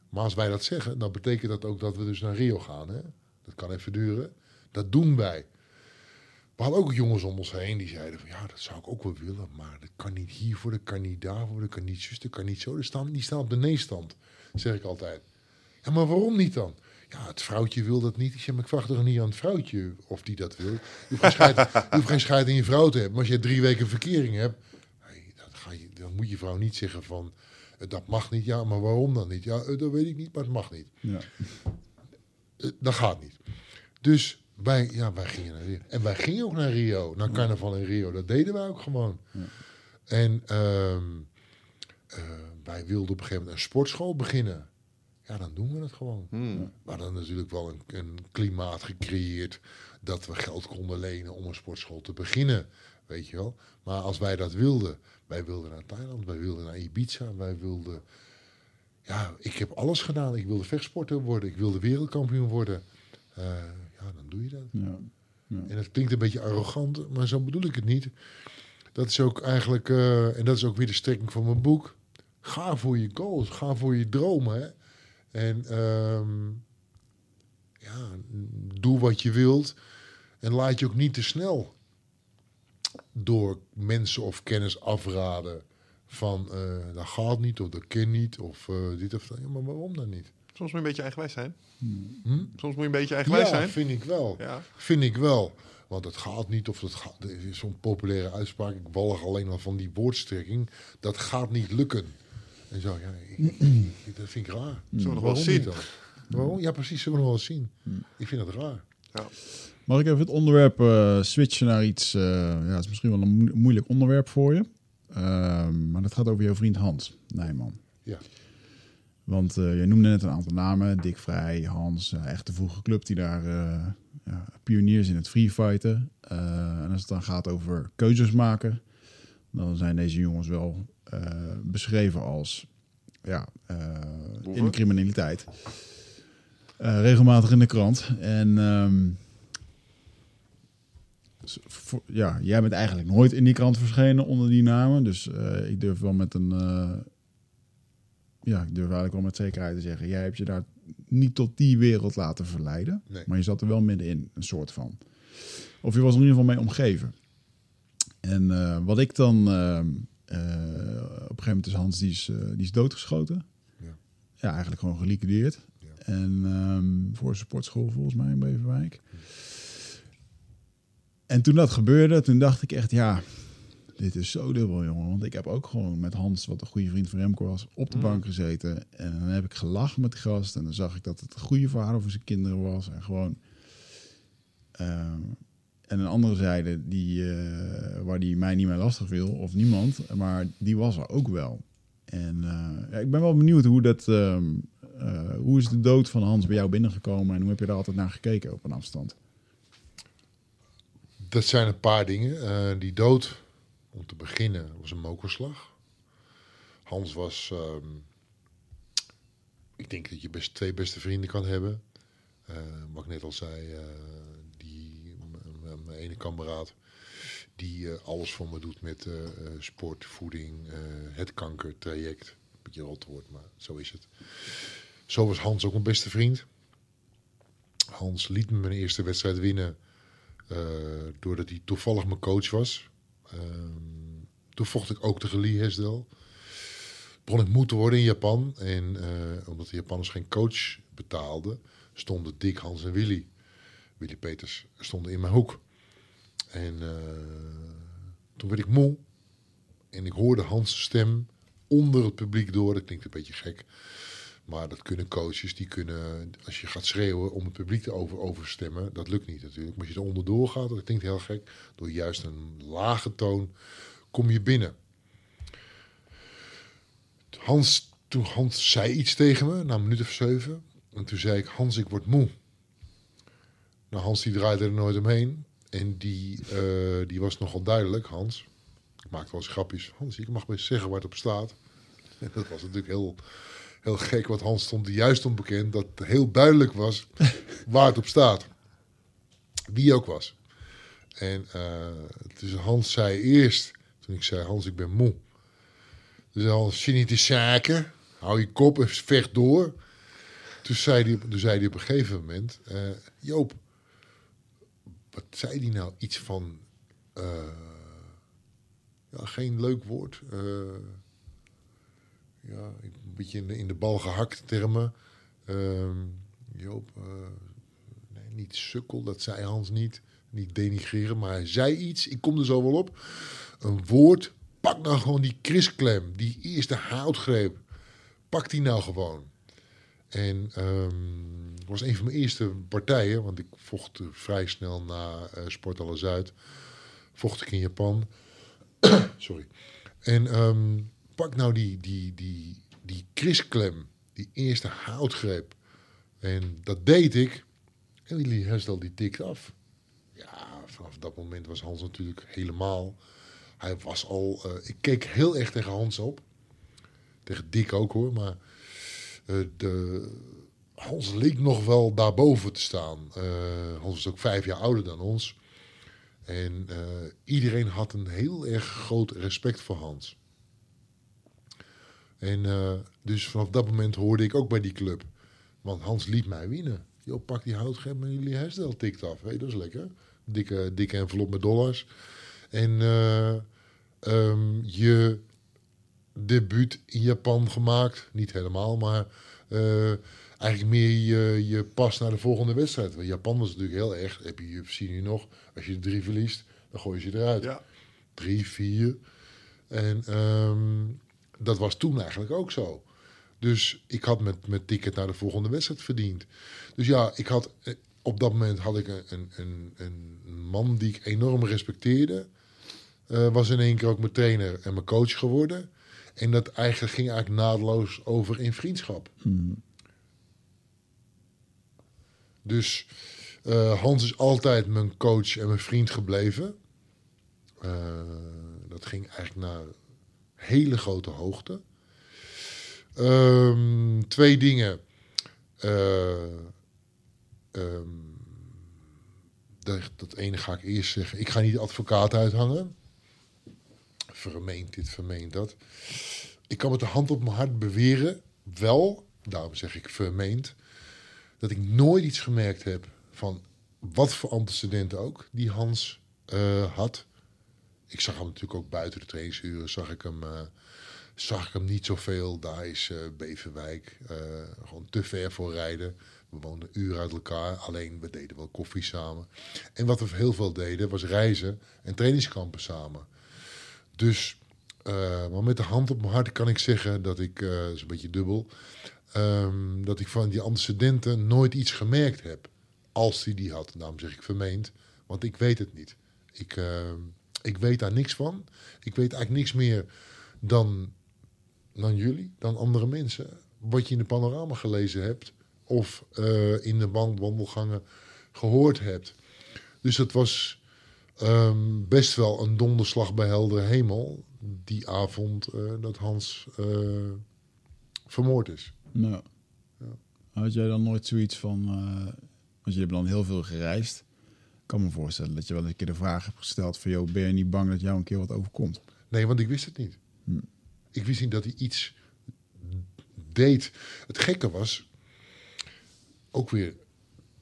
Maar als wij dat zeggen, dan betekent dat ook dat we dus naar Rio gaan. Hè? Dat kan even duren. Dat doen wij. We hadden ook jongens om ons heen die zeiden van ja, dat zou ik ook wel willen. Maar dat kan niet hiervoor, dat kan niet daarvoor, dat kan niet zus, dat kan niet zo. Die staan, die staan op de nee-stand, zeg ik altijd. Ja, maar waarom niet dan? Ja, het vrouwtje wil dat niet. Ik zeg, maar ik vraag toch niet aan het vrouwtje of die dat wil. Je hoeft geen scheid, je hoeft geen scheid in je vrouw te hebben. Maar als je drie weken verkering hebt, dat ga je, dan moet je vrouw niet zeggen van... eh, Dat mag niet, ja, maar waarom dan niet? Ja, eh, dat weet ik niet, maar het mag niet. Ja. Eh, Dat gaat niet. Dus wij, ja, wij gingen naar Rio. En wij gingen ook naar Rio, naar carnaval in Rio. Dat deden wij ook gewoon. En ehm, eh, wij wilden op een gegeven moment een sportschool beginnen. Ja, dan doen we het gewoon. Hmm. Maar dan natuurlijk wel een, een klimaat gecreëerd dat we geld konden lenen om een sportschool te beginnen. Weet je wel. Maar als wij dat wilden, wij wilden naar Thailand, wij wilden naar Ibiza, wij wilden. Ja, ik heb alles gedaan. Ik wilde vechtsporter worden, ik wilde wereldkampioen worden. Eh, ja, dan doe je dat. Ja. En dat klinkt een beetje arrogant, maar zo bedoel ik het niet. Dat is ook eigenlijk, eh, en dat is ook weer de strekking van mijn boek. Ga voor je goals, ga voor je dromen. Hè? En ehm, ja, doe wat je wilt. En laat je ook niet te snel door mensen of kennis afraden. Van eh, dat gaat niet, of dat kan niet, of eh, dit of dat. Ja, maar waarom dan niet? Soms moet je een beetje eigenwijs zijn. Hm? Soms moet je een beetje eigenwijs Ja, zijn. vind ik wel. Ja. Vind ik wel. Want het gaat niet of dat gaat. Is zo'n populaire uitspraak. Ik walg alleen al van die woordstrekking. Dat gaat niet lukken. En zo, ja, ik, ik- dat vind ik raar. Zullen we nog wel zien? Waarom? Ja, precies. Zullen we nog wel eens zien. Ik vind dat raar. Ja. Mag ik even het onderwerp eh, switchen naar iets... eh, ja, het is misschien wel een moe- moeilijk onderwerp voor je. Ehm, maar dat gaat over jouw vriend Hans Nijman. Ja. Want eh, jij noemde net een aantal namen. Dick Vrij, Hans, echt de vroege club die daar eh, ja, pioniers in het freefighten. Eh en als het dan gaat over keuzes maken, dan zijn deze jongens wel eh, beschreven als ja, eh, in de criminaliteit. Eh, regelmatig in de krant. En ehm, voor- ja, jij bent eigenlijk nooit in die krant verschenen onder die namen. Dus ik durf wel met een. ja, ik durf eigenlijk wel met zekerheid te zeggen. Jij hebt je daar niet tot die wereld laten verleiden. Nee. Maar je zat er wel middenin, een soort van. Of je was er in ieder geval mee omgeven. En eh, wat ik dan. ehm, eh, op een gegeven moment is Hans die is, die is doodgeschoten. Ja. Ja, eigenlijk gewoon geliquideerd. Ja. En ehm, voor een sportschool volgens mij in Beverwijk. En toen dat gebeurde, toen dacht ik echt, ja, dit is zo dubbel, jongen. Want ik heb ook gewoon met Hans, wat een goede vriend van Remco was, op de Mm. bank gezeten. En dan heb ik gelachen met die gast. En dan zag ik dat het een goede vader voor zijn kinderen was. En gewoon... ehm, en een andere zijde, die, eh, waar die mij niet meer lastig wil, of niemand, maar die was er ook wel. En eh, ja, ik ben wel benieuwd hoe dat, ehm, eh, hoe is de dood van Hans bij jou binnengekomen en hoe heb je daar altijd naar gekeken op een afstand? Dat zijn een paar dingen. Die dood, om te beginnen, was een mokerslag. Hans was, ehm, ik denk dat je best twee beste vrienden kan hebben. Wat ik net al zei, mijn ene kameraad, die eh, alles voor me doet met eh, eh, sport, voeding, eh, het kankertraject. Beetje rot woord, maar zo is het. Zo was Hans ook een beste vriend. Hans liet me mijn eerste wedstrijd winnen. Doordat hij toevallig mijn coach was. Ehm, toen vocht ik ook tegen Lee Hesdel. Begon ik moe te worden in Japan. En omdat de Japanners geen coach betaalden, stonden Dick, Hans en Willy. Willy Peters stonden in mijn hoek. En eh, toen werd ik moe. En ik hoorde Hans' stem onder het publiek door. Dat klinkt een beetje gek. Maar dat kunnen coaches, die kunnen, als je gaat schreeuwen om het publiek te over, overstemmen, dat lukt niet natuurlijk. Maar als je er onderdoor gaat, dat klinkt heel gek, door juist een lage toon kom je binnen. Hans, toen Hans zei iets tegen me, na een minuut of zeven. En toen zei ik, Hans, ik word moe. Nou, Hans die draaide er nooit omheen. En die, eh, die was nogal duidelijk, Hans. Ik maakte wel eens grapjes. Hans, ik mag best zeggen waar het op staat. En dat was natuurlijk heel, heel gek, want Hans stond juist onbekend dat het heel duidelijk was waar het op staat. Wie ook was. En uh, dus Hans zei eerst, toen ik zei, Hans, ik ben moe. Dus als je niet te zaken, hou je kop en vecht door. Toen zei hij, toen zei hij op een gegeven moment, uh, Joop, wat zei hij nou? Iets van, uh, ja, geen leuk woord. Uh, ja, een beetje in de, in de bal gehakt termen. Uh, Joop, nee, niet sukkel, dat zei Hans niet. Niet denigreren, maar hij zei iets. Ik kom er zo wel op. Een woord pak nou gewoon die krisklem, die eerste houtgreep. Pak die nou gewoon. En um, was een van mijn eerste partijen, want ik vocht vrij snel na uh, Sport Zuid. Vocht ik in Japan. Sorry. En um, pak nou die, die, die, die krisklem, die eerste houtgreep. En dat deed ik. En die herstel die tikt af. Ja, vanaf dat moment was Hans natuurlijk helemaal hij was al. Uh, ik keek heel erg tegen Hans op. Tegen Dick ook hoor. Maar de, Hans leek nog wel daarboven te staan. Uh, Hans was ook vijf jaar ouder dan ons. En iedereen had een heel erg groot respect voor Hans. En dus vanaf dat moment hoorde ik ook bij die club. Want Hans liet mij winnen. Jo, pak die houtgreep en jullie herstel tikt af. Hey, dat is lekker. Dikke, dikke envelop met dollars. En um, je debuut in Japan gemaakt. Niet helemaal, maar eigenlijk meer je, je pas naar de volgende wedstrijd. Want Japan was natuurlijk heel erg. Heb je UFC nu nog. Als je drie verliest, dan gooi je ze eruit. Ja. Drie, vier. En um, dat was toen eigenlijk ook zo. Dus ik had met, met ticket naar de volgende wedstrijd verdiend. Dus ja, ik had, eh, op dat moment had ik een, een, een man die ik enorm respecteerde. Uh, was in één keer ook mijn trainer en mijn coach geworden. En dat eigenlijk ging eigenlijk naadloos over in vriendschap. Hmm. Dus uh, Hans is altijd mijn coach en mijn vriend gebleven. Uh, dat ging eigenlijk naar hele grote hoogte. Um, twee dingen. Um, dat, dat ene ga ik eerst zeggen. Ik ga niet advocaat uithangen vermeend dit, vermeend dat. Ik kan met de hand op mijn hart beweren, wel, daarom zeg ik vermeend, dat ik nooit iets gemerkt heb van wat voor antecedenten ook die Hans uh, had. Ik zag hem natuurlijk ook buiten de trainingsuren, zag ik hem, uh, zag ik hem niet zoveel. Daar is uh, Beverwijk gewoon te ver voor rijden. We woonden uren uit elkaar, alleen we deden wel koffie samen. En wat we heel veel deden, was reizen en trainingskampen samen. Dus, met de hand op mijn hart kan ik zeggen dat ik, is een beetje dubbel, um, dat ik van die antecedenten nooit iets gemerkt heb. Als hij die, die had. Daarom zeg ik vermeend, want ik weet het niet. Ik, uh, ik weet daar niks van. Ik weet eigenlijk niks meer dan, dan jullie, dan andere mensen. Wat je in de panorama gelezen hebt of in de wandelgangen gehoord hebt. Dus het was Um, best wel een donderslag bij heldere hemel. Die avond uh, dat Hans uh, vermoord is. Nou, ja. Had jij dan nooit zoiets van... Uh, want je hebt dan heel veel gereisd. Ik kan me voorstellen dat je wel een keer de vraag hebt gesteld van... Joh, ben je niet bang dat jou een keer wat overkomt? Nee, want ik wist het niet. Hm. Ik wist niet dat hij iets deed. Het gekke was... Ook weer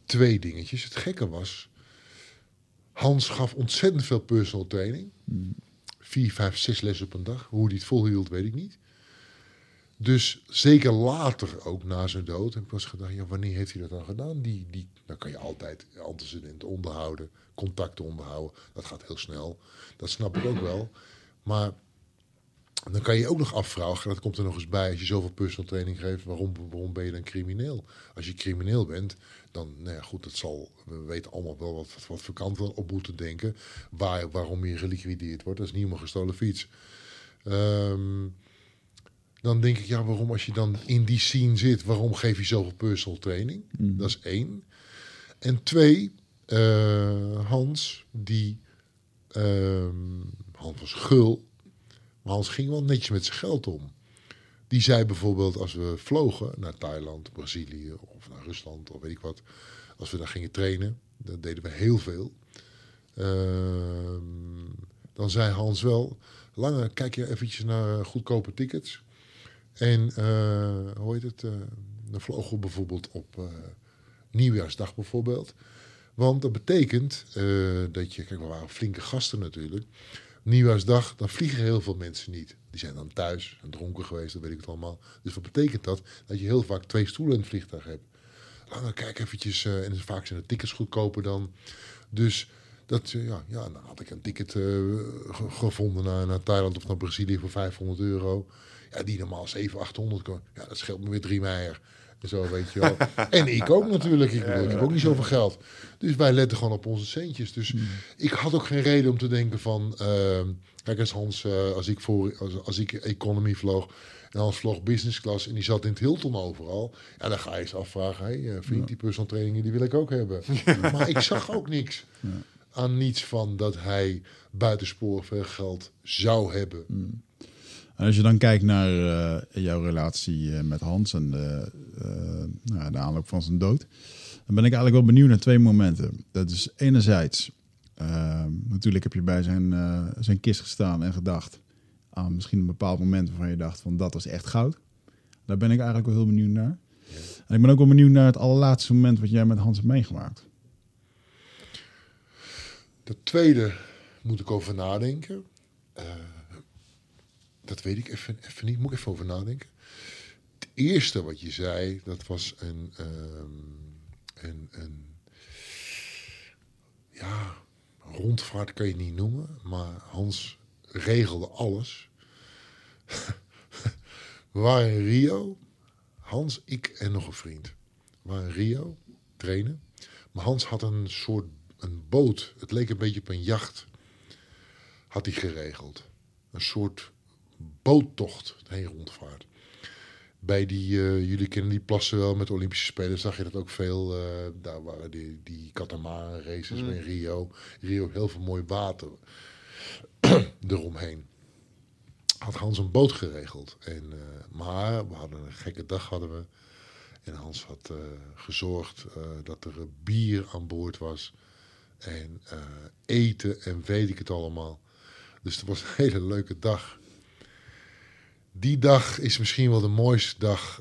twee dingetjes. Het gekke was Hans gaf ontzettend veel personal training. Vier, vijf, zes lessen op een dag. Hoe hij het volhield, weet ik niet. Dus zeker later, ook na zijn dood, heb ik was gedacht, ja, wanneer heeft hij dat dan gedaan? Die, die, dan kan je altijd antecedenten onderhouden, contacten onderhouden. Dat gaat heel snel. Dat snap ik ook wel. Maar Dan kan je ook nog afvragen, dat komt er nog eens bij als je zoveel personal training geeft, waarom, waarom ben je dan crimineel? Als je crimineel bent, dan, nou ja, goed, dat zal, we weten allemaal wel wat, wat, wat voor op moeten denken, waar, waarom je geliquideerd wordt. Dat is niet helemaal gestolen fiets. Ehm, dan denk ik, ja, waarom als je dan in die scene zit, waarom geef je zoveel personal training? Dat is één. En twee, eh, Hans, die, ehm, Hans was gul, maar Hans ging wel netjes met zijn geld om. Die zei bijvoorbeeld, als we vlogen naar Thailand, Brazilië of naar Rusland of weet ik wat, als we daar gingen trainen, dat deden we heel veel. Ehm, dan zei Hans wel, lange, kijk je eventjes naar goedkope tickets. En eh, hoe heet het? eh, dan vlogen we bijvoorbeeld op eh, nieuwjaarsdag bijvoorbeeld. Want dat betekent dat je, kijk, we waren flinke gasten natuurlijk. Nieuwjaarsdag, dan vliegen heel veel mensen niet. Die zijn dan thuis en dronken geweest, dat weet ik het allemaal. Dus wat betekent dat? Dat je heel vaak twee stoelen in het vliegtuig hebt. Lange, kijk eventjes, eh, en vaak zijn de tickets goedkoper dan. Dus dat, ja, ja, dan had ik een ticket ge- gevonden naar, naar Thailand of naar Brazilië voor 500 euro. Ja, die normaal 700, 800 kon. Ja, dat scheelt me weer drie meijer. En zo, weet je wel. en ik ook natuurlijk. Ik, bedoel, ik heb ook niet zoveel geld. Dus wij letten gewoon op onze centjes. Dus ik had ook geen reden om te denken van... ehm, kijk, als Hans, eh, als, ik voor, als, als ik economy vloog... en Hans vloog business class en die zat in het Hilton overal... ja, dan ga je eens afvragen... Hey, eh, die personal trainingen die wil ik ook hebben. maar ik zag ook niks aan niets van dat hij buitensporig veel geld zou hebben. En als je dan kijkt naar eh, jouw relatie eh, met Hans en de, eh, nou, de aanloop van zijn dood, dan ben ik eigenlijk wel benieuwd naar twee momenten. Dat is enerzijds, eh, natuurlijk heb je bij zijn, zijn kist gestaan en gedacht aan misschien een bepaald moment waarvan je dacht van dat was echt goud. Daar ben ik eigenlijk wel heel benieuwd naar. En ik ben ook wel benieuwd naar het allerlaatste moment wat jij met Hans hebt meegemaakt. De tweede moet ik over nadenken. Dat weet ik even, even niet. Moet ik even over nadenken. Het eerste wat je zei, dat was een, ehm, een, een ja, rondvaart kan je niet noemen, maar Hans regelde alles. We waren in Rio, Hans, ik en nog een vriend. We waren in Rio, trainen. Maar Hans had een soort een boot, het leek een beetje op een jacht, had hij geregeld. Een soort boottocht heen rondvaart. Bij die, eh, jullie kennen die plassen wel met de Olympische Spelen, zag je dat ook veel. eh, daar waren die, die katamaran races in Rio. Rio, heel veel mooi water eromheen. Had Hans een boot geregeld. En, eh, maar we hadden een gekke dag hadden we. En Hans had gezorgd dat er bier aan boord was. En eten en weet ik het allemaal. Dus het was een hele leuke dag. Die dag is misschien wel de mooiste dag